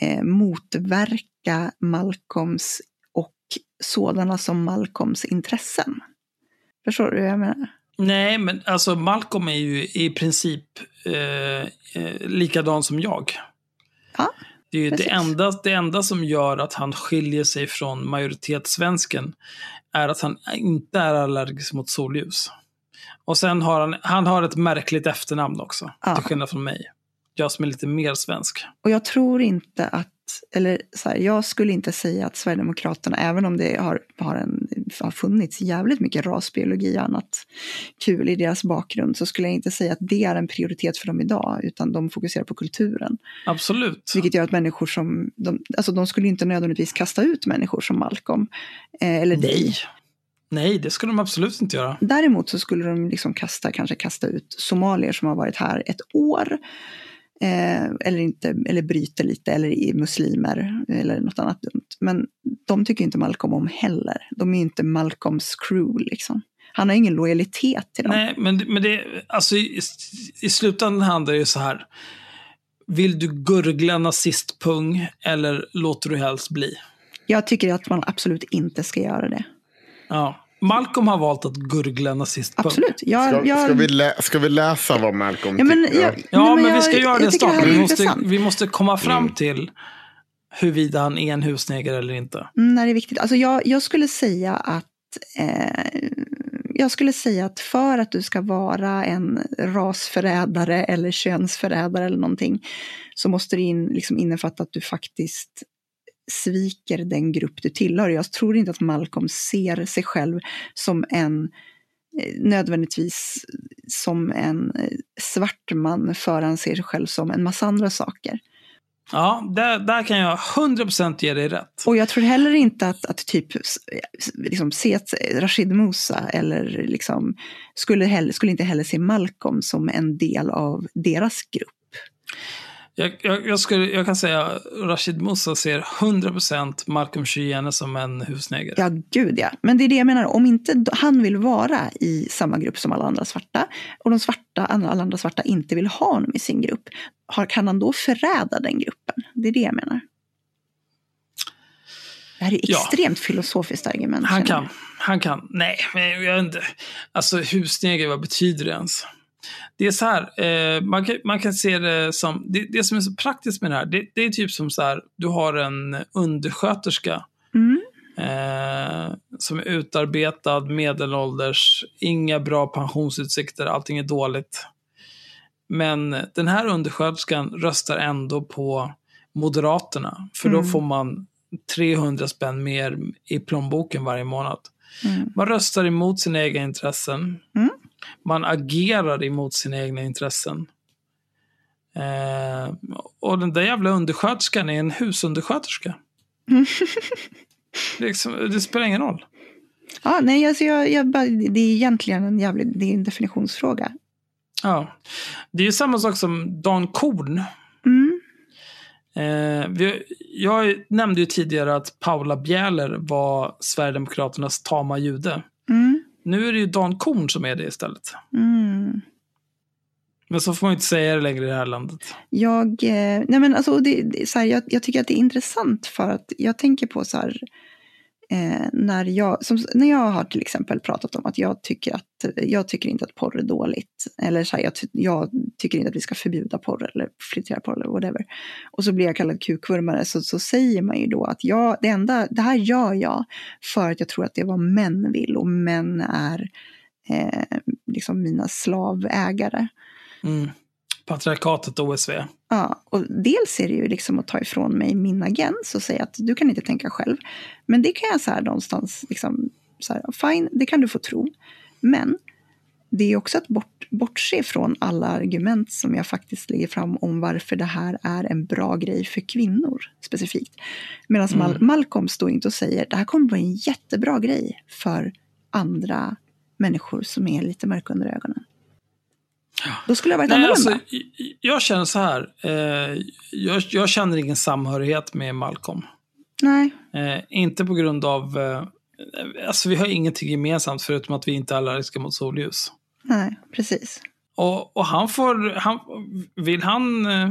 eh, motverka Malcolms sådana som Malcolms intressen. Förstår du hur jag menar? Nej, men alltså Malcolm är ju i princip eh, eh, likadan som jag. Ja, Det är ju det enda, det enda som gör att han skiljer sig från majoritetssvensken är att han inte är allergisk mot solljus. Och sen har han, han har ett märkligt efternamn också, Ja. till skillnad från mig. Jag som är lite mer svensk. Och jag tror inte att, eller så här, jag skulle inte säga att Sverigedemokraterna, även om det har, har, en, har funnits jävligt mycket rasbiologi och annat kul i deras bakgrund, så skulle jag inte säga att det är en prioritet för dem idag, utan de fokuserar på kulturen. Absolut. Vilket gör att människor som, de, alltså de skulle inte nödvändigtvis kasta ut människor som Malcolm. Eh, eller dig. Nej. Det skulle de absolut inte göra. Däremot så skulle de liksom kasta, kanske kasta ut somalier som har varit här ett år. Eh, eller, inte, eller bryter lite, eller är muslimer, eller något annat dumt. Men de tycker inte Malcolm om heller. De är inte Malcolms crew liksom. Han har ingen lojalitet till dem. Nej, men, men det, alltså i, i slutändan handlar det ju så här. Vill du gurgla nazistpung eller låter du helst bli? Jag tycker att man absolut inte ska göra det. Ja. Malcolm har valt att gurgla nazistpung. Absolut. Jag, Ska, jag, ska, vi lä- ska vi läsa vad Malcolm Ja, men tycker? jag- Ja, Nej, men, vi jag- ska göra det snart. Vi måste, vi måste komma fram Mm. till huruvida han är en husneger eller inte. Mm, nej, det är viktigt. Alltså jag, jag skulle säga att eh, jag skulle säga att för att du ska vara en rasförrädare eller könsförrädare eller någonting så måste det in, liksom innefatta att du faktiskt sviker den grupp du tillhör. Jag tror inte att Malcolm ser sig själv som en eh, nödvändigtvis som en eh, svart man för han ser sig själv som en massa andra saker. Ja, där, där kan jag 100% ge dig rätt. Och jag tror heller inte att, att typ liksom se att Rashid Musa eller liksom skulle, heller, skulle inte heller se Malcolm som en del av deras grupp. Jag, jag, jag, skulle, jag kan säga Rashid Musa ser 100% Malcolm Chyene som en husneger. Ja, gud ja. Men det är det jag menar, om inte han vill vara i samma grupp som alla andra svarta och de svarta, alla andra svarta inte vill ha honom i sin grupp, har, kan han då förräda den gruppen? Det är det jag menar. Det här är Ja. extremt filosofiskt argument. Han kan. Han kan. Nej, men jag vet inte. Alltså husneger, vad betyder det ens? Det är så här, eh, man, kan, man kan se det som, det, det som är så praktiskt med det här, det, det är typ som så här, du har en undersköterska Mm. eh, som är utarbetad, medelålders, inga bra pensionsutsikter, allting är dåligt. Men den här undersköterskan röstar ändå på Moderaterna, för då Mm. får man 300 spänn mer i plånboken varje månad. Mm. Man röstar emot sina egna intressen. Mm. Man agerar emot sina egna intressen. Eh, och den där jävla undersköterskan är en husundersköterska. Liksom, det spelar ingen roll. Ja, nej, alltså jag, jag bara, det är egentligen en jävlig, det är en definitionsfråga. Ja. Det är ju samma sak som Dan Korn. Mm. Eh, vi, jag nämnde ju tidigare att Paula Bjäler var Sverigedemokraternas tama jude. Mm. Nu är det ju Dan Korn som är det istället. Mm. Men så får man ju inte säga det längre i det här landet. Jag, eh, nej men alltså, det, det, så här, jag, jag tycker att det är intressant för att jag tänker på så här, eh, när, jag, som, när jag har till exempel pratat om att jag tycker, att, jag tycker inte att porr är dåligt. Eller så här, jag, ty- jag tycker inte att vi ska förbjuda porr eller filtrera porr eller whatever. Och så blir jag kallad kukvurmare så, så säger man ju då att jag, det, enda, det här gör jag för att jag tror att det är vad män vill och män är eh, liksom mina slavägare. Mm. Patriarkatet OSV. Ja, och dels är det ju liksom att ta ifrån mig min agens och säga att du kan inte tänka själv. Men det kan jag så här någonstans, liksom, så här, fine, det kan du få tro. Men det är också att bort, bortse från alla argument som jag faktiskt lägger fram om varför det här är en bra grej för kvinnor specifikt. Medan Mm. Mal- Malcolm står inte och säger det här kommer bli en jättebra grej för andra människor som är lite mörka under ögonen. Då skulle jag varit Nej, annorlunda. alltså, jag känner så här. Eh, jag, jag känner ingen samhörighet med Malcolm. Nej, Eh, inte på grund av... Eh, alltså vi har ingenting gemensamt förutom att vi inte är allergiska mot solljus. nej, precis. Och, och han får... Han, vill han eh,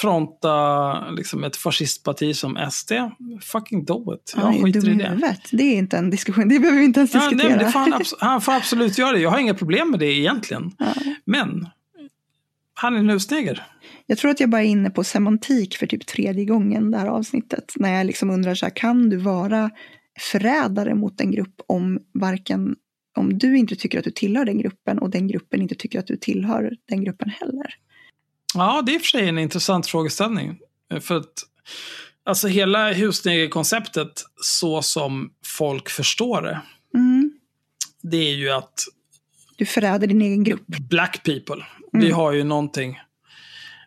fronta liksom ett fascistparti som SD? Fucking do it. Jag skiter i det. huvudet. Det är inte en diskussion, det behöver vi inte ens Ja, nej, diskutera. får han, abs- han får absolut göra det. Jag har inga problem med det egentligen. Ja. Men han är en husneger. Jag tror att jag bara är inne på semantik för typ tredje gången det här avsnittet. När jag liksom undrar så här, kan du vara förrädare mot en grupp om varken om du inte tycker att du tillhör den gruppen och den gruppen inte tycker att du tillhör den gruppen heller. Ja, det är i och för sig en intressant frågeställning. För att alltså hela husnegerkonceptet så som folk förstår det, Mm. det är ju att Du förräder din egen grupp. black people, vi Mm. har ju någonting.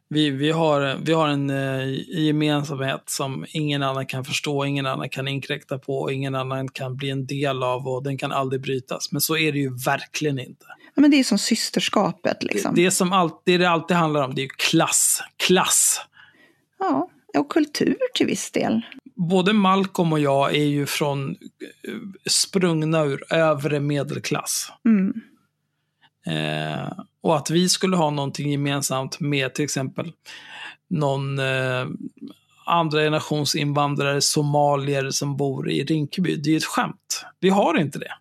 Vi, vi, har, vi har en eh, gemensamhet som ingen annan kan förstå, ingen annan kan inkräkta på, ingen annan kan bli en del av och den kan aldrig brytas. Men så är det ju verkligen inte. Ja, men det är som systerskapet liksom. Det, som all, det det alltid handlar om, det är ju klass. Klass. Ja, och kultur till viss del. både Malcolm och jag är ju från eh, sprungna ur övre medelklass. Mm. Eh, och att vi skulle ha någonting gemensamt med till exempel någon eh, andra generations invandrare, somalier som bor i Rinkeby. Det är ju ett skämt. Vi har inte det.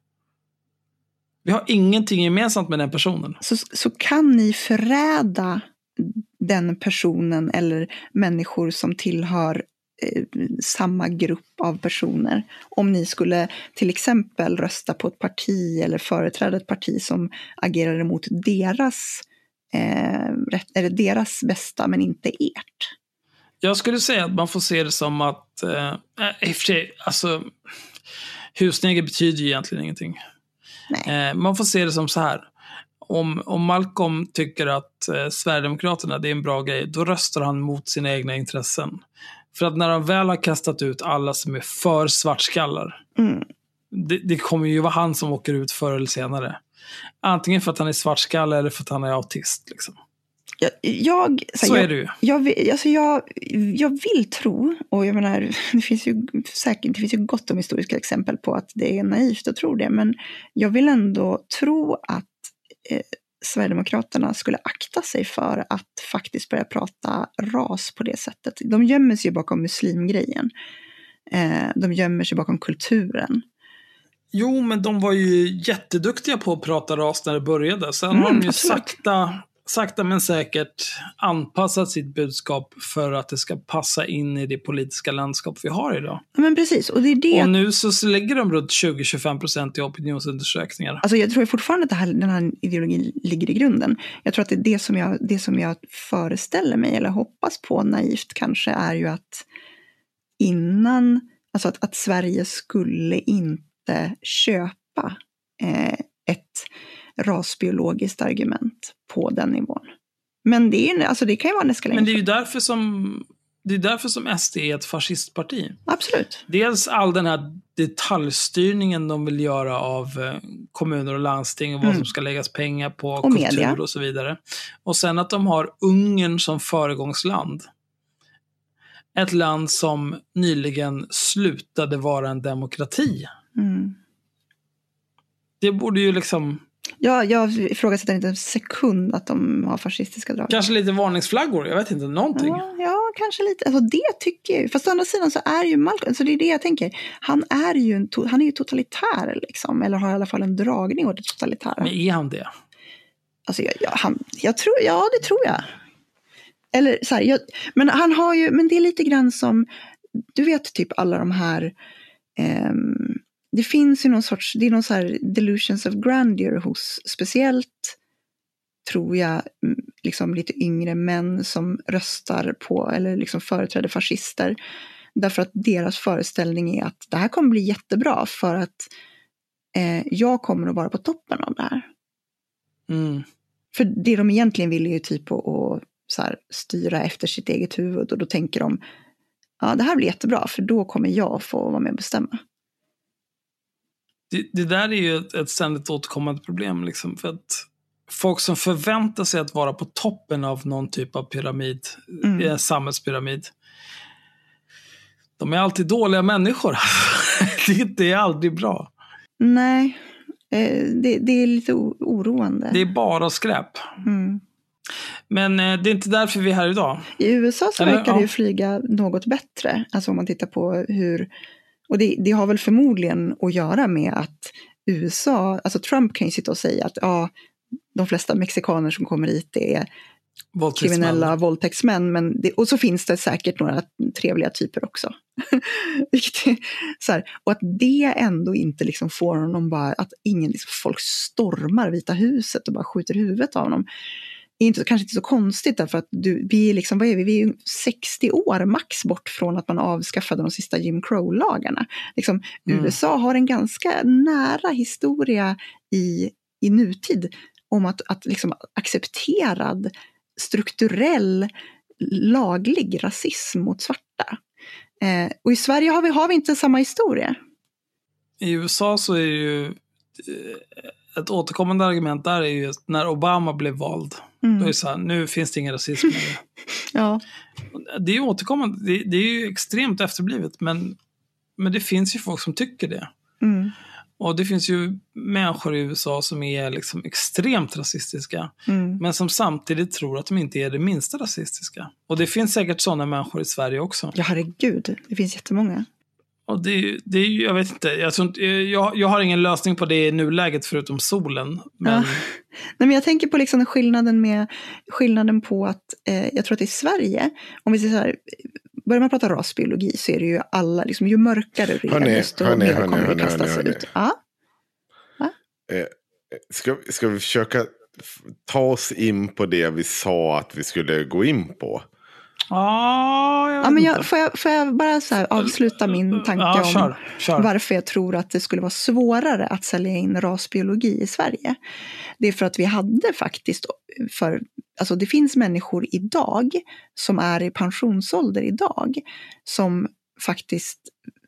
Vi har ingenting gemensamt med den personen. så, så kan ni förräda den personen eller människor som tillhör eh, samma grupp av personer. Om ni skulle till exempel rösta på ett parti eller företräda ett parti som agerar emot deras, eh, eller deras bästa men inte ert. Jag skulle säga att man får se det som att, eh, i och för sig, alltså, husneger betyder ju egentligen ingenting. Eh, man får se det som så här. Om, om Malcolm tycker att eh, Sverigedemokraterna det är en bra grej, då röstar han mot sina egna intressen. För att när de väl har kastat ut alla som är för svartskallar, Mm. det, det kommer ju vara han som åker ut förr eller senare. Antingen för att han är svartskalle eller för att han är autist. Liksom. Jag, jag, så, Så jag, är ju. Jag, alltså jag, jag vill tro, och jag menar, det finns ju säkert det finns ju gott om historiska exempel på att det är naivt att tro det, men jag vill ändå tro att eh, Sverigedemokraterna skulle akta sig för att faktiskt börja prata ras på det sättet. De gömmer sig ju bakom muslimgrejen. Eh, de gömmer sig bakom kulturen. Jo, men de var ju jätteduktiga på att prata ras när det började. Sen Mm, har de ju absolut. sakta, sakta men säkert anpassat sitt budskap för att det ska passa in i det politiska landskap vi har idag. Ja, Men precis, och det är det Och nu så lägger de runt 20-25 procent i opinionsundersökningar. Alltså jag tror fortfarande att här, den här ideologin ligger i grunden. Jag tror att det, det, som jag, det som jag föreställer mig, eller hoppas på naivt kanske, är ju att innan, alltså att, att Sverige skulle inte köpa eh, ett rasbiologiskt argument på den nivån. Men det, är, alltså det kan ju vara en. Men det är ju därför som, det är därför som SD är ett fascistparti. Absolut. Dels all den här detaljstyrningen de vill göra av eh, kommuner och landsting och vad Mm. som ska läggas pengar på, Och kultur media. och så vidare. Och sen att de har Ungern som föregångsland. Ett land som nyligen slutade vara en demokrati. Mm. Det borde ju liksom, Ja, jag ifrågasätter inte en sekund att de har fascistiska drag. kanske lite varningsflaggor, jag vet inte, någonting. Ja, ja, kanske lite. Alltså det tycker jag ju. Fast å andra sidan så är ju Malcolm, alltså det är det jag tänker. Han är ju, en han är ju totalitär liksom. Eller har i alla fall en dragning åt det totalitära. Men är han det? Alltså jag, jag, han, jag tror, ja det tror jag. Eller så här, jag, men han har ju, men det är lite grann som, du vet typ alla de här, ehm, det finns ju någon sorts, det är någon så här delusions of grandeur hos, speciellt tror jag, liksom lite yngre män som röstar på, eller liksom företräder fascister. Därför att deras föreställning är att det här kommer bli jättebra för att eh, jag kommer att vara på toppen av det här. Mm. För det de egentligen vill är ju typ att, att så här, styra efter sitt eget huvud och då tänker de ja det här blir jättebra för då kommer jag få vara med och bestämma. Det, det där är ju ett, ett ständigt återkommande problem. Liksom, för att folk som förväntar sig att vara på toppen av någon typ av pyramid, Mm. eh, samhällspyramid, de är alltid dåliga människor. det, det är aldrig bra. Nej, eh, det, det är lite oroande. Det är bara skräp. Mm. Men eh, det är inte därför vi är här idag. I USA så Eller, verkar det ja. ju flyga något bättre. Alltså om man tittar på hur... Och det, det har väl förmodligen att göra med att USA, alltså Trump kan ju sitta och säga att ja, de flesta mexikaner som kommer hit är Våldtäktsmän. kriminella våldtäktsmän. Men det, och så finns det säkert några trevliga typer också. Så här, och att det ändå inte liksom får honom bara, att ingen liksom, folk stormar Vita huset och bara skjuter huvudet av honom. Är inte, kanske inte så konstigt därför att du, vi är liksom, vad är vi, vi är ju 60 år max bort från att man avskaffade de sista Jim Crow-lagarna. Liksom, Mm. USA har en ganska nära historia i, i nutid om att, att liksom accepterad strukturell laglig rasism mot svarta. Eh, och i Sverige har vi, har vi inte samma historia. I USA så är det ju eh, ett återkommande argument där är ju när Obama blev vald. Då är Mm. det så här, nu finns det ingen rasism längre. Ja. Det är ju återkommande, det, det är ju extremt efterblivet men, men det finns ju folk som tycker det. Mm. Och det finns ju människor i USA som är liksom extremt rasistiska. Mm. Men som samtidigt tror att de inte är det minsta rasistiska. Och det finns säkert sådana människor i Sverige också. ja, herregud. Det finns jättemånga. Och det, det är ju, jag vet inte, jag, tror inte jag, jag har ingen lösning på det i nuläget förutom solen. Men Ja. Nej, men jag tänker på liksom skillnaden, med, skillnaden på att eh, jag tror att i Sverige, om vi säger så här, börjar man prata rasbiologi så är det ju alla, liksom, ju mörkare du är Hörni, desto hörni, mer hörni, kommer det hörni, kastas hörni, ut. Ja. Ska, ska vi försöka ta oss in på det vi sa att vi skulle gå in på? Ah, Ja, men jag, får, jag, får jag bara så avsluta min tanke ja, om kör, kör. varför jag tror att det skulle vara svårare att sälja in rasbiologi i Sverige. Det är för att vi hade faktiskt, för, alltså det finns människor idag som är i pensionsålder idag som faktiskt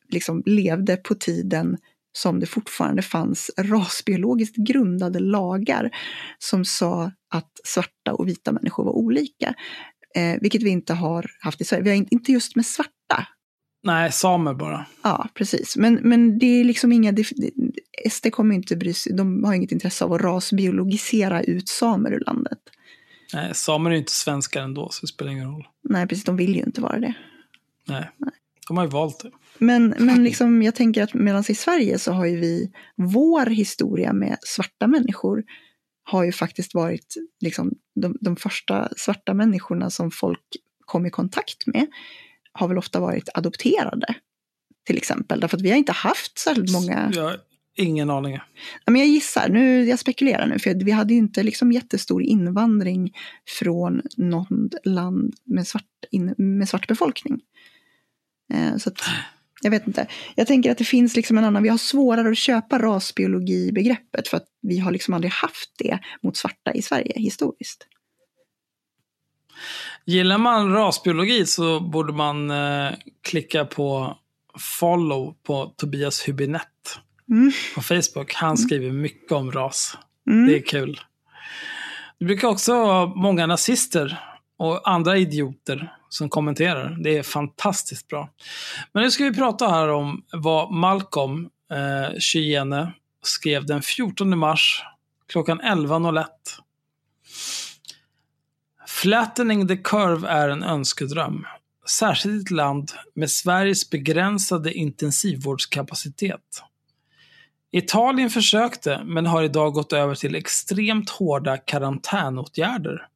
liksom levde på tiden som det fortfarande fanns rasbiologiskt grundade lagar som sa att svarta och vita människor var olika. Eh, vilket vi inte har haft i Sverige. Vi har inte, inte just med svarta, Nej, samer bara. Ja, precis. Men, men det är liksom inga... det- SD kommer inte bry sig, de har inget intresse av att rasbiologisera ut samer ur landet. Nej, samer är ju inte svenskar ändå, så det spelar ingen roll. Nej, precis, de vill ju inte vara det. Nej. De har ju valt det. Men, men liksom, jag tänker att medan i Sverige så har ju vi, vår historia med svarta människor har ju faktiskt varit liksom, de, de första svarta människorna som folk kom i kontakt med har väl ofta varit adopterade. Till exempel, därför att vi har inte haft särskilt många Jag har ingen aning. Men jag gissar, nu, jag spekulerar nu, för vi hade ju inte liksom jättestor invandring från något land med svart, in, med svart befolkning. Eh, så att, jag vet inte. Jag tänker att det finns liksom en annan, vi har svårare att köpa rasbiologibegreppet för att vi har liksom aldrig haft det mot svarta i Sverige historiskt. Gillar man rasbiologi så borde man eh, klicka på follow på Tobias Hübinette Mm. på Facebook. Han skriver mycket om ras. Mm. Det är kul. Det brukar också vara många nazister och andra idioter som kommenterar. Det är fantastiskt bra. Men nu ska vi prata här om vad Malcolm eh, Chyene skrev den 14 mars klockan 11.01. Flattening the curve är en önskedröm. Särskilt i ett land med Sveriges begränsade intensivvårdskapacitet. Italien försökte, men har idag gått över till extremt hårda karantänåtgärder.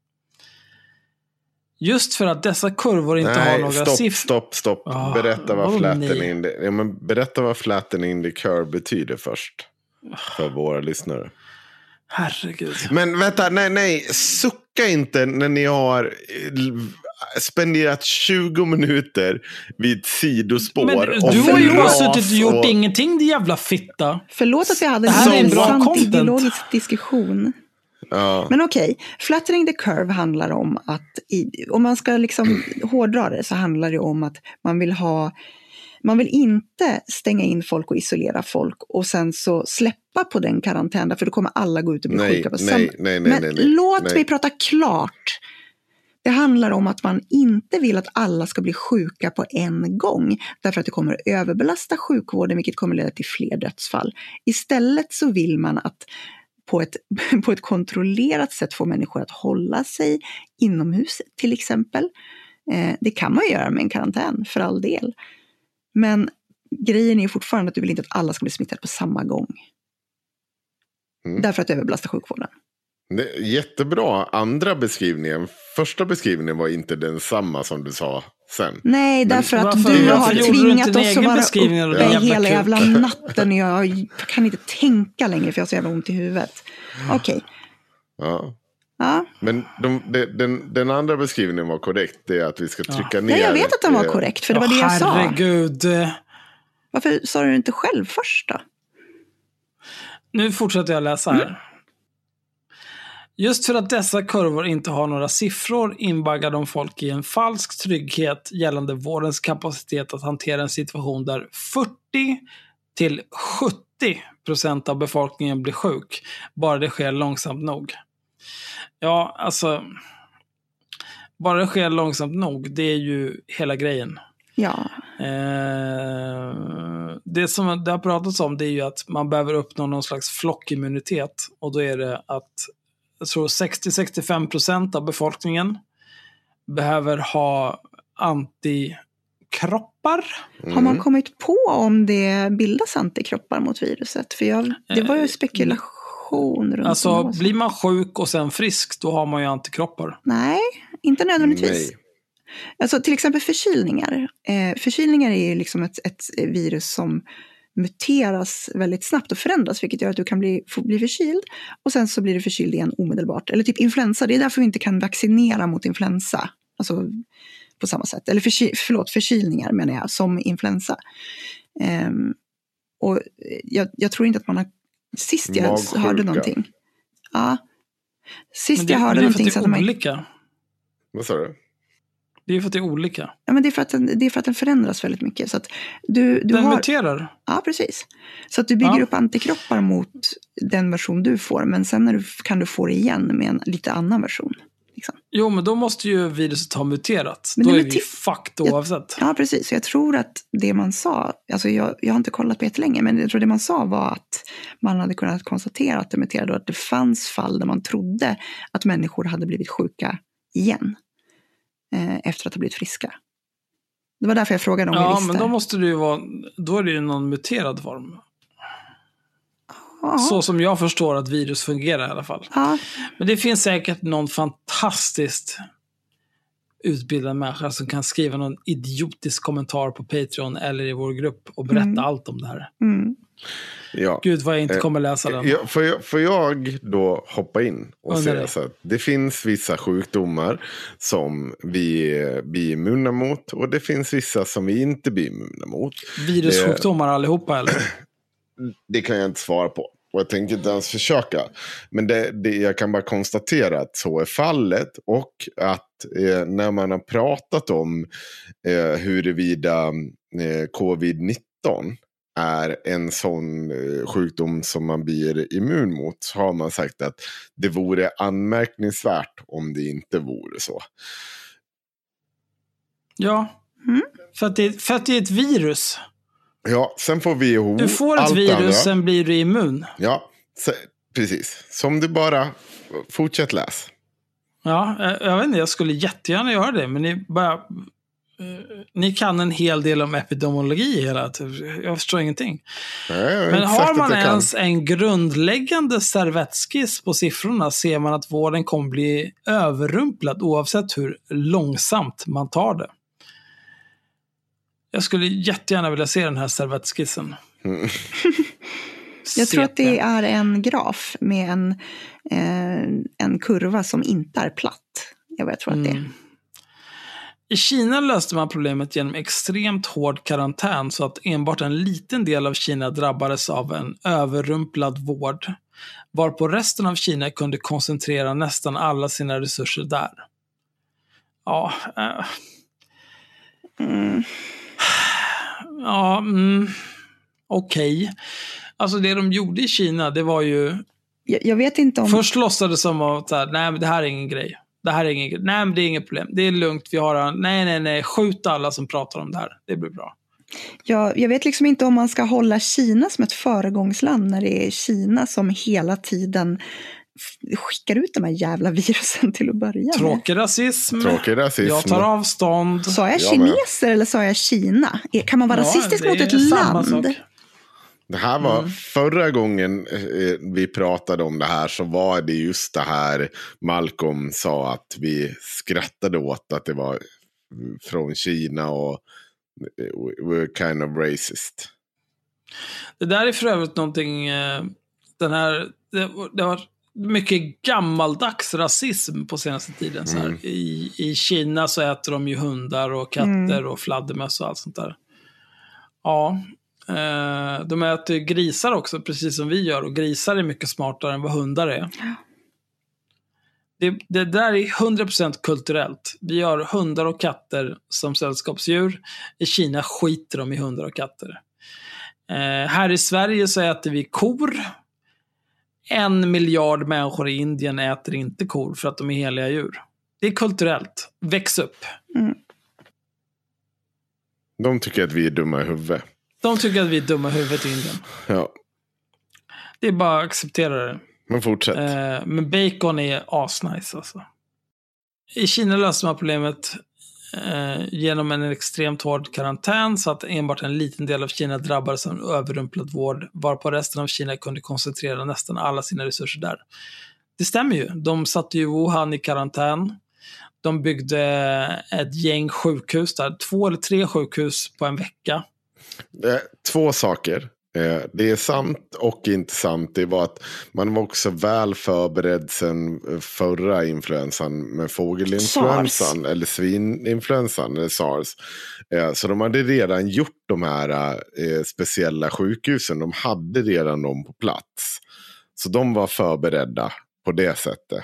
Just för att dessa kurvor inte har Nej, några stopp, siffror. stopp, stopp. Ah, berätta, vad flattening ja, men berätta vad flattening the curve betyder först. För våra lyssnare. Herregud. Men vänta, nej, nej. Sucka inte när ni har eh, spenderat 20 minuter vid ett sidospår. Men du har ju bara suttit och gjort och- ingenting, din jävla fitta. Förlåt att vi hade Det här en bra intressant ideologisk diskussion. Ja. Men okej, flattering the curve handlar om att, i, om man ska liksom hårdra det, så handlar det om att man vill ha man vill inte stänga in folk och isolera folk och sen så släppa på den karantänen för då kommer alla gå ut och bli Nej, sjuka på nej, nej, nej, Men nej, nej, låt nej. mig prata klart. Det handlar om att man inte vill att alla ska bli sjuka på en gång. Därför att det kommer att överbelasta sjukvården vilket kommer leda till fler dödsfall. Istället så vill man att på ett, på ett kontrollerat sätt få människor att hålla sig inomhus till exempel. Eh, det kan man göra med en karantän för all del. Men grejen är fortfarande att du vill inte att alla ska bli smittade på samma gång. Mm. Därför att det överbelastar sjukvården. Jättebra. Andra beskrivningen, första beskrivningen var inte densamma som du sa sen. Nej, därför att varför- du varför har tvingat oss att vara uppe jävla hela jävla natten. och Jag kan inte tänka längre för jag har så jävla ont i huvudet. Okej, Ja. ja. Men de, de, den, den andra beskrivningen var korrekt. Det är att vi ska trycka ner. ja, jag vet att den var eh, korrekt, för det var Åh, det jag sa. Herregud. Varför sa du inte själv först då? Nu fortsätter jag läsa här. Just för att dessa kurvor inte har några siffror invaggar de folk i en falsk trygghet gällande vårdens kapacitet att hantera en situation där 40 till 70 procent av befolkningen blir sjuk, bara det sker långsamt nog. Ja, alltså. Bara det sker långsamt nog, det är ju hela grejen. Ja, Eh, det som det har pratats om det är ju att man behöver uppnå någon slags flockimmunitet. Och då är det att jag tror 60-65% av befolkningen behöver ha antikroppar. har man kommit på om det bildas antikroppar mot viruset? För jag, det var ju spekulation runt Alltså blir man sjuk och sen frisk, då har man ju antikroppar. Nej, inte nödvändigtvis. Nej. Alltså till exempel förkylningar. Eh, förkylningar är ju liksom ett, ett virus som muteras väldigt snabbt och förändras, vilket gör att du kan bli, få bli förkyld och sen så blir du förkyld igen omedelbart. Eller typ influensa, det är därför vi inte kan vaccinera mot influensa. Alltså på samma sätt. Eller förky, förlåt, förkylningar menar jag, som influensa. Ehm, och jag, jag tror inte att man har... Sist jag Magsjuka. hörde någonting. Ja. Sist det, jag hörde det är för någonting att så det hade är man... olika. Vad sa du? Det är för att det är olika. Ja, men det, är för att den, det är för att den förändras väldigt mycket. Så att du, du Den har, muterar. ja, precis. Så att du bygger Ja. upp antikroppar mot den version du får. Men sen när du, kan du få det igen med en lite annan version. Liksom. Jo, men då måste ju viruset ha muterat. Men då är vi fucked Jag- oavsett. Ja, precis. Jag tror att det man sa, alltså jag, jag har inte kollat på jättelänge, men jag tror det man sa var att man hade kunnat konstatera att det muterade och att det fanns fall där man trodde att människor hade blivit sjuka igen. Eh, efter att ha blivit friska. Det var därför jag frågade om vi Ja, visste. men då måste det ju vara, då är det ju någon muterad form. ja, Så som jag förstår att virus fungerar i alla fall. ja, Men det finns säkert någon fantastiskt utbildad människa som kan skriva någon idiotisk kommentar på Patreon eller i vår grupp och berätta Mm. allt om det här. mm. Ja. Gud vad jag inte Eh, kommer läsa den. Ja, får, jag, får jag då hoppa in och Undrar säga det. så att det finns vissa sjukdomar som vi blir immuna mot och det finns vissa som vi inte blir immuna mot. Virussjukdomar allihopa eller? Det kan jag inte svara på. Och jag tänker inte ens försöka. Men det, det, jag kan bara konstatera att så är fallet. Och att eh, när man har pratat om eh, huruvida eh, covid-19 är en sån eh, sjukdom som man blir immun mot. Så har man sagt att det vore anmärkningsvärt om det inte vore så. Ja. Mm. För, att det, för att det är ett virus. Ja, sen får WHO Du får ett virus, sen blir du immun. Ja, precis. Som du bara fortsätt läs. Ja, eh, jag vet inte, jag skulle jättegärna göra det, men ni bara... eh, Ni kan en hel del om epidemiologi hela. Jag förstår ingenting. Nej, Men har man jag kan. ens en grundläggande servettskiss på siffrorna ser man att vården kommer bli överrumplad oavsett hur långsamt man tar det. Jag skulle jättegärna vilja se den här servettskissen. Mm. Jag tror att det är en graf med en, eh, en kurva som inte är platt. Vad jag tror att det är. Mm. I Kina löste man problemet genom extremt hård karantän så att enbart en liten del av Kina drabbades av en överrumplad vård. Varpå resten av Kina kunde koncentrera nästan alla sina resurser där. Ja, eh, Mm. Ja, mm, okej. Alltså det de gjorde i Kina, det var ju... Jag, jag vet inte om... Först låtsades som att så här, nej men det här är ingen grej. Det här är ingen grej. Nej men det är inget problem. Det är lugnt, vi har en... Nej, nej, nej. Skjut alla som pratar om det här. Det blir bra. Jag, jag vet liksom inte om man ska hålla Kina som ett föregångsland när det är Kina som hela tiden skickar ut de här jävla virusen till att börja med. Tråkig rasism. Tråkig rasism. Jag tar avstånd. Sa jag Jag med. kineser eller sa jag Kina? Kan man vara Ja, rasistisk mot ett land? sak. Det här var Mm. förra gången eh, vi pratade om det här så var det just det här Malcolm sa att vi skrattade åt att det var från Kina och eh, we're kind of racist. Det där är för övrigt någonting, eh, den här, det, det har mycket gammaldags rasism på senaste tiden. Så här. Mm. I, I Kina så äter de ju hundar och katter och fladdermöss och allt sånt där. Ja, eh, de äter ju grisar också, precis som vi gör. Och grisar är mycket smartare än vad hundar är. Det, det där är 100% kulturellt. Vi har hundar och katter som sällskapsdjur. I Kina skiter de i hundar och katter. Eh, här i Sverige så äter vi kor. En miljard människor i Indien äter inte kor för att de är heliga djur. Det är kulturellt. Väx upp. De tycker att vi är dumma i huvudet. De tycker att vi är dumma i huvudet i Indien. Ja, Det är bara att acceptera det. men fortsätt. Eh, men bacon är asnice alltså. I Kina löste man problemet eh, genom en extremt hård karantän så att enbart en liten del av Kina drabbades av en överrumplad vård varpå resten av Kina kunde koncentrera nästan alla sina resurser där. Det stämmer ju. De satte ju Wuhan i karantän. De byggde ett gäng sjukhus där. Två eller tre sjukhus på en vecka. Eh, Två saker. Eh, Det är sant och inte sant. Det var att man var också väl förberedd sen eh, förra influensan med fågelinfluensan. Eller svininfluensan eller sars. Eh, Så de hade redan gjort de här speciella sjukhusen. De hade redan dem på plats. Så de var förberedda på det sättet.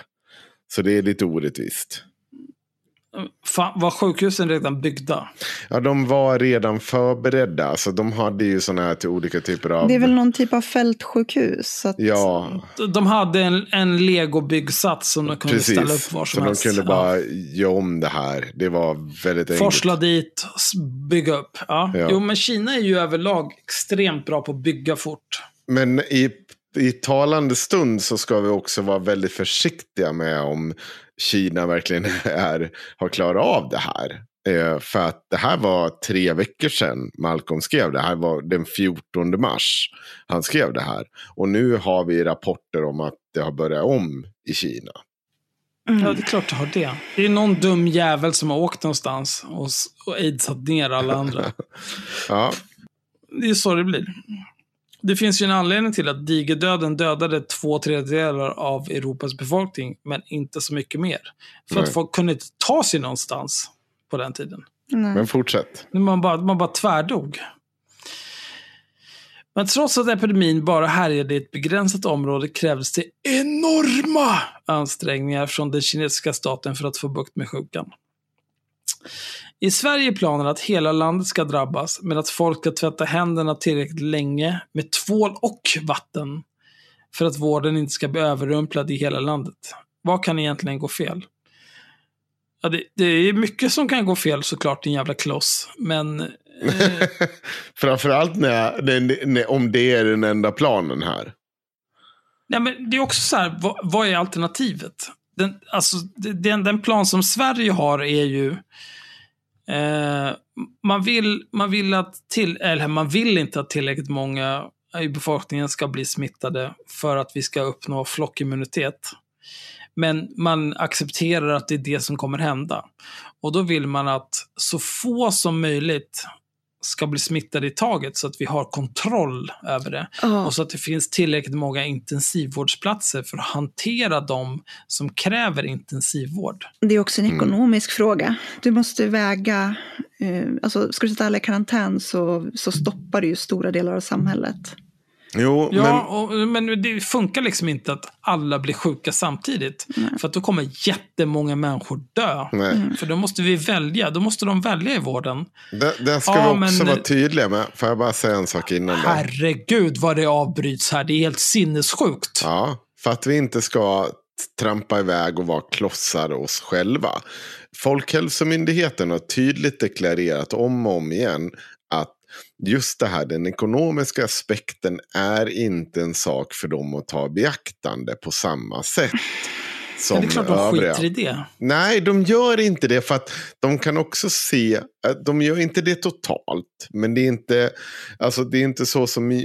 Så det är lite orättvist. Fan, var sjukhusen redan byggda? Ja, de var redan förberedda. Alltså, de hade ju sådana här till olika typer av... Det är väl någon typ av fältsjukhus. Så att, Ja, De hade en, en legobyggsats som de kunde ställa upp precis. var Så som de helst. kunde Ja. bara göra om det här. Det var väldigt enkelt. Forsla dit, bygga upp. Ja. Ja. Jo, men Kina är ju överlag extremt bra på att bygga fort. Men i, i talande stund så ska vi också vara väldigt försiktiga med om Kina verkligen är, har klarat av det här. Eh, för att det här var tre veckor sedan Malcolm skrev det. här var den 14 mars han skrev det här. Och nu har vi rapporter om att det har börjat om i Kina. Mm. Ja, det är klart det har det. Det är någon dum jävel som har åkt någonstans och, och aidsat ner alla andra. Ja, Det är så det blir. Det finns ju en anledning till att digerdöden dödade två tredjedelar av Europas befolkning, men inte så mycket mer. För Nej. att folk kunde inte ta sig någonstans på den tiden. Nej. men fortsätt. Man bara, man bara tvärdog. Men trots att epidemin bara härjade i ett begränsat område krävdes det enorma ansträngningar från den kinesiska staten för att få bukt med sjukan. I Sverige är planen att hela landet ska drabbas, men att folk ska tvätta händerna tillräckligt länge med tvål och vatten för att vården inte ska bli överrumplad i hela landet. Vad kan egentligen gå fel? Ja, det, det är mycket som kan gå fel såklart, din jävla kloss. Men eh, Framförallt när, när, när, om det är den enda planen här. nej, men det är också så här, vad, vad är alternativet? Den, alltså, den, den plan som Sverige har är ju eh, man, vill, man vill att till, eller man vill inte att tillräckligt många i befolkningen ska bli smittade för att vi ska uppnå flockimmunitet. Men man accepterar att det är det som kommer hända. Och då vill man att så få som möjligt ska bli smittade i taget så att vi har kontroll över det. Ja. Och så att det finns tillräckligt många intensivvårdsplatser för att hantera de som kräver intensivvård. Det är också en Mm. ekonomisk fråga. Du måste väga, eh, alltså ska du sätta alla i karantän så, så stoppar det ju stora delar av samhället. Jo, Ja, och, men det funkar liksom inte att alla blir sjuka samtidigt. För att då kommer jättemånga människor dö. men nej. Mm. För då måste vi välja. Då måste de välja i vården. Det, det ska Ja, vi också men- vara tydliga med. Får jag bara säga en sak innan det? Herregud vad det avbryts här. Det är helt sinnessjukt. Ja, för att vi inte ska trampa iväg och vara klossar oss själva. Folkhälsomyndigheten har tydligt deklarerat om och om igen just det här, den ekonomiska aspekten är inte en sak för dem att ta beaktande på samma sätt. Som Men det är klart de övriga. skiter i det. Nej, de gör inte det för att de kan också se, eh, de gör inte det totalt. Men det är inte, alltså det är inte så som, eh,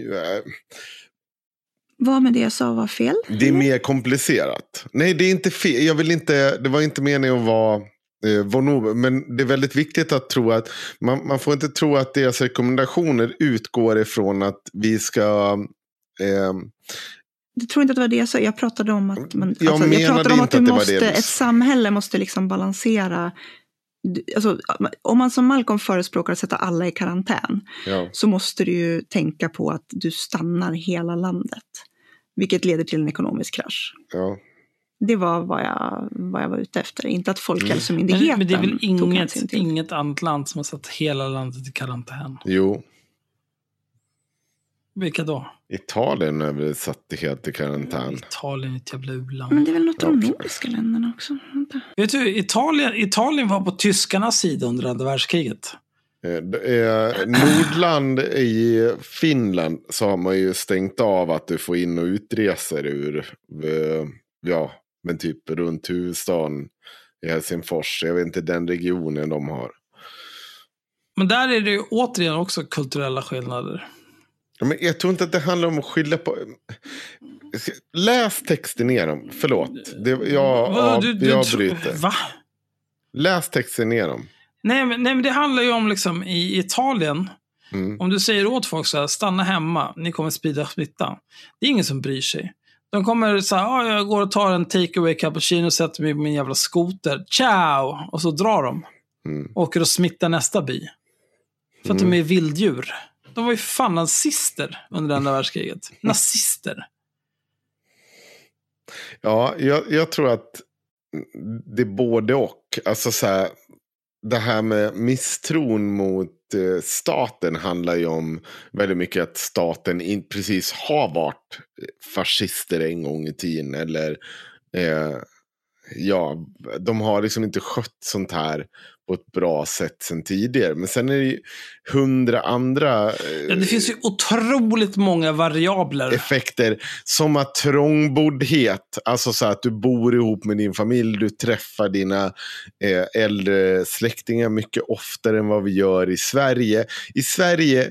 Vad med det jag sa var fel? det är mer komplicerat. Nej, det är inte fel, jag vill inte, det var inte meningen att vara men det är väldigt viktigt att tro att man, man får inte tro att deras rekommendationer utgår ifrån att vi ska eh, Jag tror inte att det var det jag sa. Jag pratade om att, man, Jag alltså, jag pratade om inte att, du måste, det du- ett samhälle måste liksom balansera. du- Alltså, om man som Malcolm förespråkar att sätta alla i karantän ja, så måste du ju tänka på att du stannar hela landet. Vilket leder till en ekonomisk krasch. ja. Det var vad jag, vad jag var ute efter. Inte att Folkhälsomyndigheten men det är väl inget, inget annat land som har satt hela landet i karantän? Jo, Vilka då? Italien är väl satt helt i karantän. Italien är ett jävla u-land. Men det är väl något av de nordiska länderna också. Vänta. Vet du, Italien, Italien var på tyskarnas sida under andra världskriget. Eh, Nordland i Finland så har man ju stängt av att du får in och utresor ur, eh, ja, men typ runt huvudstaden i Helsingfors. Jag vet inte den regionen de har. Men där är det ju återigen också kulturella skillnader. Ja, Men jag tror inte att det handlar om att skylla på... Läs texten igenom. Förlåt. Det, jag, ja, du- du jag bryter. Va? Läs texten igenom. Nej men, nej, men det handlar ju om liksom i Italien. Mm. Om du säger åt folk så här, stanna hemma, ni kommer sprida smitta. Det är ingen som bryr sig. De kommer säga, ah, jag går och tar en takeaway cappuccino och sätter mig på min jävla skoter. Ciao! Och så drar de. Mm. Åker och smittar nästa by. För att de är vilddjur. De var ju fan nazister under andra världskriget. Nazister. Ja, jag, jag tror att det är både och. Alltså så här, det här med misstron mot staten handlar ju om väldigt mycket att staten in, precis har varit fascister en gång i tiden. Eller eh, ja, de har liksom inte skött sånt här på ett bra sätt sen tidigare. Men sen är det ju hundra andra eh, Ja, det finns ju otroligt många variabler. effekter som att trångboddhet, alltså så att du bor ihop med din familj, du träffar dina eh, äldre släktingar mycket oftare än vad vi gör i Sverige. I Sverige,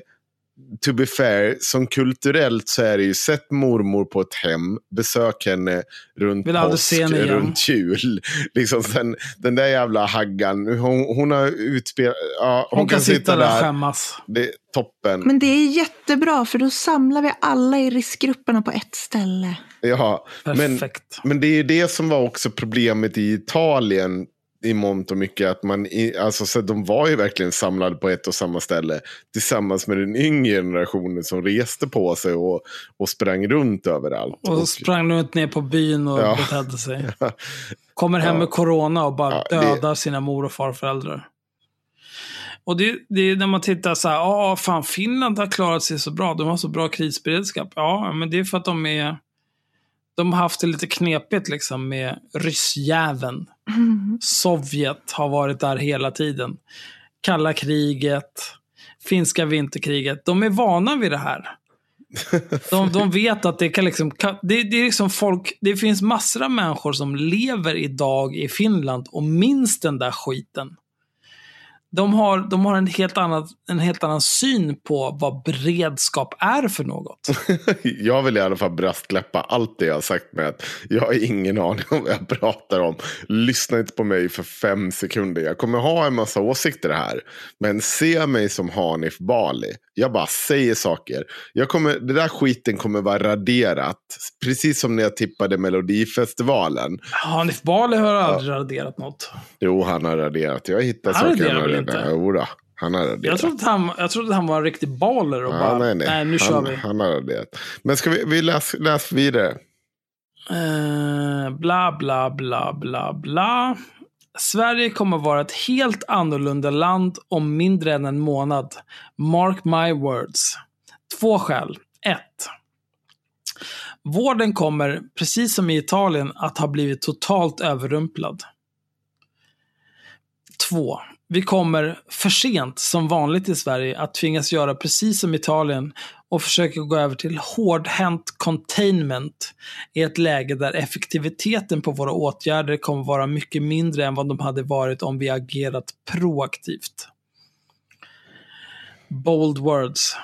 to be fair, som kulturellt så är det ju sätt mormor på ett hem, besök henne runt Vill påsk, se henne igen. runt jul. Liksom sen, den där jävla haggan, hon, hon har utspelat, ja, Hon, kan sitta där och skämmas. Det är toppen. Men det är jättebra för då samlar vi alla i riskgrupperna på ett ställe. Ja, men, Perfekt. men det är ju det som var också problemet i Italien i mångt och mycket. Att man, i- alltså, så de var ju verkligen samlade på ett och samma ställe. Tillsammans med den yngre generationen som reste på sig och, och sprang runt överallt. Och så sprang runt ner på byn och Ja. betedde sig. Kommer hem med corona och bara Ja, det- dödar sina mor och farföräldrar. Och det, det är när man tittar så här, ja fan Finland har klarat sig så bra, de har så bra krisberedskap. Ja, men det är för att de är, de har haft det lite knepigt liksom med ryssjäveln. Sovjet har varit där hela tiden. Kalla kriget, finska vinterkriget. De är vana vid det här. De, de vet att det kan liksom, det, det är liksom folk, det finns massor av människor som lever idag i Finland och minns den där skiten. De har, de har en, helt annan, en helt annan syn på vad beredskap är för något. Jag vill i alla fall brastkläppa allt det jag har sagt med att jag har ingen aning om vad jag pratar om. Lyssna inte på mig för fem sekunder. Jag kommer ha en massa åsikter här. Men se mig som Hanif Bali. Jag bara säger saker. Jag kommer, det där skiten kommer vara raderat. Precis som när jag tippade Melodifestivalen. Hanif Bali har aldrig raderat något. Jo, han har raderat. Jag Han saker han har raderat. Inte? Jodå, han har raderat. Jag trodde, att han, jag trodde att han var en riktig baler och Ja, bara, nej, nej. nu kör han, vi. Han har raderat. Men ska vi, vi läs, läs vidare. Eh, bla, bla, bla, bla, bla. Sverige kommer vara ett helt annorlunda land om mindre än en månad. Mark my words. Två skäl. Ett. Vården kommer, precis som i Italien, att ha blivit totalt överrumplad. Två. Vi kommer för sent, som vanligt i Sverige, att tvingas göra precis som Italien och försöka gå över till hårdhänt containment i ett läge där effektiviteten på våra åtgärder kommer vara mycket mindre än vad de hade varit om vi agerat proaktivt. Bold words.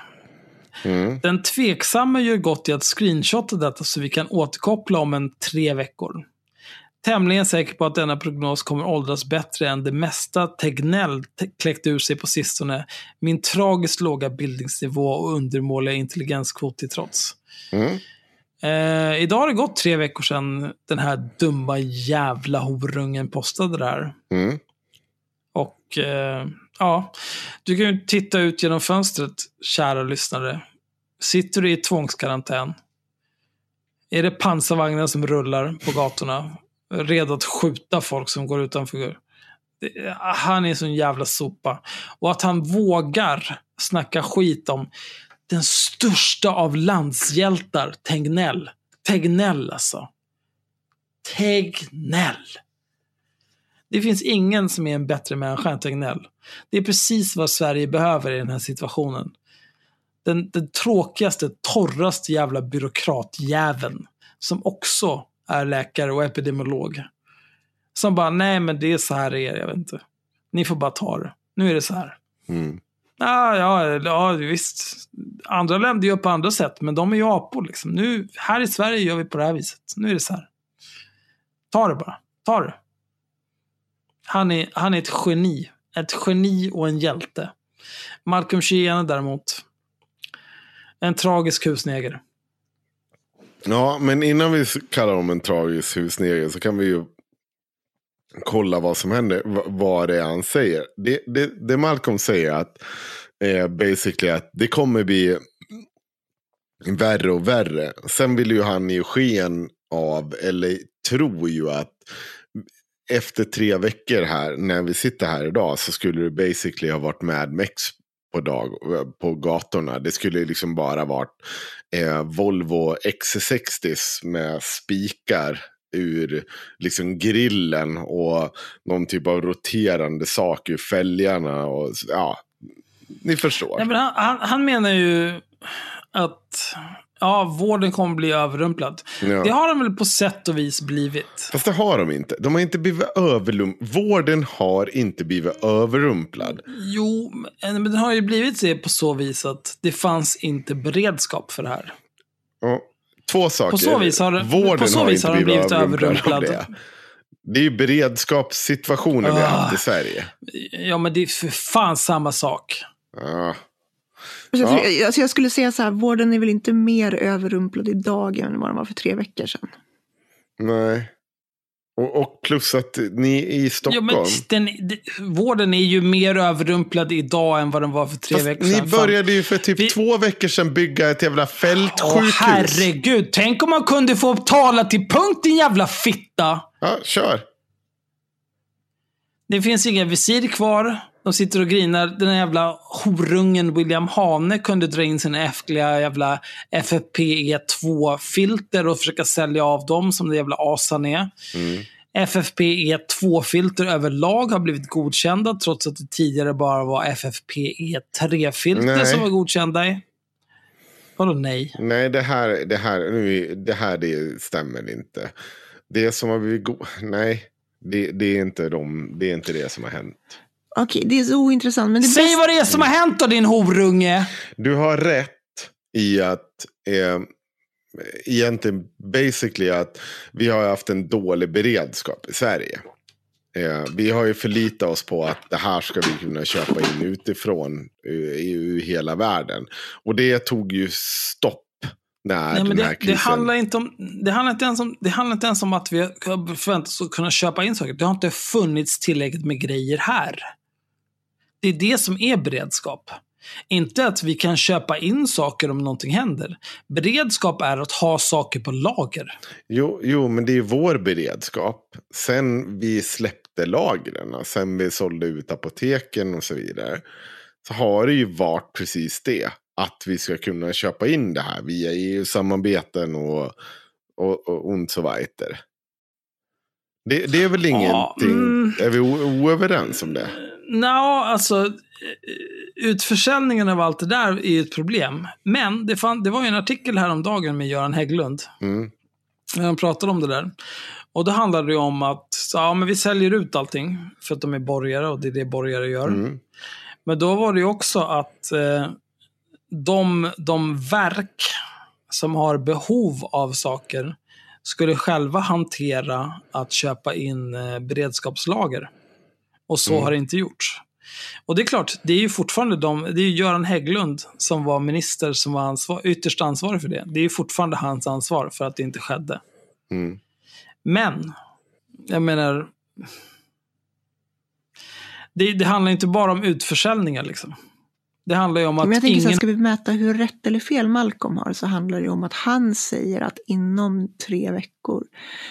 Mm. Den tveksamma gör gott i att screenshotta detta så vi kan återkoppla om en tre veckor. Tämligen säker på att denna prognos kommer åldras bättre än det mesta Tegnell te- kläckt ur sig på sistone. Min tragiskt låga bildningsnivå och undermåliga intelligenskvot till trots. Mm. Eh, idag har det gått tre veckor sedan den här dumma jävla horungen postade det här. Mm. Och eh, ja, du kan ju titta ut genom fönstret, kära lyssnare. Sitter du i tvångskarantän? Är det pansarvagnar som rullar på gatorna? Redo att skjuta folk som går utanför? Det, han är en sån jävla sopa. Och att han vågar snacka skit om den största av landshjältar, Tegnell. Tegnell alltså. Tegnell. Det finns ingen som är en bättre människa än Tegnell. Det är precis vad Sverige behöver i den här situationen. Den, den tråkigaste, torraste jävla byråkratjäveln som också är läkare och epidemiolog. Som bara, nej men det är så här det är, jag vet inte. Ni får bara ta det. Nu är det så här. Mm. Ja, ja, ja, visst. Andra länder gör på andra sätt, men de är ju apor. Liksom. Nu, här i Sverige gör vi på det här viset. Nu är det så här. Ta det bara. Ta det. Han är, han är ett geni. Ett geni och en hjälte. Malcolm Sheehan däremot. En tragisk husneger. Ja, men innan vi kallar om en tragisk husnegel så kan vi ju kolla vad som händer. Vad det är han säger. Det, det, det Malcolm säger att eh, basically att det kommer bli värre och värre. Sen vill ju han ge sken av, eller tror ju att efter tre veckor här, när vi sitter här idag, så skulle det basically ha varit Mad Max på, dag, på gatorna. Det skulle liksom bara varit eh, Volvo XC60 med spikar ur liksom grillen och någon typ av roterande sak ur fälgarna. Och, ja, ni förstår. Ja, men han, han, han menar ju att ja, vården kommer bli överrumplad. Ja. Det har den väl på sätt och vis blivit. Fast det har de inte. De har inte blivit överlumplade. Vården har inte blivit överrumplad. Jo, men den har ju blivit det på så vis att det fanns inte beredskap för det här. Ja, två saker. På så vis har det- Vården på så har vis inte har den blivit blivit överrumplad. överrumplad. Det. det är ju beredskapssituationen vi har haft i Ah. Sverige. Ja, men det är för fan samma sak. Ja. Jag, Ja. tror- alltså jag skulle säga så här, vården är väl inte mer överrumplad idag än vad den var för tre veckor sedan. Nej. Och, och plus att ni i Ja, Stockholm. men den, vården är ju mer överrumplad idag än vad den var för tre Fast veckor ni sedan. Fan. började ju för typ Vi- två veckor sedan bygga ett jävla Åh fältsjukhus. herregud, tänk om man kunde få tala till punkt din jävla fitta. ja, kör. Det finns inga visir kvar. De sitter och grinar. Den jävla horungen William Hane kunde dra in sina äckliga jävla FFPE2-filter och försöka sälja av dem som det jävla as han är. Mm. FFPE2-filter överlag har blivit godkända trots att det tidigare bara var FFPE3-filter Nej. som var godkända. i. Vadå nej? Nej, det här, det här, nu, det här det stämmer inte. Det som har blivit Nej, det, det, är inte de, det är inte det som har hänt. Okej, det är så ointressant. Men det Säg bästa- vad det är som har hänt då din horunge. Du har rätt i att eh, egentligen basically att vi har haft en dålig beredskap i Sverige. Eh, vi har ju förlitat oss på att det här ska vi kunna köpa in utifrån eh, i, hela världen. Och det tog ju stopp när Nej, men den här det, krisen... det, handlar inte om, det, handlar inte ens om, det handlar inte ens om att vi att kunna köpa in saker. Det har inte funnits tillräckligt med grejer här. Det är det som är beredskap. Inte att vi kan köpa in saker om någonting händer. Beredskap är att ha saker på lager. Jo, jo, men det är ju vår beredskap. Sen vi släppte lagren, sen vi sålde ut apoteken och så vidare. Så har det ju varit precis det. Att vi ska kunna köpa in det här via EU-samarbeten och, och, och und so weiter. Det, det är väl ingenting, mm. är vi oöverens om det? Nå, alltså eh, utförsäljningen av allt det där är ju ett problem. Men det, fann, det var ju en artikel häromdagen med Göran Hägglund. Mm. När han pratade om det där. Och då handlade det om att så, ja, men vi säljer ut allting för att de är borgare och det är det borgare gör. Mm. Men då var det ju också att eh, de, de verk som har behov av saker skulle själva hantera att köpa in eh, beredskapslager. Och så Mm. har det inte gjorts. Och det är klart, det är ju fortfarande de, det är ju Göran Hägglund som var minister som var ansvar, ytterst ansvarig för det. Det är ju fortfarande hans ansvar för att det inte skedde. Mm. Men, jag menar, det, det handlar inte bara om utförsäljningar liksom. Det handlar ju om att Men jag tänker så här, ingen... ska vi mäta hur rätt eller fel Malcolm har så handlar det ju om att han säger att inom tre veckor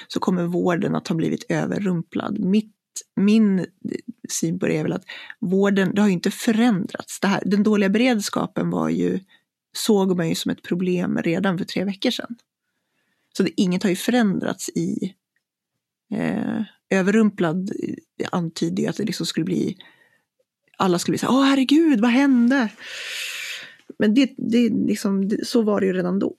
så kommer vården att ha blivit överrumplad. Mitt, min syn på det är väl att vården, det har ju inte förändrats. Det här, den dåliga beredskapen var ju, såg man ju som ett problem redan för tre veckor sedan. Så det, inget har ju förändrats i eh, överrumplad eh, antyder ju att det liksom skulle bli alla skulle bli så här, åh herregud, vad hände? Men det, det, liksom, det, så var det ju redan då.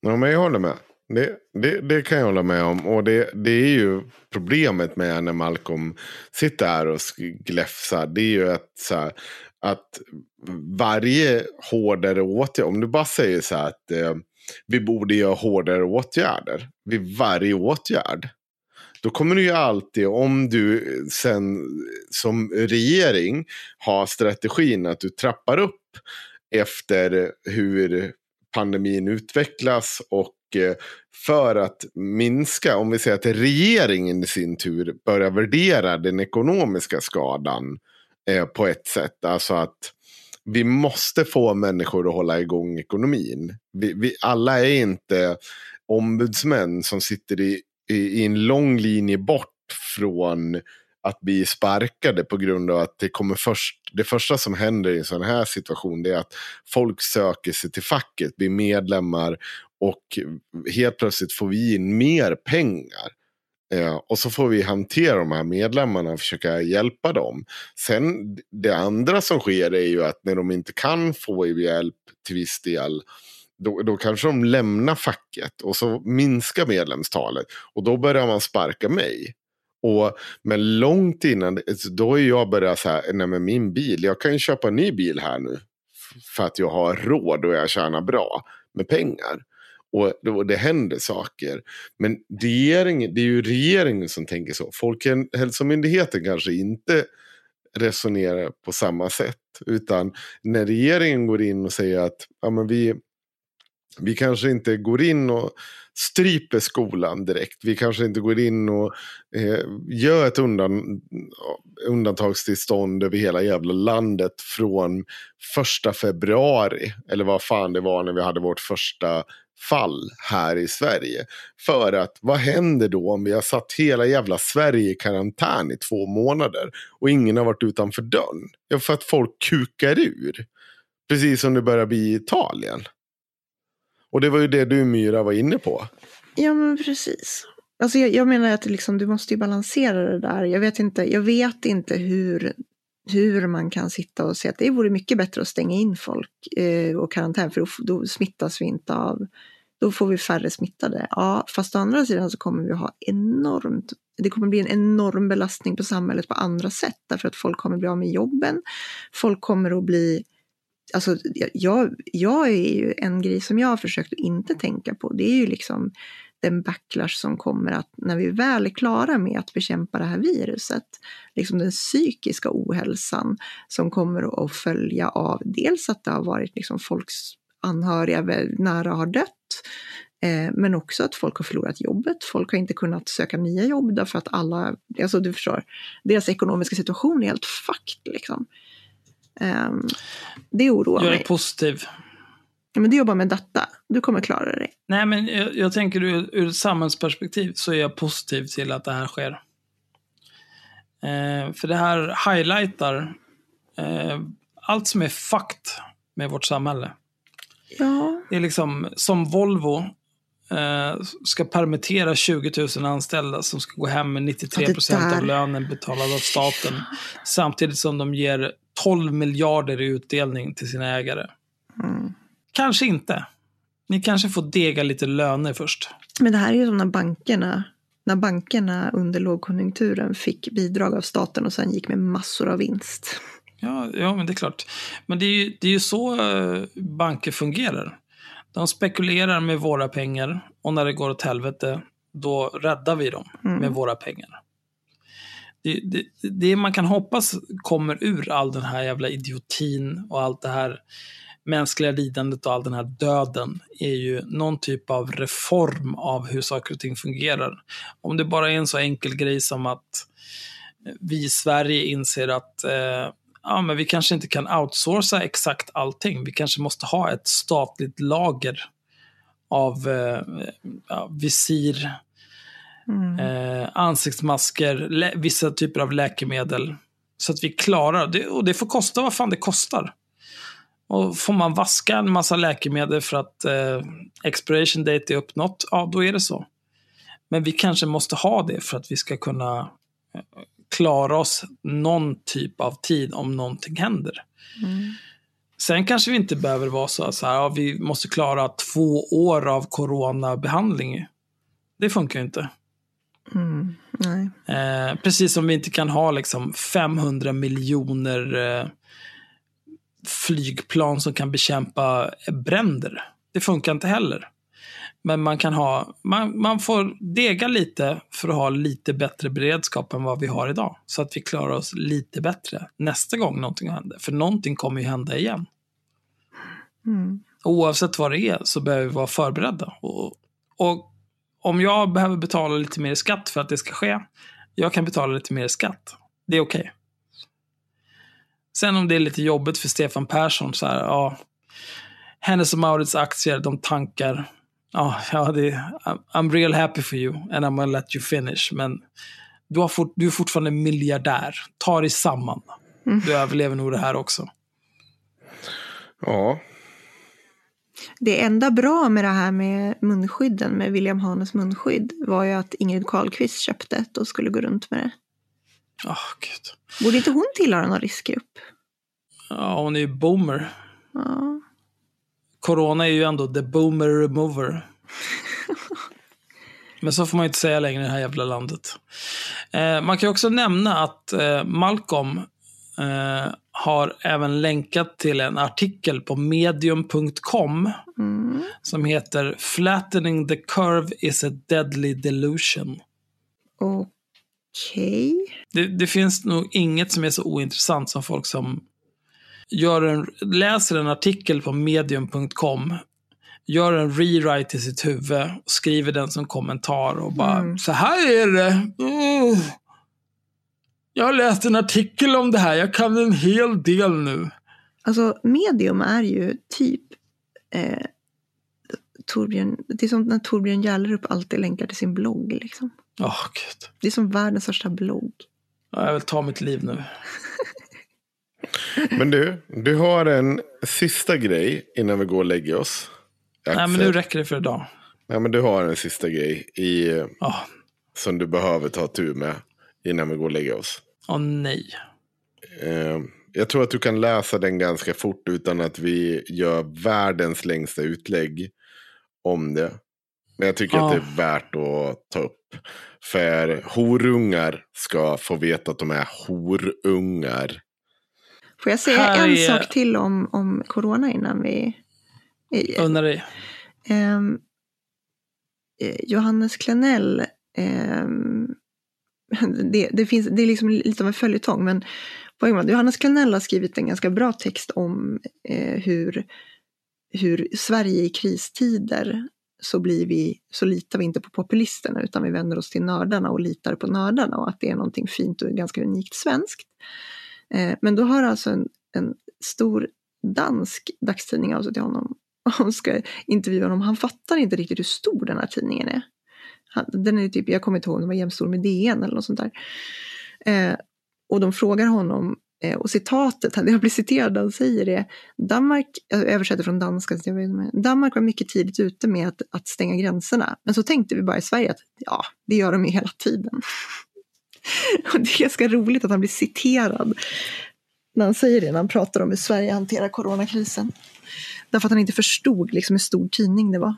Ja, men jag håller med. Det, det, det kan jag hålla med om. Och det, det är ju problemet med när Malcolm sitter här och gläfsar. Det är ju att, så här, att varje hårdare åtgärd, om du bara säger så här att eh, vi borde göra hårdare åtgärder vid varje åtgärd. Då kommer du ju alltid, om du sen som regering har strategin att du trappar upp efter hur pandemin utvecklas och Eh, för att minska, om vi säger att regeringen i sin tur börjar värdera den ekonomiska skadan eh, på ett sätt. Alltså att vi måste få människor att hålla igång ekonomin. Vi, vi alla är inte ombudsmän som sitter i, i, i en lång linje bort från att bli sparkade på grund av att det kommer först. Det första som händer i en sån här situation är att folk söker sig till facket, blir medlemmar och helt plötsligt får vi in mer pengar. Eh, och så får vi hantera de här medlemmarna och försöka hjälpa dem. Sen det andra som sker är ju att när de inte kan få hjälp till viss del då, då kanske de lämnar facket och så minskar medlemstalet. Och då börjar man sparka mig. Och, men långt innan, alltså, då har jag börjat så här, nej men min bil, jag kan ju köpa en ny bil här nu. För att jag har råd och jag tjänar bra med pengar. Och det händer saker. Men regeringen, det är ju regeringen som tänker så. Folkhälsomyndigheten kanske inte resonerar på samma sätt. Utan när regeringen går in och säger att ja, men vi, vi kanske inte går in och stryper skolan direkt. Vi kanske inte går in och eh, gör ett undan, undantagstillstånd över hela jävla landet från första februari. Eller vad fan det var när vi hade vårt första fall här i Sverige. För att vad händer då om vi har satt hela jävla Sverige i karantän i två månader och ingen har varit utanför dörren? Ja, för att folk kukar ur. Precis som det börjar bli i Italien. Och det var ju det du Myra var inne på. Ja, men precis. Alltså jag, jag menar att liksom, du måste ju balansera det där. Jag vet inte, jag vet inte hur, hur man kan sitta och säga att det vore mycket bättre att stänga in folk eh, och karantän för då, då smittas vi inte av, då får vi färre smittade. Ja, fast å andra sidan så kommer vi ha enormt det kommer bli en enorm belastning på samhället på andra sätt, därför att folk kommer bli av med jobben. Folk kommer att bli Alltså, jag, jag är ju en grej som jag har försökt att inte tänka på. Det är ju liksom den backlash som kommer att när vi väl är klara med att bekämpa det här viruset, liksom den psykiska ohälsan som kommer att följa av dels att det har varit liksom folks anhöriga nära har dött, eh, men också att folk har förlorat jobbet. Folk har inte kunnat söka nya jobb därför att alla, alltså du förstår, deras ekonomiska situation är helt fucked liksom. Eh, det oroar Jag är mig. positiv. Ja, men du jobbar med data, du kommer klara dig. Nej, men jag, jag tänker ur, ur ett samhällsperspektiv så är jag positiv till att det här sker. Eh, för det här highlightar eh, allt som är fucked med vårt samhälle. Ja, Det är liksom som Volvo eh, ska permittera 20 000 anställda som ska gå hem med 93 Ja, det procent av lönen betalad av staten. Samtidigt som de ger 12 miljarder i utdelning till sina ägare. Mm. Kanske inte. Ni kanske får dega lite löner först. men det här är ju som när bankerna, när bankerna under lågkonjunkturen fick bidrag av staten och sen gick med massor av vinst. Ja, ja men det är klart. Men det är ju, det är ju så eh, banker fungerar. De spekulerar med våra pengar och när det går åt helvete, då räddar vi dem med våra pengar. Det, det, det man kan hoppas kommer ur all den här jävla idiotin och allt det här mänskliga lidandet och all den här döden är ju någon typ av reform av hur saker och ting fungerar. Om det bara är en så enkel grej som att vi i Sverige inser att eh, ja, men vi kanske inte kan outsourca exakt allting. Vi kanske måste ha ett statligt lager av eh, ja, visir, eh, ansiktsmasker, vissa typer av läkemedel. Så att vi klarar det. Och det får kosta vad fan det kostar. Och får man vaska en massa läkemedel för att eh, expiration date är uppnått, ja då är det så. Men vi kanske måste ha det för att vi ska kunna eh, klara oss någon typ av tid om någonting händer. Sen kanske vi inte behöver vara så, så här, ja, vi måste klara två år av coronabehandling. Det funkar ju inte. Mm. Nej. Eh, precis som vi inte kan ha liksom 500 miljoner eh, flygplan som kan bekämpa bränder. Det funkar inte heller. Men man kan ha, man, man får dega lite för att ha lite bättre beredskap än vad vi har idag. Så att vi klarar oss lite bättre nästa gång någonting händer. För någonting kommer ju hända igen. Mm. Oavsett vad det är så behöver vi vara förberedda. Och, och om jag behöver betala lite mer skatt för att det ska ske, jag kan betala lite mer skatt. Det är okej. Sen om det är lite jobbigt för Stefan Persson, så här, ja, Hennes och Maurits aktier, de tankar. Ja, ja det, I'm, I'm real happy for you and I'm gonna let you finish. Men du, har fort, du är fortfarande miljardär. Ta dig samman. Du överlever nog det här också. Ja, Det enda bra med det här med munskydden, med William Hanes munskydd, var ju att Ingrid Carlqvist köpte ett och skulle gå runt med det. Åh, gud. Borde inte hon tillhöra någon riskgrupp? Ja, hon är ju boomer. Ja. Corona är ju ändå the boomer remover. Men så får man ju inte säga längre i det här jävla landet. Eh, man kan ju också nämna att eh, Malcolm eh, har även länkat till en artikel på medium.com Mm. som heter Flattening the curve is a deadly delusion. Okej. Det, det finns nog inget som är så ointressant som folk som gör en, läser en artikel på medium.com, gör en rewrite i sitt huvud, och skriver den som kommentar och bara Mm. så här är det. Mm. Jag har läst en artikel om det här, jag kan en hel del nu. Alltså, medium är ju typ eh, Torbjörn, det är som när Torbjörn Hjällerup alltid länkar till sin blogg. Liksom. Åh, gud. Det är som världens största blogg. Ja, Jag vill ta mitt liv nu. men du, du har en sista grej innan vi går och lägger oss. Nej, men Axel. nu räcker det för idag. Nej, men du har en sista grej i, Åh, som du behöver ta tur med innan vi går och lägger oss. åh nej. Eh, jag tror att du kan läsa den ganska fort utan att vi gör världens längsta utlägg om det. Men jag tycker Ja. att det är värt att ta upp. För horungar ska få veta att de är horungar. Får jag säga Här en sak till om, om corona innan vi... Undrar dig. Eh, Johannes Klenell, ehm, det, det, finns, det är liksom lite av en följetong, men Johannes Klenell har skrivit en ganska bra text om eh, hur, hur Sverige i kristider så, blir vi, så litar vi inte på populisterna utan vi vänder oss till nördarna och litar på nördarna och att det är någonting fint och ganska unikt svenskt. Eh, men då har alltså en, en stor dansk dagstidning av sig till honom och ska intervjua honom. Han fattar inte riktigt hur stor den här tidningen är. Han, den är typ, jag kommer inte ihåg, den var jämnstor med DN eller något sånt där. Eh, och de frågar honom, och citatet, jag blir citerad, han säger det, Danmark, jag översätter från danska, Danmark var mycket tidigt ute med att, att stänga gränserna. Men så tänkte vi bara i Sverige att ja, det gör de ju hela tiden. och det är ganska roligt att han blir citerad när han säger det, när han pratar om hur Sverige hanterar coronakrisen. Därför att han inte förstod liksom hur stor tidning det var.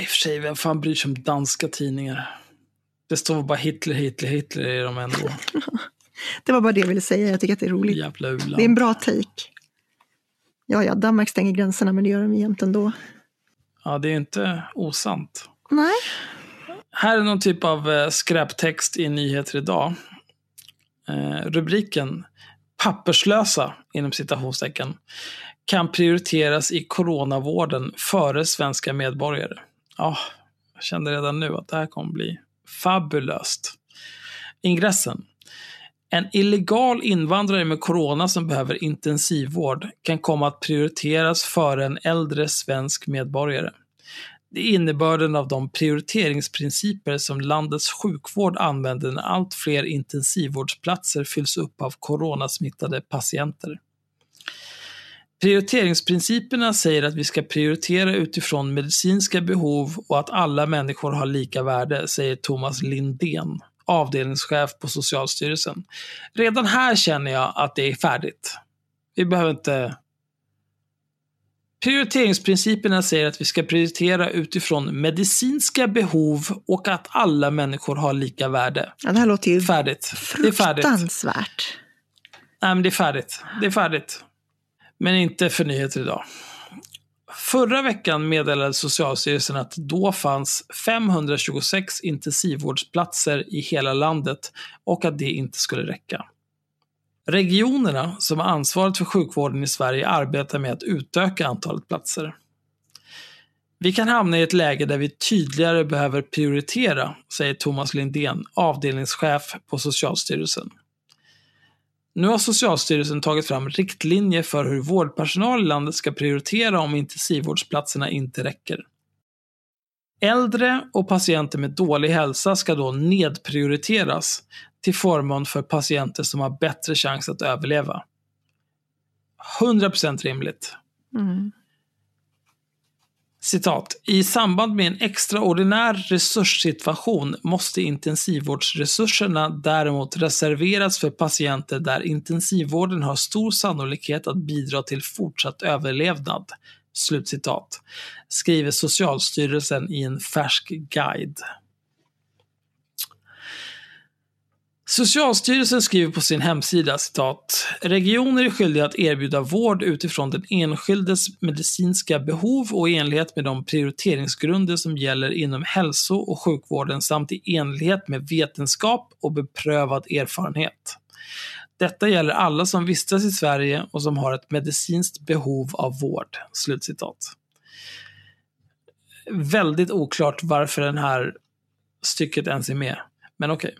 I och för sig, vem fan bryr sig om danska tidningar? Det står bara Hitler, Hitler, Hitler i dem ändå. Det var bara det jag ville säga, jag tycker att det är roligt. Jävla u-land. Det är en bra take. Ja, ja, Danmark stänger gränserna, men det gör de jämt ändå. Ja, det är inte osant. Nej. Här är någon typ av eh, skräptext i Nyheter idag. Eh, rubriken Papperslösa, inom citationstecken, kan prioriteras i coronavården före svenska medborgare. Ja, jag kände redan nu att det här kommer bli fabulöst. Ingressen. En illegal invandrare med corona som behöver intensivvård kan komma att prioriteras före en äldre svensk medborgare. Det är innebörden av de prioriteringsprinciper som landets sjukvård använder när allt fler intensivvårdsplatser fylls upp av coronasmittade patienter. Prioriteringsprinciperna säger att vi ska prioritera utifrån medicinska behov och att alla människor har lika värde, säger Thomas Lindén, avdelningschef på Socialstyrelsen. Redan här känner jag att det är färdigt. Vi behöver inte Prioriteringsprinciperna säger att vi ska prioritera utifrån medicinska behov och att alla människor har lika värde. Ja, det här låter ju Färdigt. Det är färdigt. fruktansvärt. Nej, men det är färdigt. Det är färdigt. Men inte för nyheter idag. Förra veckan meddelade Socialstyrelsen att då fanns 526 intensivvårdsplatser i hela landet och att det inte skulle räcka. Regionerna, som har ansvaret för sjukvården i Sverige, arbetar med att utöka antalet platser. Vi kan hamna i ett läge där vi tydligare behöver prioritera, säger Thomas Lindén, avdelningschef på Socialstyrelsen. Nu har Socialstyrelsen tagit fram riktlinjer för hur vårdpersonal i landet ska prioritera om intensivvårdsplatserna inte räcker. Äldre och patienter med dålig hälsa ska då nedprioriteras till förmån för patienter som har bättre chans att överleva. 100% rimligt. Mm. Citat. I samband med en extraordinär resurssituation måste intensivvårdsresurserna däremot reserveras för patienter där intensivvården har stor sannolikhet att bidra till fortsatt överlevnad. Slutcitat. Skriver Socialstyrelsen i en färsk guide. Socialstyrelsen skriver på sin hemsida citat “Regioner är skyldiga att erbjuda vård utifrån den enskildes medicinska behov och i enlighet med de prioriteringsgrunder som gäller inom hälso och sjukvården samt i enlighet med vetenskap och beprövad erfarenhet. Detta gäller alla som vistas i Sverige och som har ett medicinskt behov av vård.” Slutcitat. Väldigt oklart varför den här stycket ens är med. Men okej.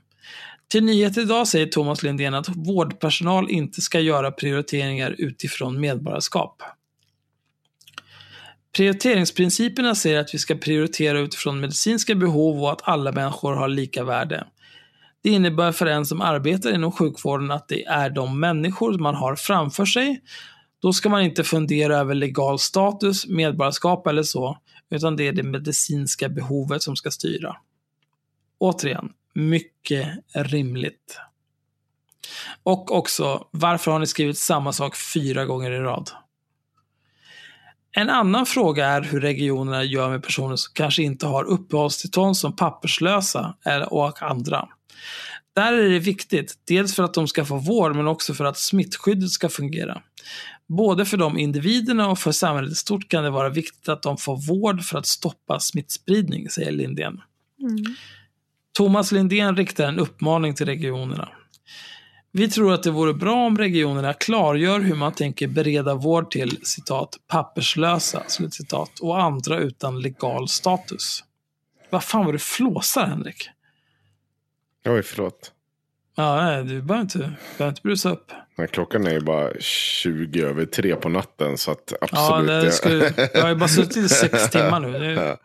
Till Nyheter idag säger Thomas Lindén att vårdpersonal inte ska göra prioriteringar utifrån medborgarskap. Prioriteringsprinciperna säger att vi ska prioritera utifrån medicinska behov och att alla människor har lika värde. Det innebär för en som arbetar inom sjukvården att det är de människor man har framför sig. Då ska man inte fundera över legal status, medborgarskap eller så, utan det är det medicinska behovet som ska styra. Återigen, mycket rimligt. Och också, varför har ni skrivit samma sak fyra gånger i rad? En annan fråga är hur regionerna gör med personer som kanske inte har uppehållstillstånd som papperslösa och andra. Där är det viktigt, dels för att de ska få vård men också för att smittskyddet ska fungera. Både för de individerna och för samhället i stort kan det vara viktigt att de får vård för att stoppa smittspridning, säger Lindén. Mm. Thomas Lindén riktar en uppmaning till regionerna. Vi tror att det vore bra om regionerna klargör hur man tänker bereda vård till citat, papperslösa slutcitat, och andra utan legal status. Vad fan var det flåsar, Henrik? Oj, förlåt. Ja, nej, du behöver inte, behöver inte brusa upp. Men klockan är ju bara 20 över tre på natten. Så att Ja, absolut. det skulle, jag har ju bara suttit i sex timmar nu. Det, Ja.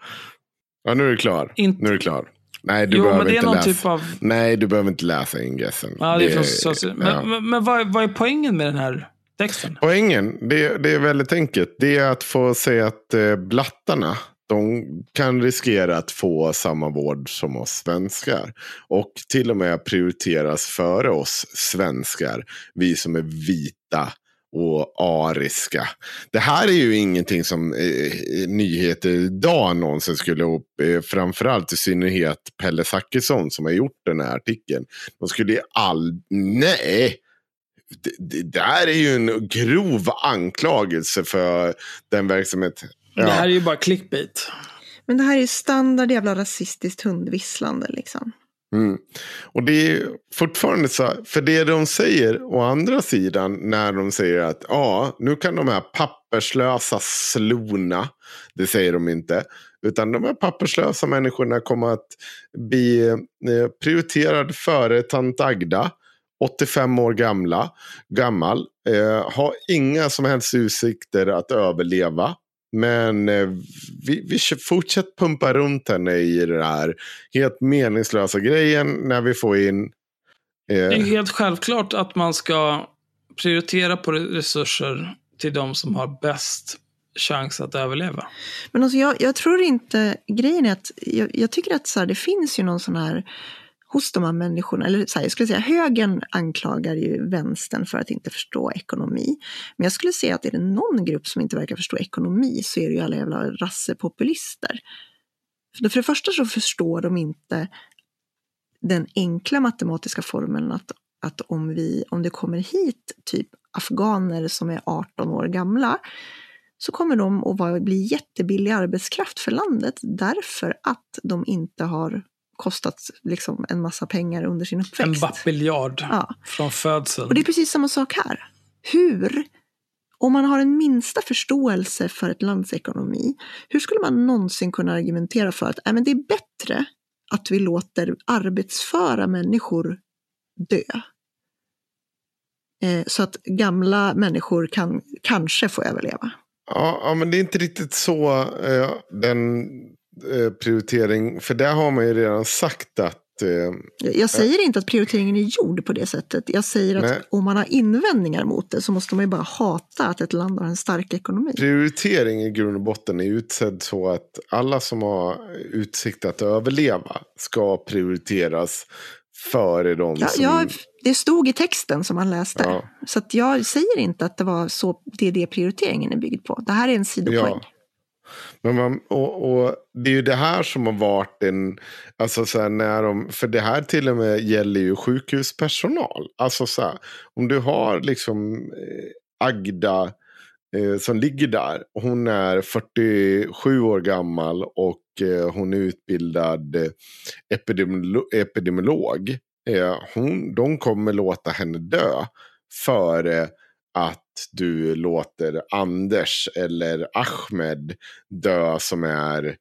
ja, nu är du klar. Inte- Nu är du klar. Nej, du jo, behöver men det är inte någon läsa. typ av... Nej, du behöver inte läsa ingressen. Ja, det är från social... Men, ja. men, vad, vad är poängen med den här texten? Poängen, det, det är väldigt enkelt. Det är att få säga att eh, blattarna, de kan riskera att få samma vård som oss svenskar. Och till och med prioriteras före oss svenskar. Vi som är vita och ariska. Det här är ju ingenting som eh, nyheter idag någonsin skulle upp. Eh, framförallt i synnerhet Pelle Zackrisson som har gjort den här artikeln. De skulle ju all... Nej! det, det där är ju en grov anklagelse för den verksamhet. Det här är ju bara clickbait. Men det här är ju standard jävla rasistiskt hundvisslande liksom. Mm. Och det är fortfarande så, för det de säger å andra sidan när de säger att ja, nu kan de här papperslösa slona, det säger de inte, utan de här papperslösa människorna kommer att bli eh, prioriterade före tant Agda, 85 år gamla, gammal, eh, har inga som helst utsikter att överleva. Men eh, vi, vi fortsätter pumpa runt henne i den här helt meningslösa grejen när vi får in... Det är ju Eh, helt självklart att man ska prioritera på resurser till de som har bäst chans att överleva. Men alltså jag, jag tror inte, grejen är att jag, jag tycker att så här, det finns ju någon sån här hos de här människorna, eller så här, jag skulle säga högern anklagar ju vänstern för att inte förstå ekonomi. Men jag skulle säga att är det någon grupp som inte verkar förstå ekonomi så är det ju alla jävla rassepopulister. För för det första så förstår de inte den enkla matematiska formeln att, att om, vi, om det kommer hit typ afghaner som är 18 år gamla så kommer de att vara, bli jättebillig arbetskraft för landet därför att de inte har kostat liksom en massa pengar under sin En uppväxt. bappiljard Ja. från födseln. Och det är precis samma sak här. Hur, om man har en minsta förståelse för ett lands ekonomi, hur skulle man någonsin kunna argumentera för att äh, men det är bättre att vi låter arbetsföra människor dö? Eh, så att gamla människor kan kanske få överleva. ja, ja, men det är inte riktigt så eh, den eh, prioritering. För där har man ju redan sagt att eh, Jag säger inte att prioriteringen är gjord på det sättet. Jag säger att Nej. om man har invändningar mot det så måste man ju bara hata att ett land har en stark ekonomi. prioritering i grund och botten är utsedd så att alla som har utsikt att överleva ska prioriteras före de Ja, som... ja, det stod i texten som man läste. Ja. Så jag säger inte att det var så det är det prioriteringen är byggd på. Det här är en sidopoäng. Ja. Men man, och, och det är ju det här som har varit en, alltså så här när de, för det här till och med gäller ju sjukhuspersonal. Alltså så här, om du har liksom eh, Agda eh, som ligger där, hon är 47 år gammal och eh, hon är utbildad eh, epidemiolo- epidemiolog. Eh, hon, de kommer låta henne dö före att du låter Anders eller Ahmed dö som är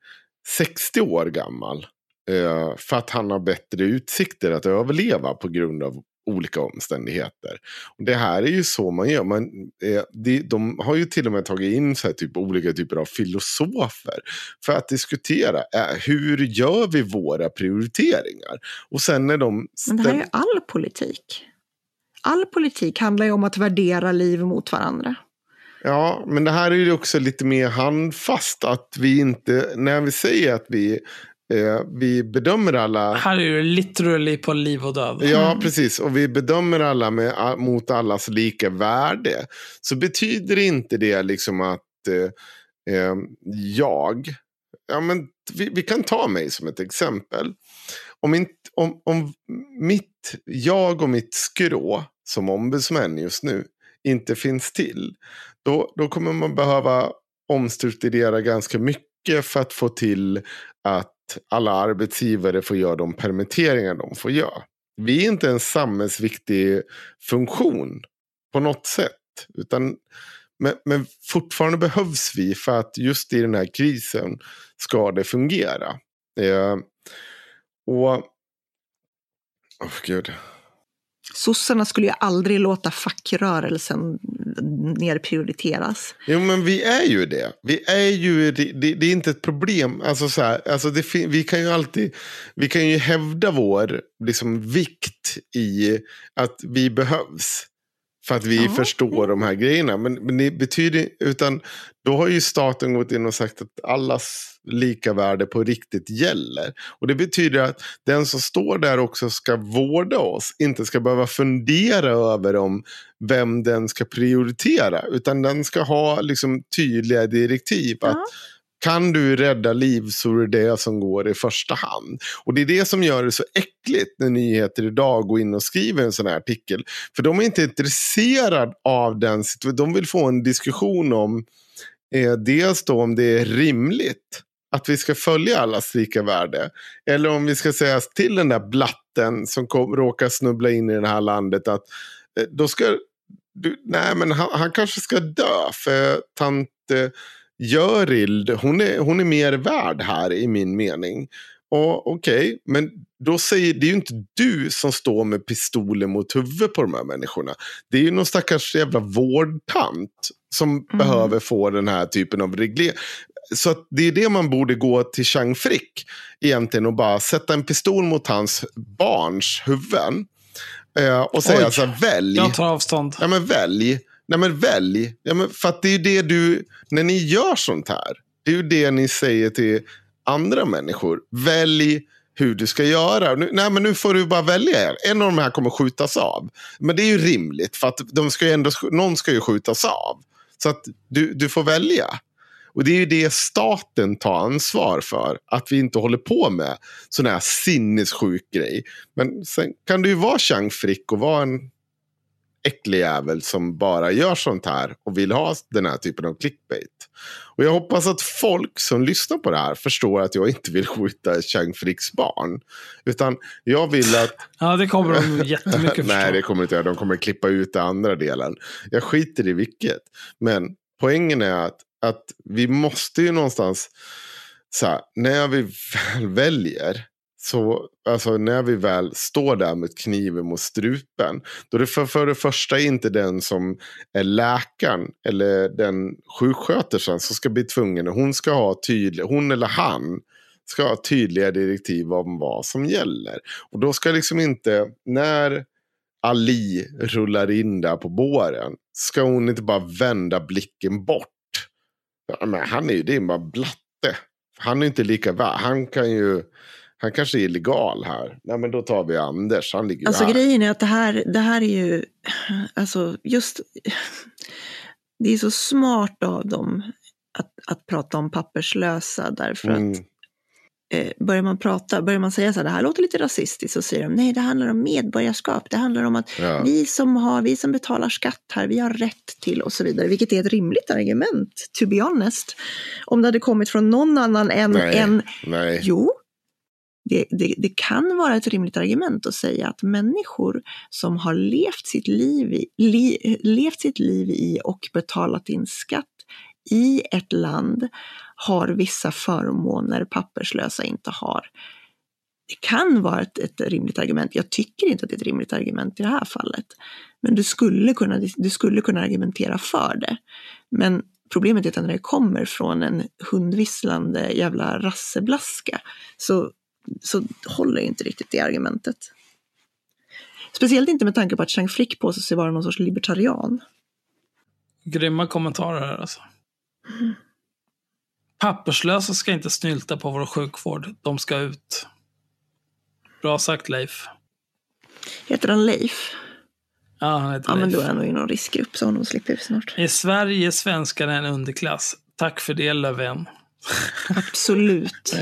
60 år gammal. Eh, för att han har bättre utsikter att överleva på grund av olika omständigheter. Och det här är ju så man gör. Man, eh, de, de har ju till och med tagit in så typ, olika typer av filosofer för att diskutera eh, hur gör vi våra prioriteringar. Och sen när de... Men det här är ju all politik. All politik handlar ju om att värdera liv mot varandra. Ja, men det här är ju också lite mer handfast. Att vi inte, när vi säger att vi, eh, vi bedömer alla. Här är det literally på liv och död. Ja, precis. Och vi bedömer alla med, mot allas lika värde. Så betyder inte det liksom att Eh, jag, ja men vi, vi kan ta mig som ett exempel. Om, inte, om, om mitt, jag och mitt skrå som ombudsmän just nu inte finns till. Då, då kommer man behöva omstrukturera ganska mycket för att få till att alla arbetsgivare får göra de permitteringar de får göra. Vi är inte en samhällsviktig funktion på något sätt. Utan, men, men fortfarande behövs vi för att just i den här krisen ska det fungera. Eh, och... Oh, gud. Sossarna skulle ju aldrig låta fackrörelsen nerprioriteras. Jo, men vi är ju det. Vi är ju, det, det, det är inte ett problem. Alltså, så här, alltså det, vi kan ju alltid vi kan ju hävda vår liksom, vikt i att vi behövs. För att vi Ja. förstår de här grejerna. Men, men det betyder, utan då har ju staten gått in och sagt att allas lika värde på riktigt gäller. Och det betyder att den som står där också ska vårda oss. Inte ska behöva fundera över om vem den ska prioritera. Utan den ska ha liksom tydliga direktiv. Ja. Att kan du rädda liv så är det det som går i första hand. Och det är det som gör det så äckligt när nyheter idag går in och skriver en sån här artikel. För de är inte intresserade av den situationen. De vill få en diskussion om eh, dels då om det är rimligt att vi ska följa allas lika värde. Eller om vi ska säga till den där blatten som kom, råkar snubbla in i det här landet att eh, då ska du, nej men han, han kanske ska dö för tant eh, Görild, hon är, hon är mer värd här i min mening. Och Okej, men då säger det är ju inte du som står med pistolen mot huvudet på de här människorna. Det är ju någon stackars jävla vårdtant som behöver få den här typen av reglering. Så det är det man borde gå till Chang Frick egentligen och bara sätta en pistol mot hans barns huvuden. Eh, och säga Oj. så här, välj. Jag tar avstånd. Ja men välj. Nej men välj. Ja, men för att det är ju det du, när ni gör sånt här. Det är ju det ni säger till andra människor. Välj hur du ska göra. Nu, nej men nu får du bara välja. En av de här kommer skjutas av. Men det är ju rimligt för att de ska ju ändå, någon ska ju skjutas av. Så att du, du får välja. Och det är ju det staten tar ansvar för. Att vi inte håller på med sån här sinnessjuk grej. Men sen kan du ju vara Chang Frick och vara en äcklig jävel som bara gör sånt här och vill ha den här typen av clickbait. Och jag hoppas att folk som lyssnar på det här förstår att jag inte vill skjuta Chang Fricks barn. Utan jag vill att... Ja, det kommer de jättemycket förstå. Nej, det kommer inte göra. De kommer klippa ut den andra delen. Jag skiter i vilket. Men poängen är att, att vi måste ju någonstans... Så här, när vi väl väljer så alltså när vi väl står där med kniven mot strupen. Då är det för, för det första inte den som är läkaren eller den sjuksköterskan som ska bli tvungen. Hon ska ha tydlig, hon eller han ska ha tydliga direktiv om vad som gäller. Och då ska liksom inte, när Ali rullar in där på båren, ska hon inte bara vända blicken bort. Ja, men han är ju, det är bara blatte. Han är inte lika värd. Han kan ju, han kanske är illegal här. Nej men då tar vi Anders, han ligger Alltså här. grejen är att det här, det här är ju, alltså just, det är så smart av dem att, att prata om papperslösa därför att Mm. eh, börjar man prata, börjar man säga så här, det här låter lite rasistiskt, så säger de nej, det handlar om medborgarskap, det handlar om att Ja. vi som har, vi som betalar skatt här, vi har rätt till och så vidare, vilket är ett rimligt argument, to be honest. Om det hade kommit från någon annan än, Nej. än Nej. Jo, det, det, det kan vara ett rimligt argument att säga att människor som har levt sitt liv i, li, levt sitt liv i och betalat in skatt i ett land har vissa förmåner papperslösa inte har. Det kan vara ett, ett rimligt argument. Jag tycker inte att det är ett rimligt argument i det här fallet. Men du skulle kunna, du skulle kunna argumentera för det. Men problemet är att när det kommer från en hundvisslande jävla rasseblaska så, så håller inte riktigt det argumentet. Speciellt inte med tanke på att Chang Frick påstår sig vara någon sorts libertarian. Grymma kommentarer här alltså. Papperslösa ska inte snylta på vår sjukvård. De ska ut. Bra sagt Leif. Heter han Leif? Ja, han heter Ja, men Leif. då är han nog i någon riskgrupp så honom slipper vi snart. I Sverige är svenskarna en underklass. Tack för det Löfven. Absolut.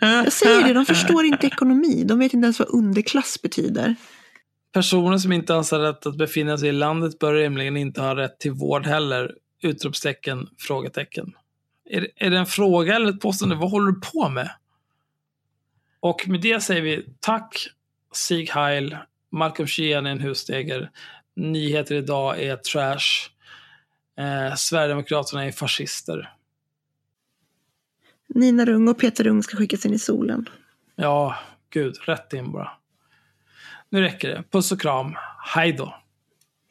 Jag säger det, de förstår inte ekonomi. De vet inte ens vad underklass betyder. Personer som inte anser rätt att befinna sig i landet bör rimligen inte ha rätt till vård heller. Utropstecken, frågetecken. Är, det- är det en fråga eller ett påstående? Vad håller du på med? Och med det säger vi tack Sieg Heil, Malcolm Sheehan är en hussteger, Nyheter idag är trash, eh, Sverigedemokraterna är fascister. Nina Rung och Peter Rung ska skickas in i solen. Ja, gud, rätt in bara. Nu räcker det. Puss och kram. Hej då.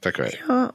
Tack och hej. Ja,